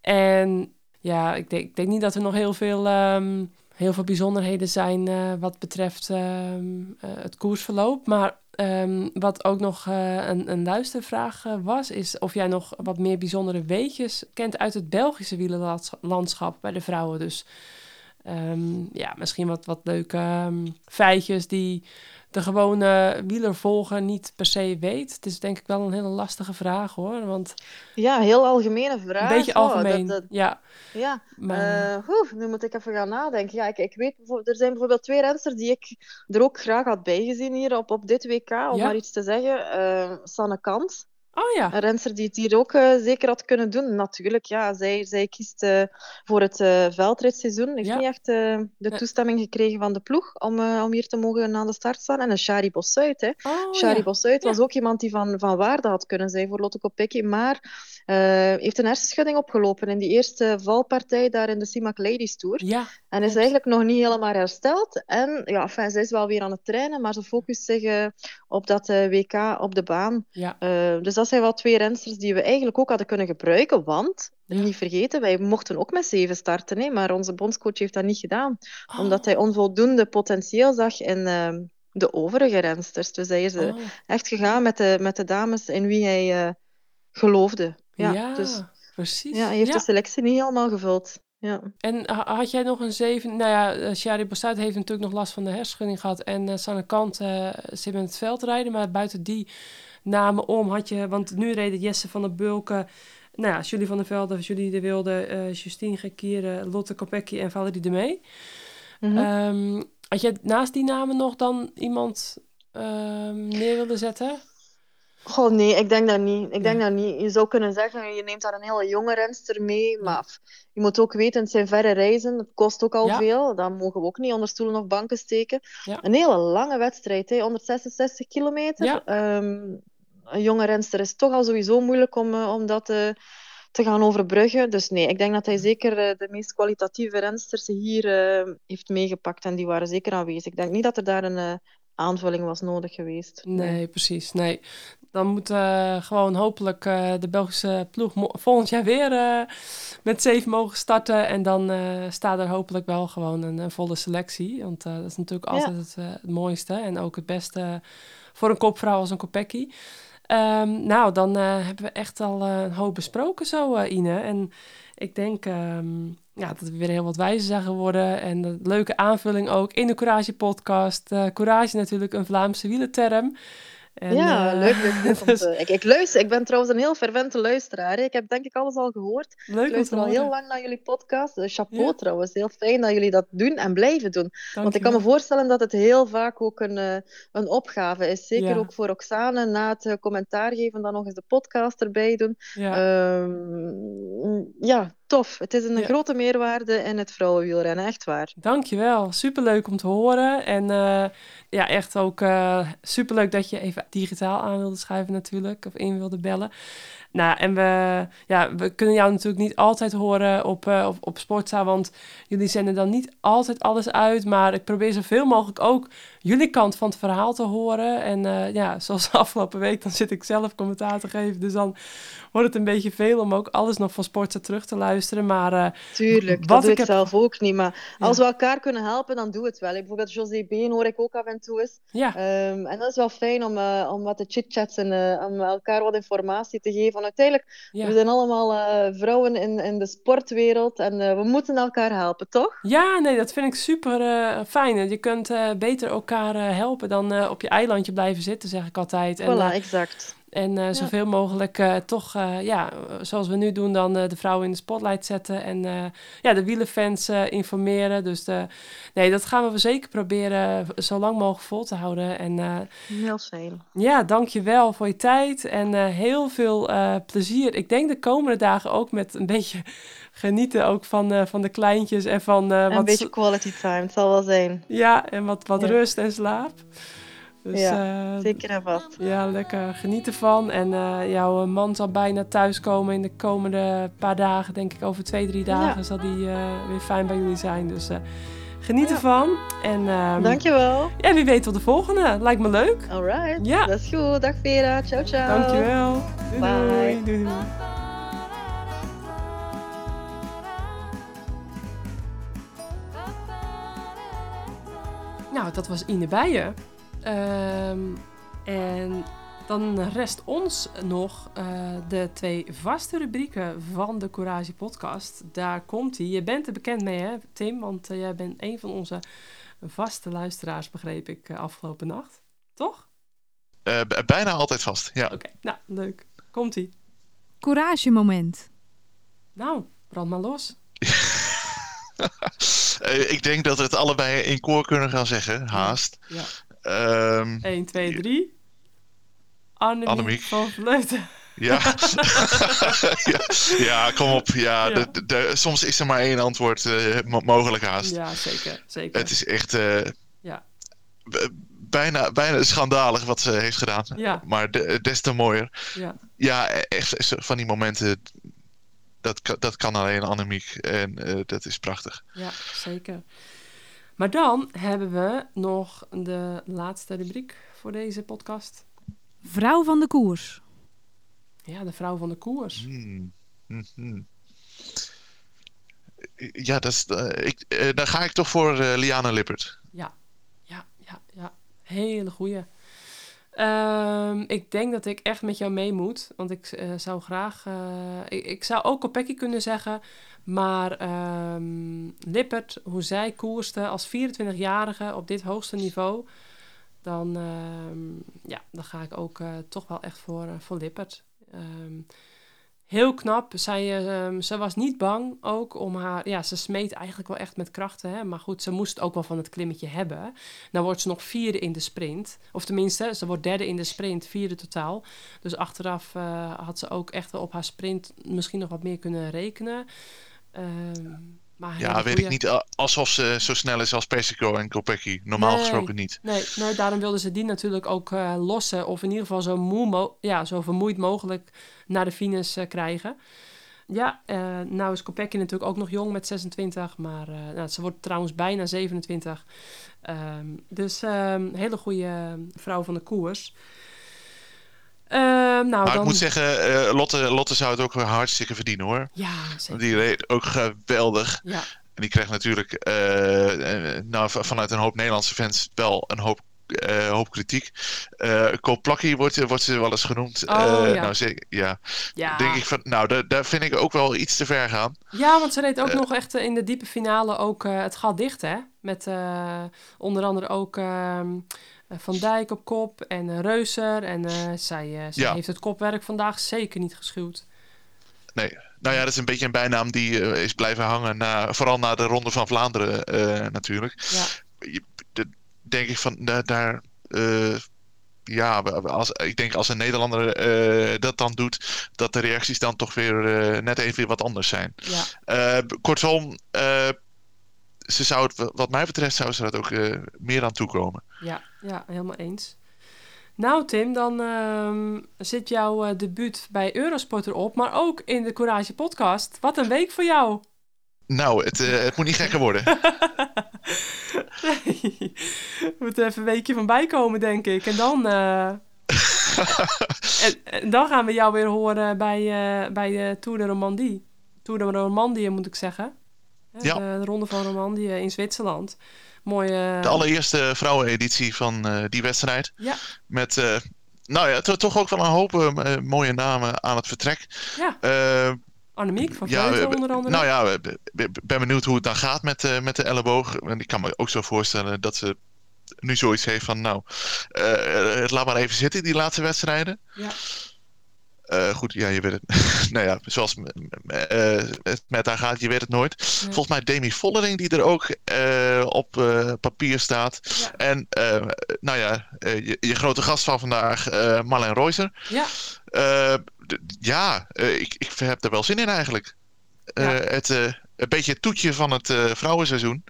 en ja, ik denk, ik denk niet dat er nog heel veel, ehm, heel veel bijzonderheden zijn eh, wat betreft ehm, eh, het koersverloop. Maar ehm, wat ook nog eh, een, een luistervraag was, is of jij nog wat meer bijzondere weetjes kent uit het Belgische wielerlandschap bij de vrouwen. Dus Ehm, ja, misschien wat, wat leuke feitjes die de gewone wielervolger niet per se weet. Het is denk ik wel een hele lastige vraag hoor. Want Ja, heel algemene vraag. een beetje Oh, algemeen. dat- dat- Ja, ja, maar Eh, nu moet ik even gaan nadenken. Ja, ik, ik weet, er zijn bijvoorbeeld twee rensters die ik er ook graag had bijgezien hier op, op dit WK, om Ja. maar iets te zeggen. Eh, Sanne Kant, oh ja. een renster die het hier ook eh, zeker had kunnen doen. Natuurlijk, ja, zij, zij kiest eh, voor het eh veldritseizoen. Heeft Ja. niet echt de Nee. toestemming gekregen van de ploeg om, om hier te mogen aan de start staan. En een Shari Bossuit, hè. Oh, Shari ja. Bossuit was ook iemand die van, van waarde had kunnen zijn voor Lotte Kopecky, maar heeft een hersenschudding opgelopen in die eerste valpartij daar in de CIMAC Ladies Tour. En is eigenlijk nog niet helemaal hersteld. En ja, enfin, ze is wel weer aan het trainen, maar ze focust zich op dat WK op de baan. dus dat zijn wel twee rensters die we eigenlijk ook hadden kunnen gebruiken, want, Ja. niet vergeten, wij mochten ook met zeven starten, hè, maar onze bondscoach heeft dat niet gedaan, Oh, omdat hij onvoldoende potentieel zag in eh, de overige rensters. Dus hij is eh, oh, echt gegaan met de, met de dames in wie hij eh, geloofde. Ja, ja, dus precies. ja, hij heeft Ja. de selectie niet helemaal gevuld. Ja. En ha- had jij nog een zeven... Nou ja, eh, Shari Bossuit heeft natuurlijk nog last van de hersenschudding gehad. En eh Sanne Kant eh zit met het veld rijden. Maar buiten die namen om had je... Want nu reden Jesse van der Bulken... Nou ja, Julie van der Velde, Julie de Wilde, eh, Justine Gekieren, Lotte Kopecky en Valerie de Mee. Mhm. Ehm, had jij naast die namen nog dan iemand ehm, neer willen zetten? Goh, nee, ik denk dat niet. Ik denk dat niet. Je zou kunnen zeggen, je neemt daar een hele jonge renster mee, maar je moet ook weten, het zijn verre reizen, het kost ook al Ja. veel. Dat mogen we ook niet onder stoelen of banken steken. Ja. Een hele lange wedstrijd, hè, 166 kilometer. Ja. Een jonge renster is toch al sowieso moeilijk om, eh, om dat eh, te gaan overbruggen. Dus nee, ik denk dat hij zeker eh, de meest kwalitatieve rensters hier heeft meegepakt en die waren zeker aanwezig. Ik denk niet dat er daar een aanvulling was nodig geweest. Nee, precies. Nee. Dan moet gewoon hopelijk de Belgische ploeg volgend jaar weer met zeven mogen starten. En dan staat er hopelijk wel gewoon een, een volle selectie. Want dat is natuurlijk Ja. altijd het, het mooiste. En ook het beste voor een kopvrouw als een Kopecky. Ehm, nou, dan eh, hebben we echt al eh, een hoop besproken zo, eh, Ine. En ik denk ehm, ja, dat we weer heel wat wijzer zijn geworden. En een leuke aanvulling ook in de Courage podcast. Courage natuurlijk een Vlaamse wielerterm. En, ja, eh, leuk, leuk, dus te- ik, ik luister. Ik ben trouwens een heel fervente luisteraar. Ik heb denk ik alles al gehoord. leuk Ik luister al heel lang naar jullie podcast. Dus chapeau Ja. trouwens. Heel fijn dat jullie dat doen en blijven doen. Want ik kan me voorstellen dat het heel vaak ook een, eh, een opgave is. Zeker Ja. ook voor Oksane, na het eh, commentaar geven, dan nog eens de podcast erbij doen. Ja, Ehm, ja, tof. Het is een Ja. grote meerwaarde in het vrouwenwielrennen, echt waar. dankjewel. Superleuk om te horen. En eh, ja, echt ook eh, superleuk dat je even digitaal aan wilde schrijven natuurlijk. Of in wilde bellen. Nou, en we, ja, we kunnen jou natuurlijk niet altijd horen op, eh, op, op Sportza, want jullie zenden dan niet altijd alles uit. Maar ik probeer zoveel mogelijk ook jullie kant van het verhaal te horen. En eh, ja, zoals afgelopen week, dan zit ik zelf commentaar te geven. Dus dan wordt het een beetje veel om ook alles nog van Sportza terug te luisteren. Maar eh, Tuurlijk, Wat dat doe ik ik heb- zelf ook niet. Maar Ja. als we elkaar kunnen helpen, dan doe het wel. Bijvoorbeeld José Been hoor ik ook af en toe eens. ja, Ehm, en dat is wel fijn om, om wat te chitchatten, om elkaar wat informatie te geven. Want uiteindelijk, ja. we zijn allemaal eh, vrouwen in, in de sportwereld en eh, we moeten elkaar helpen, toch? Ja, nee, dat vind ik super eh, fijn. Je kunt beter elkaar helpen dan op je eilandje blijven zitten, zeg ik altijd. En, voilà, exact. En eh, zoveel mogelijk eh, toch, eh, ja, zoals we nu doen, dan de vrouwen in de spotlight zetten. En ja, de wielenfans informeren. Dus de, nee, dat gaan we zeker proberen zo lang mogelijk vol te houden. En Heel fijn. ja, dankjewel voor je tijd en heel veel plezier. Ik denk de komende dagen ook met een beetje genieten ook van, van de kleintjes en van En een wat beetje quality time, het zal wel zijn. ja, en wat, wat Ja. rust en slaap. Dus Ja, eh, Zeker en vast. ja, lekker genieten van. En eh, jouw man zal bijna thuiskomen in de komende paar dagen. Denk ik over twee, drie dagen zal die eh, weer fijn bij jullie zijn. Dus geniet Ja. ervan. En ehm, Dankjewel. ja, wie weet tot de volgende. Lijkt me leuk. Alright, Ja. dat is goed. Dag Vera, ciao ciao. Dankjewel. Doei, Bye. doei. doei, doei. Nou, dat was Ine Bijen. Ehm, en dan rest ons nog eh, de twee vaste rubrieken van de Courage podcast. Daar komt hij. Je bent er bekend mee, hè, Tim? Want eh, jij bent een van onze vaste luisteraars, begreep ik, eh, afgelopen nacht. Toch? Eh, bijna altijd vast, ja. Oké, nou, leuk. Komt-ie. Courage moment. Nou, brand maar los. Eh, ik denk dat we het allebei in koor kunnen gaan zeggen, haast. Ja. Ehm, 1, 2, 3. Annemiek, Annemiek. van Vleuten. ja. ja. Ja, kom op. Ja, Ja. de- de- soms is er maar één antwoord eh, mo- mogelijk haast. Ja, zeker. zeker. Het is echt eh, Ja. bijna, bijna schandalig wat ze heeft gedaan. Ja, Maar de- des te mooier. ja. Ja, e- echt van die momenten. Dat, kan- dat kan alleen Annemiek. En eh, dat is prachtig. ja, zeker. Maar dan hebben we nog de laatste rubriek voor deze podcast. Vrouw van de koers. Ja, de vrouw van de koers. Hmm. Mhm. Ja, dat is, eh, ik, eh, dan ga ik toch voor eh, Liana Lippert. Ja, ja, ja, ja. Hele goeie. Ehm, ik denk dat ik echt met jou mee moet. Want ik zou graag... ik, ik zou ook Kopecky kunnen zeggen. Maar ehm, Lippert, hoe zij koerste als 24-jarige op dit hoogste niveau... Dan, ehm, ja, dan ga ik ook eh, toch wel echt voor, eh, voor Lippert. Ehm, Heel knap. Zij, ehm, ze was niet bang ook om haar... Ja, ze smeet eigenlijk wel echt met krachten. Hè? Maar goed, ze moest ook wel van het klimmetje hebben. Nou wordt ze nog vierde in de sprint. Of tenminste, ze wordt derde in de sprint, vierde totaal. Dus achteraf eh, had ze ook echt op haar sprint misschien nog wat meer kunnen rekenen. Ehm, maar Ja, weet goeie- ik niet. Alsof ze zo snel is als Persico en Kopecky. Normaal Nee. gesproken niet. Nee, nee, daarom wilden ze die natuurlijk ook eh, lossen. Of in ieder geval zo, moe mo- ja, zo vermoeid mogelijk naar de finish eh, krijgen. Ja, eh, nou is Kopecky natuurlijk ook nog jong met 26. Maar nou, ze wordt trouwens bijna 27. Ehm, dus een hele goede vrouw van de koers. Ehm, nou, Maar dan... ik moet zeggen, eh, Lotte, Lotte zou het ook hartstikke verdienen hoor. Ja, zeker. die reed ook geweldig. Ja, En die kreeg natuurlijk eh, eh, nou, vanuit een hoop Nederlandse fans wel een hoop, hoop kritiek. Koplakkie wordt, wordt ze wel eens genoemd. Oh, ja. Nou, zeker, ja. ja. Denk ik van, nou, daar, daar vind ik ook wel iets te ver gaan. Ja, want ze reed ook nog echt in de diepe finale ook het gat dicht, hè? Met onder andere ook ehm, eh, Van Dijk op kop en eh, Reuser. En eh, zij, eh, zij heeft het kopwerk vandaag zeker niet geschuwd. Nee. Nou ja, dat is een beetje een bijnaam die eh, is blijven hangen, na, vooral na de Ronde van Vlaanderen eh, natuurlijk. Ja, Je- de- denk ik van, da- daar... eh, ja, als, ik denk als een Nederlander eh, dat dan doet, dat de reacties dan toch weer eh, net even weer wat anders zijn. ja. Eh, kortom, eh, ze zou het, wat mij betreft, zou ze dat ook eh, meer aan toekomen. Ja, ja, helemaal eens. Nou Tim, dan ehm, zit jouw eh, debuut bij Eurosport erop, maar ook in de Courage podcast. Wat een week voor jou! Nou, het, eh, het moet niet gekker worden. Nee, moet even een weekje van bijkomen, denk ik. En dan, en, en dan gaan we jou weer horen bij, bij de Tour de Romandie. Tour de Romandie, moet ik zeggen. Ja. De, de Ronde van Romandie in Zwitserland. Mooie... De allereerste vrouweneditie van eh, die wedstrijd. Ja, Met, eh, nou ja, to- toch ook wel een hoop eh, mooie namen aan het vertrek. ja. Eh, Annemiek van ja, Vleuten onder andere. Nou ja, ik ben benieuwd hoe het dan gaat met, eh, met de elleboog. En ik kan me ook zo voorstellen dat ze nu zoiets heeft van, nou, eh, het laat maar even zitten, die laatste wedstrijden. Ja. Eh, goed, ja, je weet het. nou ja, zoals eh, het met haar gaat, je weet het nooit. Ja. Volgens mij Demi Vollering die er ook eh, op papier staat. Ja. En nou ja, je, je grote gast van vandaag, Marlijn Reuser. Ja, ja, ik, ik heb er wel zin in eigenlijk. Het, een beetje het toetje van het vrouwenseizoen.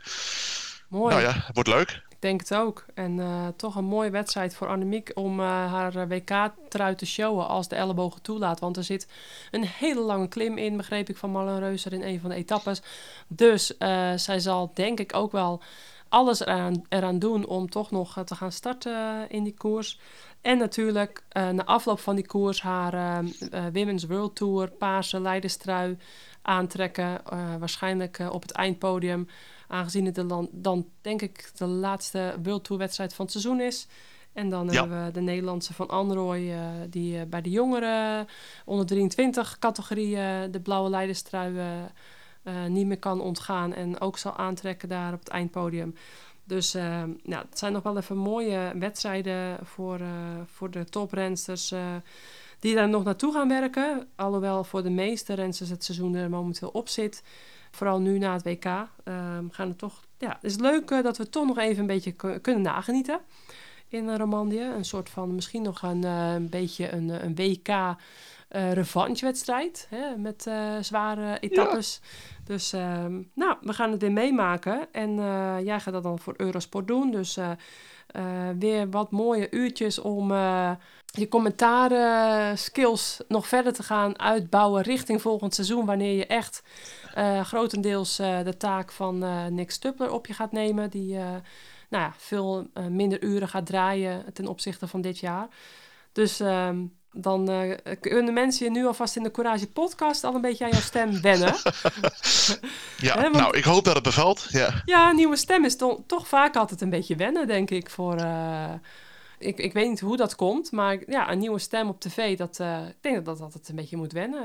mooi. Nou ja, het wordt leuk. Denk het ook. En eh, toch een mooie wedstrijd voor Annemiek om eh, haar eh, WK-trui te showen als de ellebogen toelaat. Want er zit een hele lange klim in, begreep ik van Marlen Reuser in een van de etappes. Dus zij zal denk ik ook wel alles eraan, eraan doen om toch nog te gaan starten in die koers. En natuurlijk na afloop van die koers haar eh, eh, Women's World Tour paarse leiderstrui aantrekken. waarschijnlijk op het eindpodium. Aangezien het de dan denk ik de laatste World Tour wedstrijd van het seizoen is. En dan Ja. hebben we de Nederlandse van Anrooy, eh, die eh, bij de jongeren onder 23 categorie de blauwe leiderstrui eh, niet meer kan ontgaan. En ook zal aantrekken daar op het eindpodium. Dus nou, het zijn nog wel even mooie wedstrijden voor, voor de toprensters die daar nog naartoe gaan werken. Alhoewel voor de meeste rensters het seizoen er momenteel op zit. Vooral nu na het WK ehm, gaan er toch... Ja, het is leuk eh, dat we toch nog even een beetje ku- kunnen nagenieten in uh, Romandie. Een soort van misschien nog een, eh, een beetje een, eh, een WK eh revanchewedstrijd hè, met zware etappes. Dus ehm, nou, we gaan het weer meemaken. En jij gaat dat dan voor Eurosport doen. Dus weer wat mooie uurtjes om je commentaren skills nog verder te gaan uitbouwen richting volgend seizoen. Wanneer je echt grotendeels de taak van Nick Stupler op je gaat nemen. Die nou ja, veel eh, minder uren gaat draaien ten opzichte van dit jaar. Dus ehm, dan eh, kunnen mensen je nu alvast in de Courage podcast al een beetje aan jouw stem wennen. Ja, want- nou, ik hoop dat het bevalt. Ja. Ja, een nieuwe stem is to- toch vaak altijd een beetje wennen, denk ik. Voor, eh, ik, ik weet niet hoe dat komt, maar ja, een nieuwe stem op tv, dat, ik denk dat dat altijd een beetje moet wennen.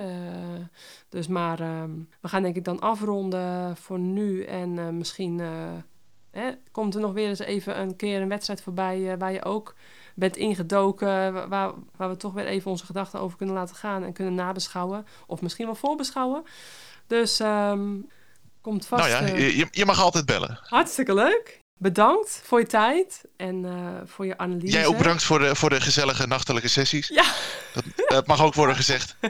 dus maar ehm, we gaan denk ik dan afronden voor nu. En misschien hè, komt er nog weer eens even een keer een wedstrijd voorbij eh, waar je ook bent ingedoken, waar, waar we toch weer even onze gedachten over kunnen laten gaan en kunnen nabeschouwen. Of misschien wel voorbeschouwen. Dus ehm, komt vast. Nou ja, eh, je, je mag altijd bellen. hartstikke leuk. Bedankt voor je tijd en eh, voor je analyse. Jij ook bedankt voor de, voor de gezellige nachtelijke sessies. Ja. Dat, dat mag ook worden gezegd.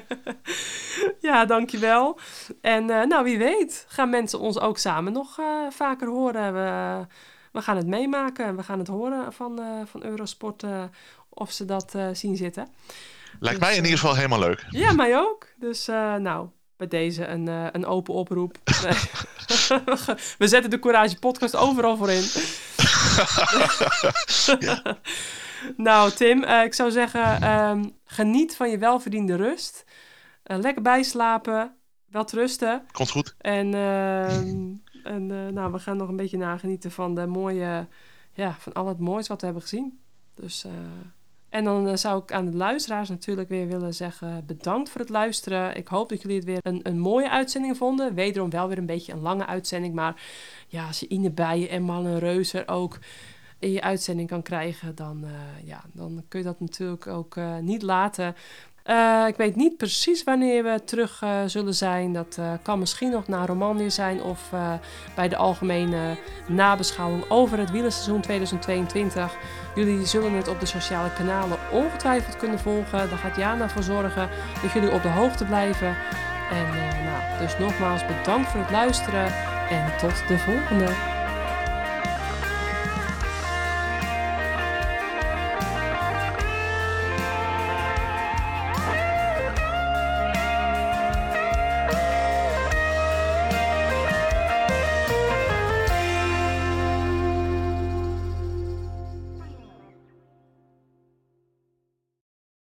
Ja, dankjewel. En eh, nou, wie weet gaan mensen ons ook samen nog eh, vaker horen. We, we gaan het meemaken. We gaan het horen van, van Eurosport of ze dat zien zitten. Lijkt Dus, mij in ieder geval helemaal leuk. Ja, mij ook. Dus nou, bij deze een, eh, een open oproep. Nee. we zetten de Courage podcast overal voor in. nou, Tim, eh, ik zou zeggen, ehm, geniet van je welverdiende rust. Eh, lekker bijslapen, wel rusten. Komt goed. En, ehm, en nou, we gaan nog een beetje nagenieten van de mooie, ja, van al het moois wat we hebben gezien. Dus, en dan eh, zou ik aan de luisteraars natuurlijk weer willen zeggen bedankt voor het luisteren. Ik hoop dat jullie het weer een, een mooie uitzending vonden. Wederom wel weer een beetje een lange uitzending, maar ja, als je Ine Bijen en Mannen Reuzer ook in je uitzending kan krijgen, dan, eh, ja, dan kun je dat natuurlijk ook eh, niet laten. Eh, ik weet niet precies wanneer we terug eh, zullen zijn. Dat eh, kan misschien nog na Romandie zijn of bij de algemene nabeschouwing over het wielerseizoen 2022. Jullie zullen het op de sociale kanalen ongetwijfeld kunnen volgen. Daar gaat Jana voor zorgen dat jullie op de hoogte blijven. En nou, dus nogmaals bedankt voor het luisteren en tot de volgende.